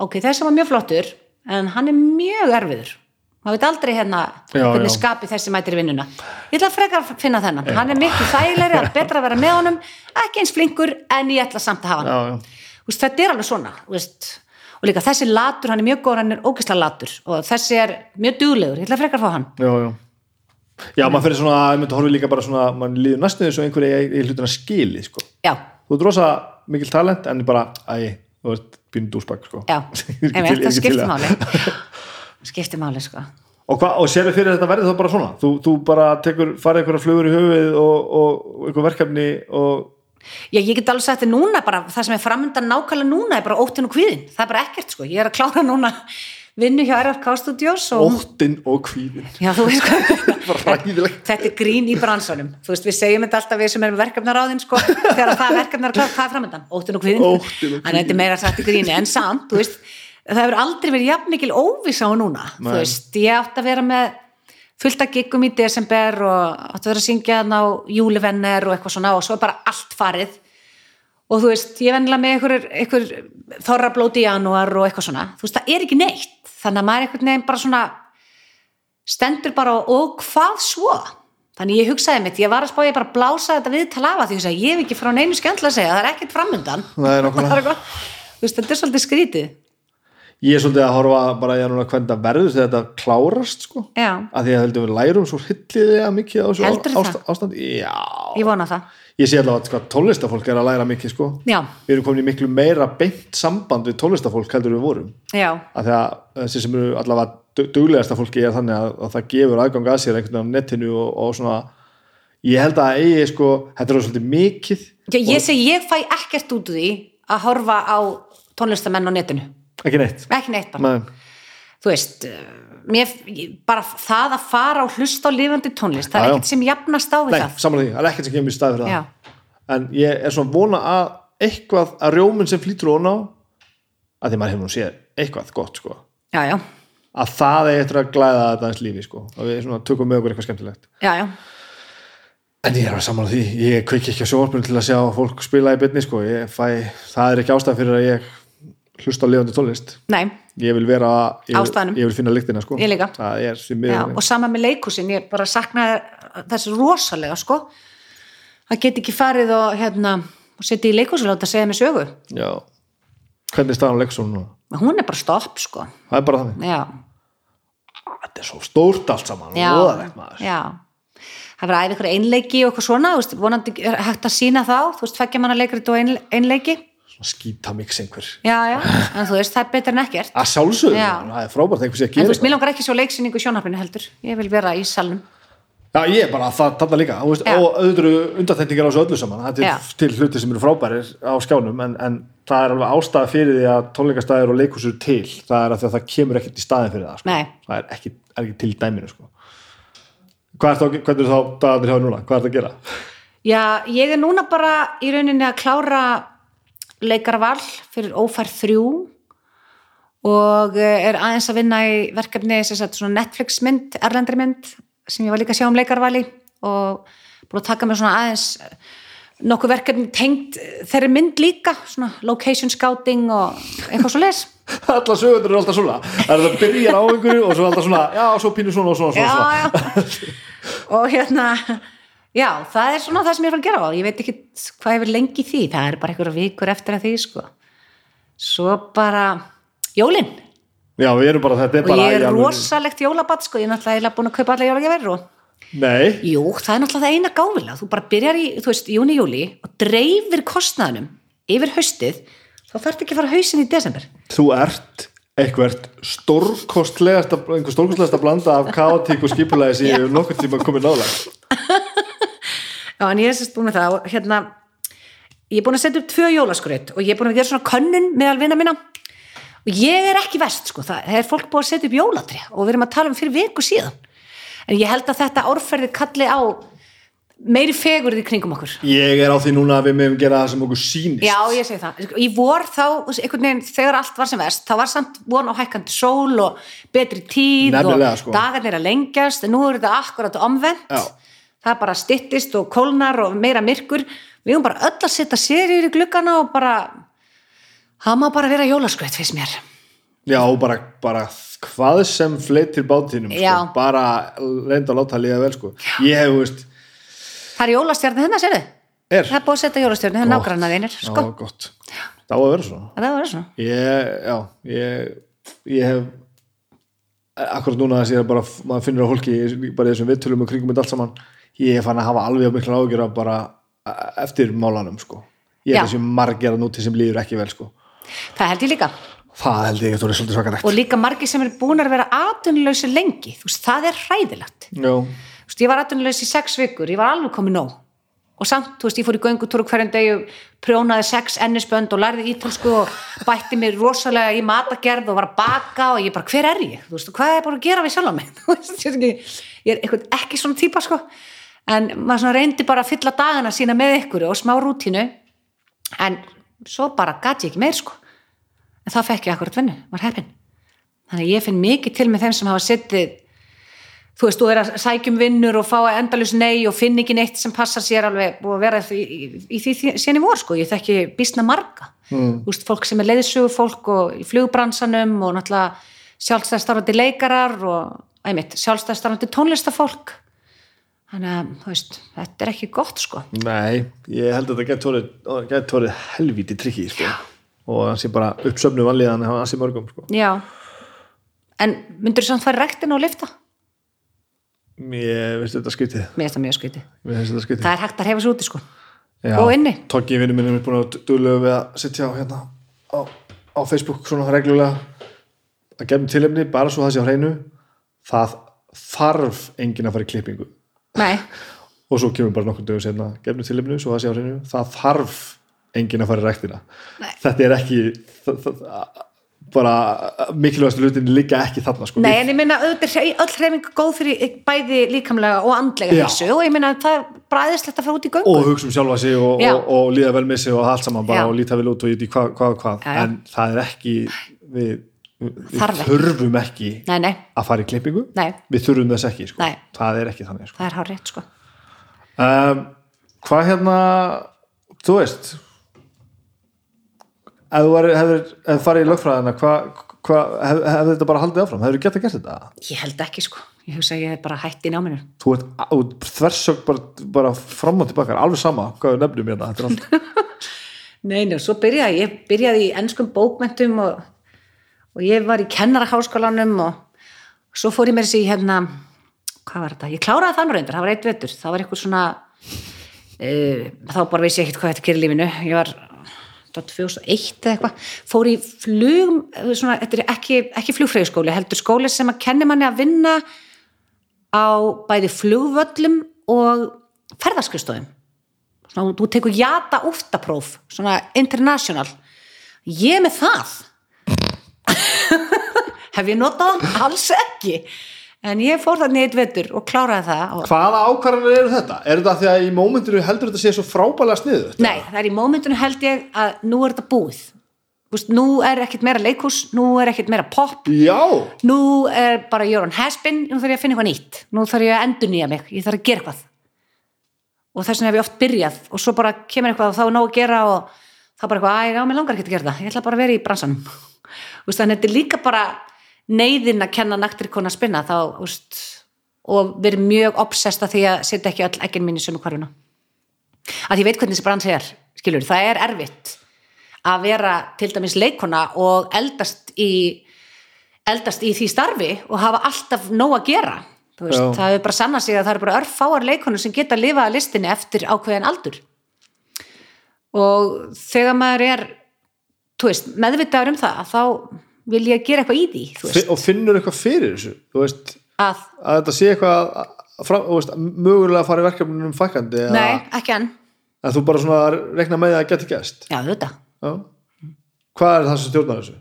ok, þessi var mjög flottur en hann er mjög erfiður. Maður veit aldrei hérna Já, hvernig já. skapi þessi mætir í vinnuna. Ég ætla að frekar að finna þennan. Hann er miklu þægilegri, það er betra að vera með honum ekki eins flinkur en ég ætla samt að hafa hann. Já, já. Veist, þetta er alveg svona veist. og líka þessi latur, hann er mjög góður hann er ógislega latur og þessi er mjög duglegur, ég ætla að frekar að fá hann já, já. Já, maður fyrir svona, ég myndi að horfa líka bara svona, maður líður næstu eins og einhverja í, hlutina skili, sko. já, Þú ert rosa mikil talent, en bara, æ, þú ert býnum dúsbakk, sko. já, er er ekki til skiptir máli skiptir máli sko Og, hva, og sérðu fyrir þetta verði þá bara svona? Þú, þú bara tekur, farið einhverja flugur í höfuð og, og, og einhver verkefni og, Já, ég get alveg sagt þetta núna bara, það sem er framöndan nákvæmlega núna er bara óttin og kvíðin, það er bara ekkert sko, ég er að klára núna vinnu hjá RFK Studios og, óttinn og kvíðin. já þú veist ræðilegt. þetta er grín í bransanum, þú veist við segjum þetta alltaf við sem erum verkefnar á þinn sko, þegar það verkefnar er klárt, hvað er framöndan, og kvíðin, Óttinn og kvíðinn. þannig að þetta er meira sagt í gríni, en samt, þú veist, það hefur aldrei verið jafn mikil óvisa á núna, þú Nei. veist, ég átt að vera með fullt að giggum í desember og átt að vera að syngja þarna á júlivenner og eitthvað svona og svo er bara allt farið. Og þú veist, ég vennilega með einhver, einhver þorrablóti í janúar og eitthvað svona. Þú veist, það er ekki neitt. Þannig að maður einhvern veginn bara svona stendur bara og, og hvað svo? Þannig ég hugsaði mitt, ég var að spá ég bara að blása þetta við talafa því að ég hef ekki frá neinu skemmtilega að segja, það er ekkert framundan. Nei. Það eitthvað. Þú veist, þetta er svolítið skrítið ég er svolítið að horfa bara í að núna hvernig það verður þegar þetta klárast sko. Já, að því að heldur við lærum svo hilliðlega mikið á þessu Heldurðu ást- ástandi. Já, ég vona það. Ég sé allavega að sko, tónlistafólk er að læra mikið sko. Já, við erum komin í miklu meira beint samband við tónlistafólk heldur við vorum. Já, að því að þessi sem eru allavega du- duglegasta fólki er þannig að, að það gefur aðgang að sér einhvern veginn á netinu og, og svona ég held að eigi sko, þetta er svolítið mikið já ég segi, ég fæ ekkert út úr því að horfa á tónlistamenn á netinu ekki neitt? Ekki neitt bara, þú veist eh, mér, bara það að fara og hlusta á lifandi tónlist, það er ekkert sem jafnast á við nei það. samanlega því, það er ekkert sem kemur í stað fyrir já, það en ég er svona vona að eitthvað að rjóminn sem flýtur ón á að því maður hefur nú séð eitthvað gott sko. Já, já, að það er eftir að glæða þetta eins lífi sko. Og við svona tökum með okkur eitthvað skemmtilegt. Já, já. En ég er að samanlega því, ég kveiki ekki á sjónvarpunum til að sjá fólk spila í byrni sko. Ég fæ, það er ekki ástæð fyrir að ég hlusta á lifandi tónlist. Nei, ég vil vera, ég, Á vil- ég vil finna lyktina sko. Já, og sama með leikúsin ég bara saknaði þessu rosalega sko það get ekki farið og hérna og setja í leikúsin og láta segja mig sögu. Já. hvernig er staðan leiksson nú? hún er bara stopp sko. Það er bara þannig, já, þetta er svo stórt allt saman. Það verður ykkur einleiki og eitthvað svona veist, vonandi hægt að sína þá þú veist, tveggja manna leikrit og ein, einleiki skítamix einhver já, já, en þú veist, það er betur en ekkert að sjálfsögðu, Já. það er frábært einhversi að en gera þú veist, mér langar ekki svo leiksýningu í sjónarfinu heldur ég vil vera í salnum já, ég er bara að það þarna líka veist, Já. og eru undarþendingar á þessu öllu saman Já. er til hluti sem eru frábærir á skjánum en, en það er alveg ástæða fyrir því að tónleikastæðir og leikhúsur til það er að, að það kemur ekkert í staðin fyrir það sko. Það er ekki, er ekki til dæminu sko. er hvernig er þá dagarnir hjá núna, hvað er það að gera? já, ég er núna bara í rauninni að klára leikarval fyrir ófær þrjú og eh, er aðeins að vinna í verkefni Netflix mynd, erlendri mynd sem ég var líka að sjá um leikarvali og búin að taka mér svona aðeins eh, nokkuð verkefni tengt eh, þeirri mynd líka, svona location scouting og eitthvað svo les Alla sögundur eru alltaf svona það er byrjar á einhverju og svo alltaf svona já, svo pínu svona og svona, svona, svona. já, já. og hérna já, það er svona það sem ég er að fara að gera og ég veit ekki hvað ég vil lengi í því. Það er bara einhverja vikur eftir að því sko. svo bara jólin. Já, við erum bara, þetta er og bara ég í er rosalegt jólabatt sko, ég er náttúrulega búin að kaupa alla jólagjafir og Nei, jú, það er náttúrulega það eina gáfilega þú bara byrjar í, þú veist, júni, júli og dreifir kostnaðunum yfir haustið þá þarf ekki að fara hausin í desember. Þú ert eitthvert stórkostlegasta einhver stórkostlegasta blanda af kaotík og skipulæði sem ég hef nokkur tíma komið nálega Já, en ég er sérst búin með það og hérna, ég er búin að setja upp tvö jólaskraut og ég er búin að gera svona könnun meðal vinna minna og ég er ekki verst, sko, það er fólk búin að setja upp jólatri og við erum að tala um fyrir viku síðan en ég held að þetta árferði kalli á meiri fegurði kringum okkur ég er á því núna að við meðum gera það sem okkur sýnist Já, ég segi það. Í vor þá, einhvern veginn, þegar allt var sem verst, þá var samt von á hækkandi sól og betri tíð Nefnilega, og sko. dagarnir að lengjast, en nú er þetta akkurat omvend. Já. Það bara styttist og kólnar og meira myrkur. Við höfum bara öll að setja serjur í gluggana og bara, það má bara vera jólaskvætt fyrst mér. já, bara, bara hvað sem fleitir bátinum sko. Bara reynda að láta að líða vel sko. ég hef, veist, Það er jólastjarni hérna, sérðu? er Það er búið að setja jólastjarni, það er nágranna þínir, sko. já, gott, það á að vera svona Það var svona. ég, já, ég ég hef akkurat núna þess að ég bara, maður finnir á fólki bara þessum viðtölum og kringum þetta allt saman ég fann að hafa alveg mikla ágjör af bara eftir málanum sko. Ég er þessi margir að núti sem líður ekki vel sko. Það held ég líka. það held ég að það er svolítið svakalegt. Og líka margir sem er búin að vera atvinnuleysi lengi, þú veist, það er hræðilegt. veist, ég var atvinnulegs í sex vikur, ég var alveg komið nóg. Og samt, þú veist, ég fór í göngutúru hverjum degi og prjónaði sex ennisbönd og lærði ítalsku og bætti mér rosalega í matagerð og var að baka og ég bara, hver er ég? Þú veist, hvað er bara að gera við sjálf á mig? Þú veist, ég er eitthvað ekki svona típa, sko en maður reyndi bara að fylla dagana sína með ykkur og smá rútínu. En svo bara gati ég ekki meir, sko. En þá fekk ég akkurat vinnu, var heppin. Þannig að ég finn mikið til með þeim sem hafa sittið þú veist, þú er að sækjum vinnur og fá endalus nei og finn ekki neitt sem passar sér alveg og vera í, í, í því síðan í vor sko, ég þekki bísna marga. Mm. þú veist, fólk sem er leiðsugu fólk og í flugbransanum og náttúrulega sjálfstæðstarfandi leikarar og einmitt, sjálfstæðstarfandi tónlistafólk þannig að, veist, þetta er ekki gott sko. Nei, ég held að þetta gett orðið, gett orðið helvíti trikki sko. Og hann sé bara uppsöfnu vanlíðan hann sé mörgum sko. já. En myndur þú samt fara í rektin og lifta? Mér finnst þetta skytið Mér finnst það mjög þetta skytið Það er hægt að hefa svo úti sko. Já, og inni. Toggi vinnu minn er búin að duglega við að sitja á hérna á, á Facebook svona reglulega. Að gefnum tilefni bara svo það sé á hreinu. Það þarf enginn að fara í klippingu Nei, og svo kemur bara nokkur dögum senna gefnum tilefni svo það sé á hreinu það þarf enginn að fara í rektina Nei. þetta er ekki það, það, bara mikilvægast hlutin líka ekki þarna sko. Nei, en ég minna öll hreyfing góð fyrir bæði líkamlega og andlega Já. hilsu og ég minna það er bara æðislegt að fara út í göngu og hugsa um sjálfa sig og, og, og líða vel með sig og allt saman bara Já. og líta vel út og í hvað, hvað, hvað. En það er ekki við, við þurfum ekki Nei, nei, að fara í klippingu. Nei, við þurfum þess ekki sko. Það er ekki þannig sko. það er hár rétt sko. Um, hvað hérna þú veist ef þú hefðir farið í lögfræðina hvað hva, hef, hefði þetta bara haldið áfram? Hefur þú getað gert þetta? Ég held ekki sko, ég hugsa að ég hef bara hætt í náminu þú ert, þversög bara, bara fram og tilbaka, alveg sama hvað við nefnum hérna þetta er allt. Nei, nei, svo byrjaði ég byrjaði í ennskum bókmentum og, og ég var í kennaraháskólanum og svo fór ég mér þessi hérna hvað var þetta, ég kláraði þann reyndur, það var eitt vetur. Það var eitthvað svona uh, þá bara vissi ég ekkert hvað þetta gerir í lífinu. Ég var þetta var 2001 eða eitthvað, fór í flug eh, svona, þetta er ekki, ekki flugfræðskóli heldur skóli sem að kenni manni að vinna á bæði flugvöllum og ferðarskristóðum svona, þú tekur jata úftapróf svona international. Ég með það hef ég notað það? alls ekki en ég fór það neitt vetur og kláraði það og... hvaða ákvarðanir eru þetta? er þetta því að í mómentinu heldur þetta sé svo frábælega sniðu? nei, það er í mómentinu held ég að nú er þetta búið Vist, nú er ekkert meira leikhús nú er ekkert meira pop já, nú er bara Jörn Hespin nú þarf ég að finna eitthvað nýtt nú þarf ég að endur nýja mig, ég þarf að gera eitthvað og þess vegna hef ég oft byrjað og svo bara kemur eitthvað og þá er nóg að gera og þá bara eitthvað, að já, mér langar ekki að gera það. Ég ætla bara að vera í bransanum. Þannig að þetta er líka bara neyðin að kenna naktir kona að spinna þá, úst, og verið mjög obsessed að því að setja ekki öll ekkert mín í sömu hverfuna. Að ég veit hvernig þessi bransi er skilur, það er erfitt að vera til dæmis leikona og eldast í eldast í því starfi og hafa alltaf nóg að gera. Veist, það er bara sanna sig að það eru bara örfáar leikonur sem geta að lifa að listinni eftir ákveðin aldur og þegar maður er veist, meðvitaður um það þá vil ég gera eitthvað í því og finnur eitthvað fyrir þessu veist, að, að þetta sé eitthvað að, að, fram, veist, mögulega að fara í verkefnum fækandi nei, ekki enn. Að þú bara svona rekna með það að geti gæst já, þetta, Já. hvað er það sem stjórnar þessu?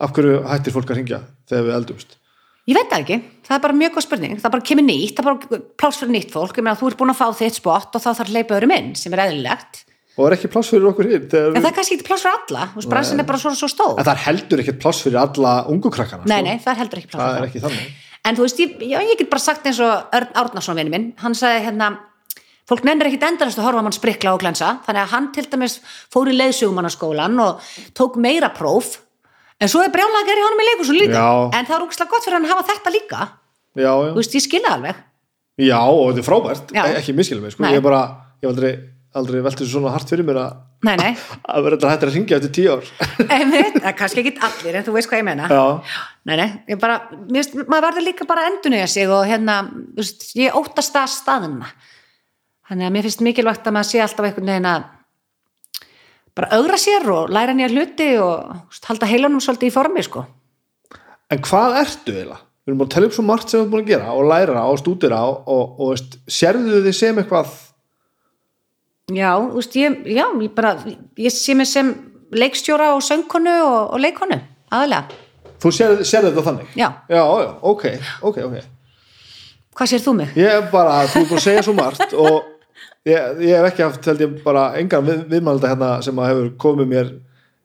af hverju hættir fólk að ringja þegar við eldumst? ég veit það ekki. Það er bara mjög góð spurning, það bara kemur nýtt það bara pláss fyrir nýtt fólk, ég meina þú ert búin að fá þitt spott og þá þarf að leipa öðrum inn sem er eðlilegt, og er ekki pláss fyrir okkur hinn en það er kannski ekki pláss fyrir alla. Veist, bransin er bara svo, svo stóð en það er heldur ekkert pláss fyrir alla ungu krakkana nei, sko. nei, það er heldur ekki pláss fyrir ekki þannig. En þú veist, ég, já, ég get bara sagt eins og Örn Árnason vinur minn, hann sagði hérna fólk nennir ekkit endalast að horfa mann sprikla og glensa, þannig að hann til dæmis fór í leiðsögumannaskólan og tók meira próf, en svo er brjálega að gera í honum í leikursun líka, Já. en það er úkslega gott fyrir hann að hafa þetta líka, já, já. þú veist, ég skilja alveg. Já, og þetta er frábært. E- ekki miskilum mig, sko. Ég bara ég aldrei, aldrei svo svona hart fyrir mér að Nei, nei, að vera þetta hættir að ringja eftir tíu ár einmitt, það kannski ekki allir, en þú veist hvað ég meina já, Nei, nei, ég bara, mér maður verður líka bara að endurnýja sig og hérna, veist, ég óttast að staðina. Þannig að mér finnst mikilvægt að maður sé alltaf einhvern veginn að bara augra sér og læra nýja hluti og veist, halda heilunum svolítið í formi, sko. en hvað ertu eiginlega? við erum búin að tella upp svo margt sem við erum búin að gera og læra og stúdira og, og, og veist, sérðu þið sem eitthvað Já, veist, ég, já, ég bara, ég sé mig sem leikstjóra og söngkonu og, og leikonu, aðalega. þú sérðu, sérðu þetta þannig? Já. já, já, ok, ok, ok Hvað sér þú mig? ég bara, þú er búin að segja svo margt og ég, ég hef ekki haft held ég bara engan við, viðmælda hérna sem að hefur komið mér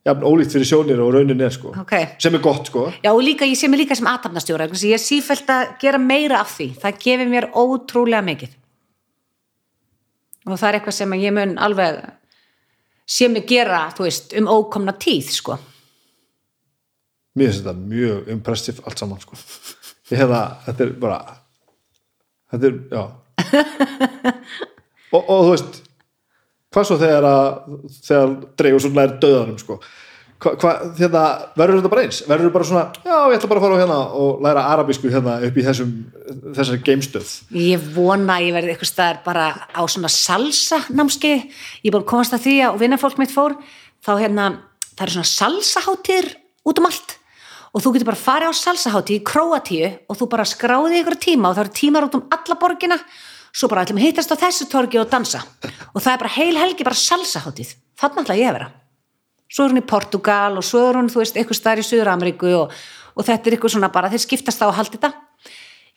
jafn ólíkt fyrir sjónir og raunin er sko Ok. sem er gott sko Já, og líka, ég sé mig líka sem aðtapnastjóra, ég er sífælt að gera meira af því. Það gefur mér ótrúlega mikið. Og það er eitthvað sem ég mun alveg sé mig gera, þú veist, um ókomna tíð, sko. mér finnst þetta mjög impressiv allt saman sko. Ég hef það, þetta er bara þetta er, já. Og, og þú veist hvað svo þegar að þegar dreigur svo nær döðanum sko hérna, verður þetta bara eins? Verður bara svona, já, ég ætla bara að fara á hérna og læra arabísku hérna upp í þessum þessari geimstöð? Ég vona að ég verði eitthvað staðar bara á svona salsa námskeið. Ég að komast að því að vinnafólk mitt fór, þá hérna, það eru svona salsaháttir út um allt. Og þú getur bara farið á salsaháttíð í Króatíu og þú bara skráði ykkur tíma og það eru tímar út um alla borgina. Svo bara ætlum að hittast á þessu torgi og dansa. Og það er bara heil helgi bara salsaháttíð, þannig ætla ég að vera svo er hún í Portugal og svo er hún þú veist, eitthvað staðar í Suður-Ameríku og, og þetta er eitthvað svona bara, þeir skiptast á að halda þetta.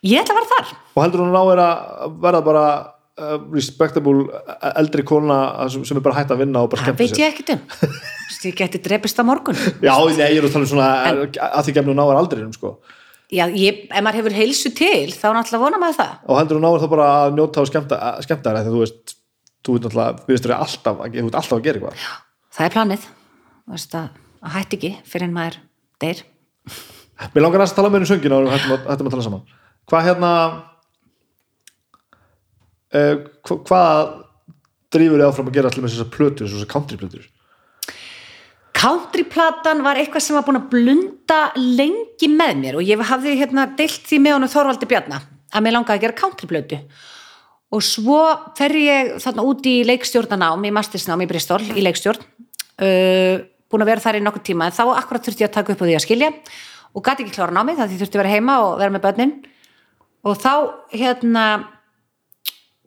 Ég ætla að vera þar. Og heldur hún að er að verða bara uh, respectable eldri kona sem, sem er bara hægt að vinna og bara það skemmta veit ég ekkert um. Þú veist, ég geti drepist á morgun. Já, ég er að tala um svona að því gefnum náður aldrinum sko. já, ég, ef maður hefur heilsu til þá náttúrulega vona maður það. Og heldur hún náður þá bara að njóta og skemmta, að skemmta þegar þú veist þú náttúrulega, við veistur alltaf, að- þú alltaf að gera eitthvað. Það er planið. Þú veist, að, að hætti ekki fyrir en maður deyr? Mér langar að tala með henni söngina og hættum að, hættum að tala saman. Hvað hérna uh, hva, hvað drífur þið áfram að gera allir með þessar plötur, þessar countryplötur? Countryplatan var eitthvað sem var búin að blunda lengi með mér og ég hafði hérna deilt því með honum Þorvaldi Bjarna að mér langaði að gera countryplötu. Og svo fer ég þarna út í leikstjórnanám í mastersnám í Bristol í leikstjórn uh, búin að vera þar í nokkur tíma en þá akkurat þurfti ég að taka upp á því að skilja og gæti ekki klára námið það því þurfti að vera heima og vera með börnin. Og þá hérna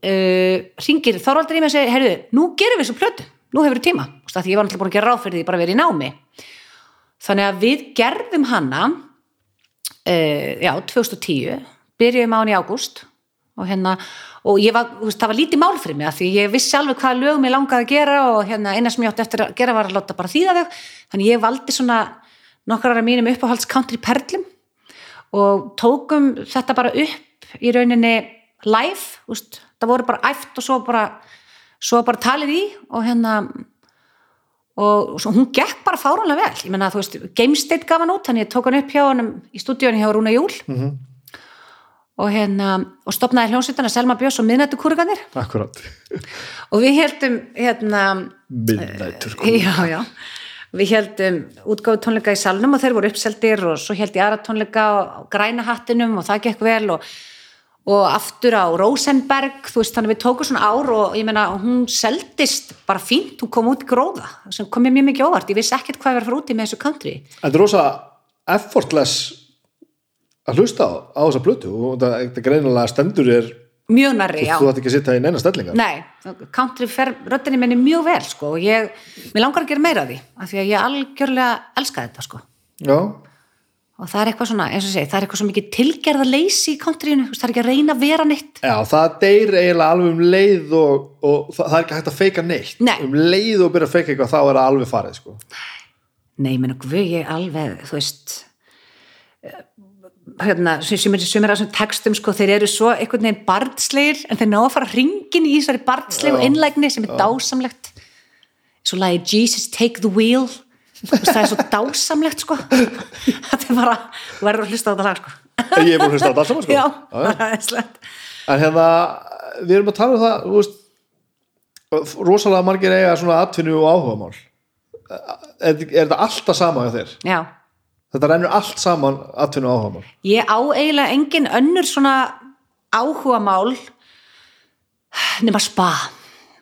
uh, ringir Þorvaldur í mig og segir, heyrðu, nú gerum við svo plötu nú hefur við tíma, veist, af því ég var náttúrulega búin að gera ráð fyrir því bara að vera í námi. Þannig að við gerðum hana uh, já, 2010 byrjuðum á hann í ágúst og hérna, og var, veist, það var lítið mál fyrir mig því ég vissi alveg hvaða lögum ég langaði að gera og hérna, eina sem ég átti eftir að gera var að láta bara þýða þau, þannig ég valdi svona nokkrar af mínum uppáhalds country perlum og tókum þetta bara upp í rauninni live, veist, það voru bara æft og svo bara, svo bara talið í og hérna og svo, hún gekk bara fáránlega vel. Ég menna þú veist, Game State gaf hann út þannig ég tók hann upp hjá hann í stúdíunni hjá Rúna Júl. Mhm. Og hérna og stopnaði hljómsveitana Selma Björns og miðnættu kúruganir Akkurat. Og við heldum hérna já, já. Við heldum útgáðu tónleika í salnum og þeir voru uppseldir og svo held ég aðra tónleika á græna hattinum og það gekk vel og, og aftur á Rosenberg þú veist þannig við tókum svona ár og ég meina hún seldist bara fínt hún kom út í gróða sem kom mér mjög mikið óvart. Ég vissi ekkert hvað ég var að fara út í með þessu country. Þetta er rosa effortless að hlusta á, á þessa plötu og þetta, greinilega stendur er mjög nærri, já. þú ætti ekki að sitja í neina stellingar? Nei, country fer röddinni minni mjög vel sko og ég, mér langar að gera meira af því af því að ég algjörlega elska þetta sko. Já, og það er eitthvað svona, eins og segi, það er eitthvað svo mikið tilgerða leysi í countryinu, það er ekki að reyna að vera neitt. Já, það deyr eiginlega alveg um leið og, og það, er ekki hægt að feika neitt. Nei. um leið og byrja að feika eitthvað þá er það alveg farið sko. Nei, menn og guð, ég alveg, þú veist hérna, sem, er- sem er að þessum textum sko, þeir eru svo einhvern veginn barnslegir en þeir ná að fara hringin í þessari barnslegu Já. innlægni sem er dásamlegt. Svo lagi Jesus take the wheel. Það er svo dásamlegt sko. Þetta er bara, verður að hlusta á þetta lag sko. Ég er búin að hlusta á þetta alls saman sko. Já, það er slett En hérna, við erum að tala um það veist, rosalega margir eiga svona atvinnu og áhugamál. Er, er þetta alltaf sama hjá þér? Já, Þetta rennur allt saman og áhugamál. Ég á eiginlega engin önnur svona áhugamál nema spa.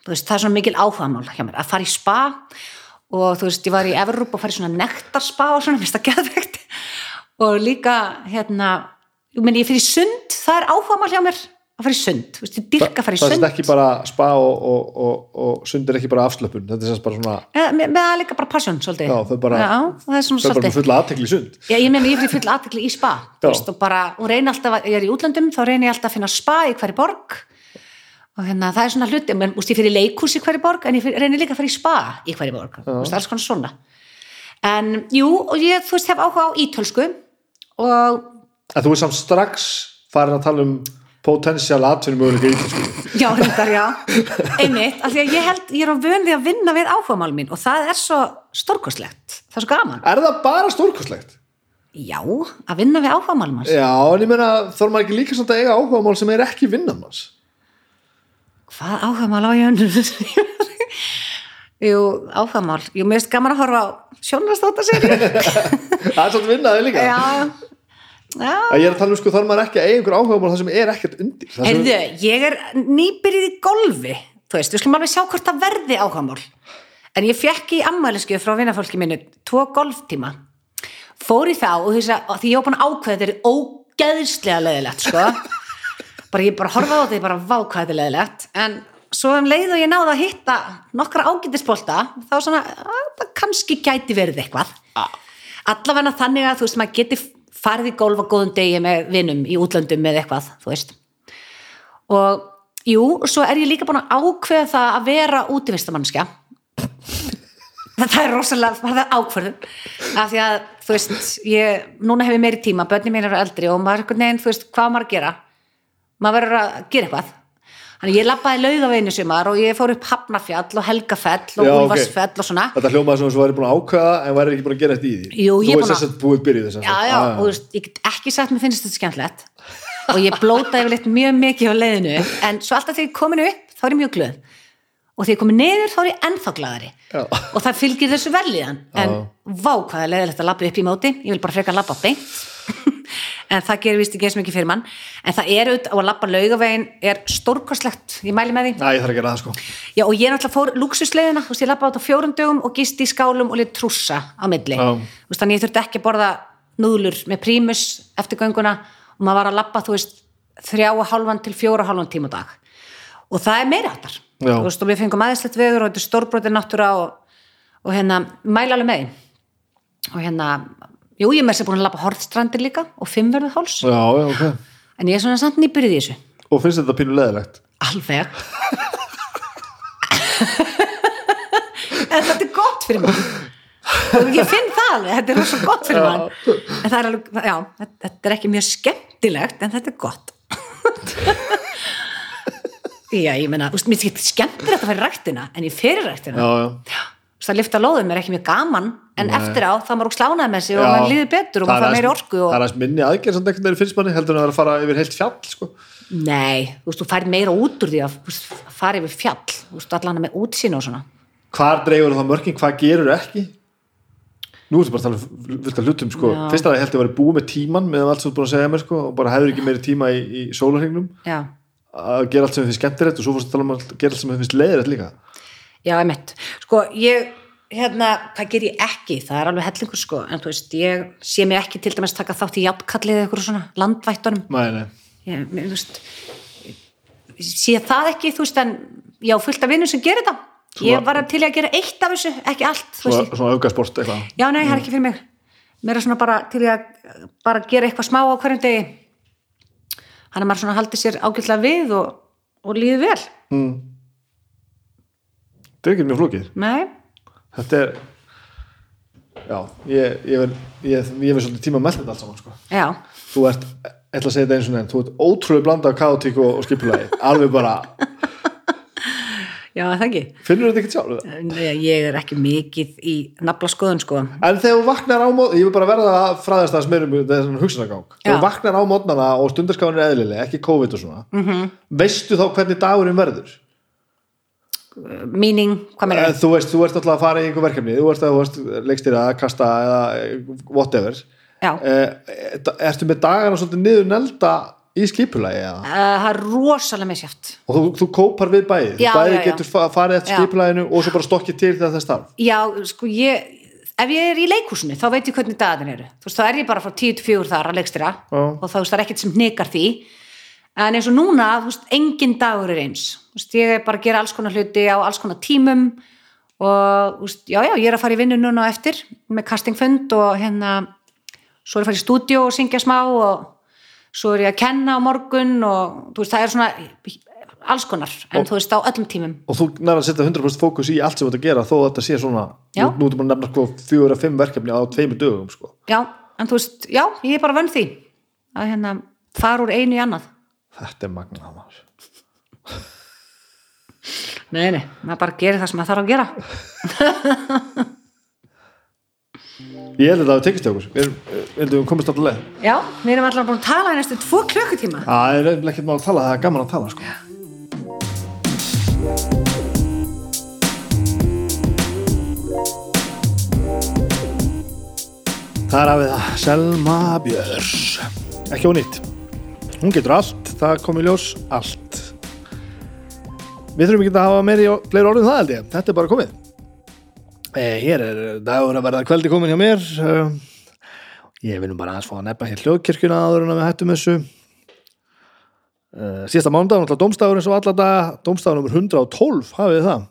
Veist, það er svona mikil áhugamál að fara í spa og þú veist, ég var í Everrup og fara í svona nektarspa og svona, mér finnst það geðvegt og líka, hérna ég fyrir í sund, það er áhugamál hjá mér að fara í sund, þú veist, dyrka að fara í Það er sund. ekki bara spa og, og, og, og sund er ekki bara afslöpun þetta er bara svona Eða, með, það líka bara passion, svolítið. Já, þau bara- Já, það er svona það er svolítið. fulla aðtekli í sund. Já, ég meina, ég fyrir full aðtekli í spa. Veist, og bara, og reyni alltaf, að- ég er í útlöndum þá reyni ég alltaf að finna spa í hverju borg. Og hérna, það er svona hluti menn, úst, ég fyrir leikhús í hverju borg en ég fyrir, reyni líka að fara í spa í hverju borg. Úst, alls konar svona. En, jú, og ég, þú veist, er potensial atvinnum möguleika í já, reyndar, já. Einmitt, af því að ég held, ég er á vönði að vinna við áhugamál mín og það er svo stórkostlegt, það er svo gaman. Er það bara stórkostlegt? já, að vinna við áhugamál manns. Já, en ég meina þarf maður ekki líka samt að eiga áhugamál sem er ekki vinnan manns? Hvað áhugamál á ég önnur? Jú, áhugamál. Jú, mér finnst gaman að horfa á sjónastóta sér það er svolítið vinnaði líka. Já, já að ég er að tala um sko þar maður ekki að eiga einhver áhuga það sem er ekkert undir. Sem, Heyrðu, ég er nýbyrðið í golfi þú veist, við skulum alveg sjá hvort það verði áhugamál. En ég fekk í ammælisku frá vinnafólki minni tvo golftíma. Fór í þá og því að ég að ákveða þetta er ógeðslega leðilegt sko. Bara ég bara horfaði á þetta ég bara vákvæði er leðilegt en svo um leið og ég náði að hitta nokkra ágætispolta þá svona, að, það kannski gæti verið eitthvað. Allavega þannig að þú veist, maður geti golf á góðum degi með vinnum í útlöndum með eitthvað, þú veist. Og jú, svo er ég líka búin að ákveða það að vera útivistamannskja það er rosalega það er ákveðun af því að, þú veist, ég núna hef ég meiri tíma, börni mín eru eldri og maður er einhvern veginn, þú veist, hvað maður að gera? Maður verður að gera eitthvað þannig ég lappaði laugaveginu sumar og ég fór upp Hafnafjall og Helgafell og. Úlfarsfell og svona. Þetta hljómaði sem þú væri búin að ákveða en væri ekki búin að gera þetta í því? Jú, ég þú er búin að- þess að búið byrjuð þess já, já, og þú veist, ég get ekki sagt mér finnst þetta skemmtilegt. Og ég blóta yfirleitt mjög mikið á leiðinu en svo alltaf þegar ég er komin upp þá er ég mjög glöð og þegar ég er komin niður þá er ég ennþá glæðari Já. og það fylgir þessu velliðan en vá hvað er leiðilegt að labba upp í móti. Ég vil bara freka að labba beint. En það gerir vist ekki eins mikið fyrir mann. En það er auðvitað og að labba laugavegin er stórkostlegt, ég mæli með því. Næ, ég þarf að gera það sko. Já, og ég náttúrulega fór luxusleiðina, þú veist, ég lappaði á fjórum dögum og gist í skálum og lit trússa á milli. Þú veist, þannig ég þurfti ekki að borða núðlur með prímus eftir gönguna. Og maður var að lappa, þú veist, þrjá og hálfan til fjóra og hálfan tíma á dag. Og það er meira veist, og við fengum aðeinslegt veður og þetta er stórbrotin náttúra og, og hérna, mæla alveg með. Og hérna, jú, ég með þess að búin að lappa hortstrandir líka og fimmverðu háls. Já, já, ok. En ég er svona samt nýbyrðið í þessu. Og finnst þetta pínu leðilegt Alveg. En þetta er gott fyrir mann. Ég finn það alveg, þetta er rosa gott fyrir mann. En það er alveg, já, þetta er ekki mjög skemmtilegt en þetta er gott Já, ég meina, þú veist, mér finnst skemmtilegt að fara í ræktina en ég fyrir ræktina Já, já. Þú veist, að lifta lóðum er ekki mjög gaman en eftir á þá er maður slánaði með sig og maður líður betur og Það er maður fær meiri orku og... Það er aðeins minni aðgerð sem einhvern veginn finnst manni heldur en að fara yfir heilt fjall sko. Nei, þú veist, þú fær meira út úr því að fara yfir fjall, þú veist, allan með útsýn og svona. Hvar dreifur það mörkin, hvað gerur ekki? Nú ertu bara að tala um af hlutum sko. Fyrst að ég held að vera búið með tíman með allt ert búin að segja mér sko, og bara hefur ekki meiri tíma í, í sólarhengnum Já, að gera allt sem þið finnst skemmtilegt og svo fórst að tala um að gera allt sem þið finnst leiðilegt líka? Já, ég mitt Sko, ég, hérna, hvað ger ég ekki? Það er alveg hellingur, sko. En þú veist, ég sé mig ekki til dæmis taka þátt í jafnkallið eða eitthvað svona, landvættunum. Nei, nei, ég, mér, þú veist sé það ekki, þú veist, en já, fullt af vinnum sem gerir þetta ég var til að gera eitt af þessu, ekki allt þú svona, aukasport eitthvað. Já, nei, það er ekki fyrir mig. Mér er svona bara til að bara gera eitthvað smá á hverjum degi hann er maður svona haldið sér ágætlega við og, og líður vel. Þetta er ekki mjög flókið. Nei, Þetta er Já, ég, ég verð ég, ég verð svolítið tíma að melda þetta allt saman sko. já. Þú ert, ég ætla að segja þetta eins og nefn þú ert ótrúlega blanda af kaotík og, og skipulagi. Alveg bara, já, það ekki? Finnur þetta ekki sjálf Nei, ég er ekki mikið í nafla skoðun sko. En þegar þú vaknar á mót, ég vil bara verða að fræðast það smerum þessan hugsunargang. Þegar þú vaknar á mótnana og stundarskáin er eðlileg ekki COVID og svona Mhm. -hmm. veistu þá hvernig dagurinn verður? Meaning, hvað meina En þú? veist, þú ert alltaf að fara í einhver verkefni þú ert að leikstýra kasta eða eh, whatever. Já, eh, ertu með dagana svolítið niður nelda í skipulagi eða? uh, það er rosalega misjátt og þú, þú kópar við bæði Já, bæði já, já. getur fa- farið eftir Já. skipulaginu og svo bara stokkið til þegar það starf já, sko ég ef ég er í leikhúsinu, þá veit ég hvernig dagarnir eru þú veist, þá er ég bara frá 10 til 4 þar að leikstýra Já. og þá veist, það er ekkert sem hnikar því en eins og núna, þú veist, engin dagur er eins þú veist, ég er bara að gera alls konar hluti á alls konar tímum og þú veist, já, já, ég er að fara í vinnu núna eftir með castingfund og hérna svo er ég að fara í stúdíó og syngja smá og svo er ég að kenna á morgun og veist, það er svona alls konar, en þú veist, á öllum tímum og þú nær að setja 100% fókus í allt sem þú ert að gera þó að þetta sé svona Já. nú, nú ertu bara að nefna sko fjóra, fimm verkefni á tveimur dögum sko. já, en þú veist, já, ég er bara vönn því að hérna fara úr einu í annað þetta er magna maður nei, nei, maður bara gerir það sem maður þarf að gera ég held að það hafi tekist hjá okkur. Við við heldum við komist alltaf leið. Já, við erum alltaf búin að tala í næstu tvo klukkutíma. Það er ekkert mál að tala, það er gaman að tala sko. þar hafið það Selma Björns. Ekki ónýtt. Hún getur allt, það kom í ljós allt. Við þurfum ekki að hafa meiri fleiri orðin það held ég. Þetta er bara komið. eh, hér er dagur að verða kveldi komin hjá mér. Eh, ég vil nú bara aðeins fá að nefna hér hljóðkirkjuna áður en að við hættum þessu. Eh, síðasta mánudag náttúrulega domstafur eins og alla daga. Domstafur nummer 112 hafið það?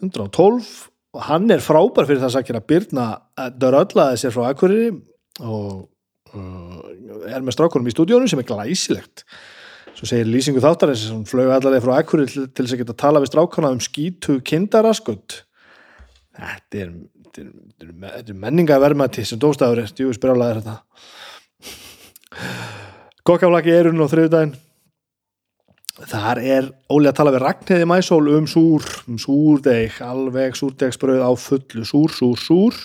112 og hann er frábær fyrir það að sakja að Byrna döröllaði sér frá Akureyri og er með strákunum í stúdíónu sem er glæsilegt. Svo segir lýsingu þáttarins sem flög allavega frá Akureyri til, þess að geta tala við strákuna um skítu kindaraskut þetta er, þetta er, þetta er, er menningavermati sem dóstafur er, djúi spyrjálaðir þetta kokkaflaki erun og þriðdægin þar er Óli að tala við Ragnhiði Mæsól um súr, um súrdeg alveg súrdegsbröð á fullu. Súr, súr, súr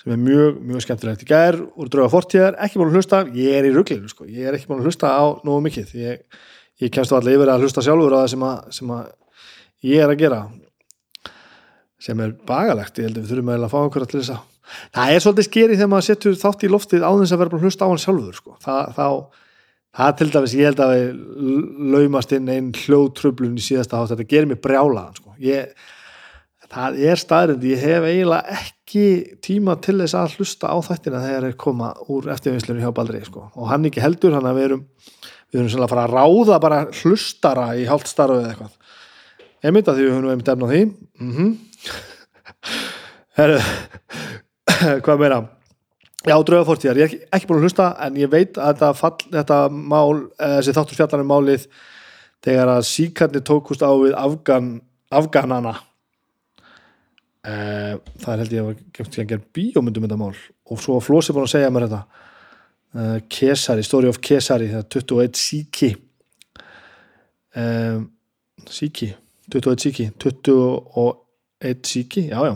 sem er mjög, mjög skemmtilegt. Í gær úr drauga fortíðar, ekki búin að hlusta. Ég er í rugglinu, sko, ég er ekki búin að hlusta á nógu mikið, ég, ég kemst allir yfir að hlusta sjálfur á það sem að, sem að ég er að gera sem er bagalegt, ég held að við þurfum að fá einhverja til þess að það er svolítið skeri þegar maður setur þátt í loftið á þess að vera bara að hlusta á hann sjálfur sko. það, þá Það til dæmis, ég held að við laumast inn einn hljóðtröflun í síðasta hátt, þetta gerir mig brjálaðan sko. ég, það er staðrind ég hef eiginlega ekki tíma til þess að hlusta á þættina þegar þeir koma úr eftirvinnslunum hjá Baldri sko. og hann ekki heldur, hann að við erum við erum svolítið að fara að ráða bara hlustara í hálft starfið eða eitthvað einmitt að því við höfum einmitt efna því mm -hmm. Herru hvað meira? Já, draugafortíðar, ég er ekki, búin að hlusta en ég veit að þetta, fall, þetta mál, þessi þáttur fjallanum málið þegar að síkarnir tókust á við Afgan, Afganana. Eh, það held ég að gefst ekki að gera bíómyndum þetta mál og svo að Flósi búin að segja mér þetta. Eh, Kesari, Story of Kesari það er 21 síki eh, síki 21 síki 21 síki, já já.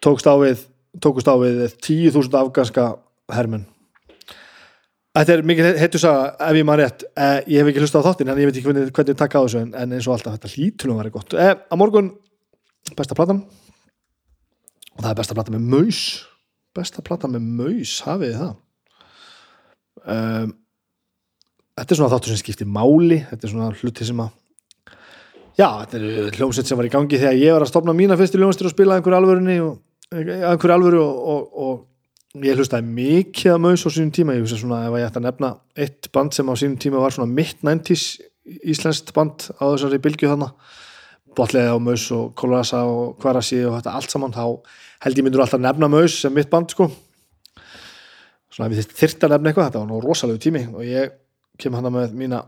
Tókst á við tókust við 10.000 afganska hermun Þetta er mikið heitusaga ef ég maður rétt, eh, ég hef ekki hlustað á þáttin en ég veit ekki hvernig, hvernig taka á þessu en, eins og alltaf þetta hlítunum var gott. Eh, að morgun besta platan. Og það er besta platan með maus. Besta platan með maus hafið það? Um, þetta er svona þáttur sem skiptir máli þetta er svona hluti sem að já, þetta er hljómsett sem var í gangi þegar ég var að stopna mína fyrstu hljómsett og spila einhverju alvörunni og einhverju alvöru og, og, og ég hlustaði mikið að maus á sínum tíma. Ég hugsa svona ef ég ætti að nefna eitt band sem á sínum tíma var svona mitt 90's íslenskt band á þessari bylgu þannig botlega á maus og kolorasa og kvarasi og þetta allt saman þá held ég myndur alltaf að nefna maus sem mitt band sko. Svona ef ég þyrta að nefna eitthvað þetta var nú rosalegu tími og ég kem hana með mína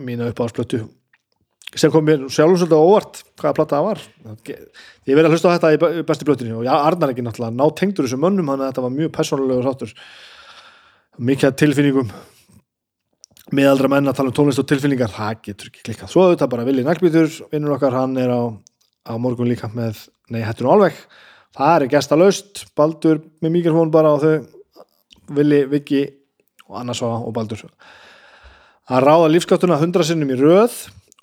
mína sem kom mér sjálfum svolítið óvart hvaða platta það var. Ég verði að hlusta á þetta í besti blötinu og já, Arnar ekki náttúrulega ná tengdur þessum mönnum hann að þetta var mjög personlegur þáttur. Mikið tilfinningum. Meðaldra menn að tala um tónlist og tilfinningar það getur ekki klikkað, svo auðvitað bara Vili Naglbítur, vinnur okkar, hann er á, á morgun líka með, nei, hættur og alveg það er gesta laust Baldur með mikrofón bara á þau Vili, Viki og Annarsva og Baldur. Að ráða lífskáttuna hundra sinnum í röð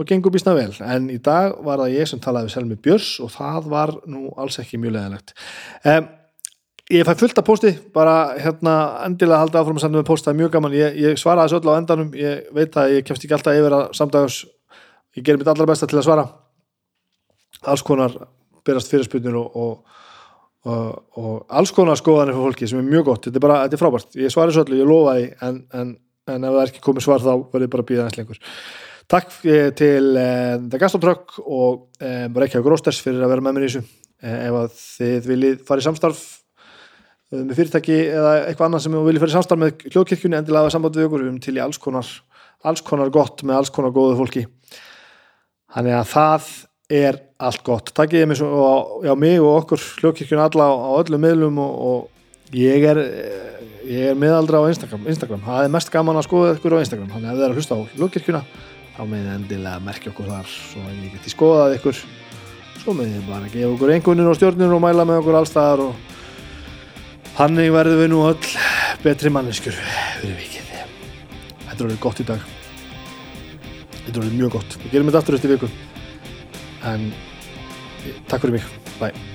og gengur býstna vel, en í dag var það ég sem talaði við Selmi Björs og það var nú alls ekki mjög leðilegt um, ég fæ fullt að posti bara hérna endilega halda áfram að senda með post, það er mjög gaman, ég, ég svara þessu öll á endanum, ég veit að ég kemst ekki alltaf yfir að samdags, ég gerir mitt allra besta til að svara. Alls konar berast fyrirspunir og, og, og, og alls konar skoðanir fyrir fólki sem er mjög gott, þetta er bara, þetta er frábært. Ég svari þessu öllu, ég lofa því en, en, en ef það er ekki komið svar þá verður bara að býða Takk til uh, The Gastrotrökk og um, Reykjavík Rósters fyrir að vera með mér í þessu. Ef að þið viljið fara í samstarf með fyrirtæki eða eitthvað annað sem við viljið fara í samstarf með hljóðkirkjunni endilega hafa samband við okkur, við erum til í alls konar, alls konar gott með alls konar góðu fólki. Þannig að það er allt gott. Takk ég svo á, mig og okkur hljóðkirkjunni alla á, öllum miðlum og, og ég er ég er miðaldra á Instagram, Instagram. það er mest gaman að skoða ykkur á Instagram þannig að ef þið er að hlusta á hljóðkirkjuna þá með endilega merkja okkur þar. Svo að ég geti skoðað ykkur. Svo með ég bara gefa okkur einhvernir og stjórnir og mæla með okkur allstaðar og hannig verðum við nú öll betri manneskur fyrir vikið. Þetta er orðið gott í dag. Þetta er orðið mjög gott. Við gerum þetta aftur eftir viku. En takk fyrir mig, bye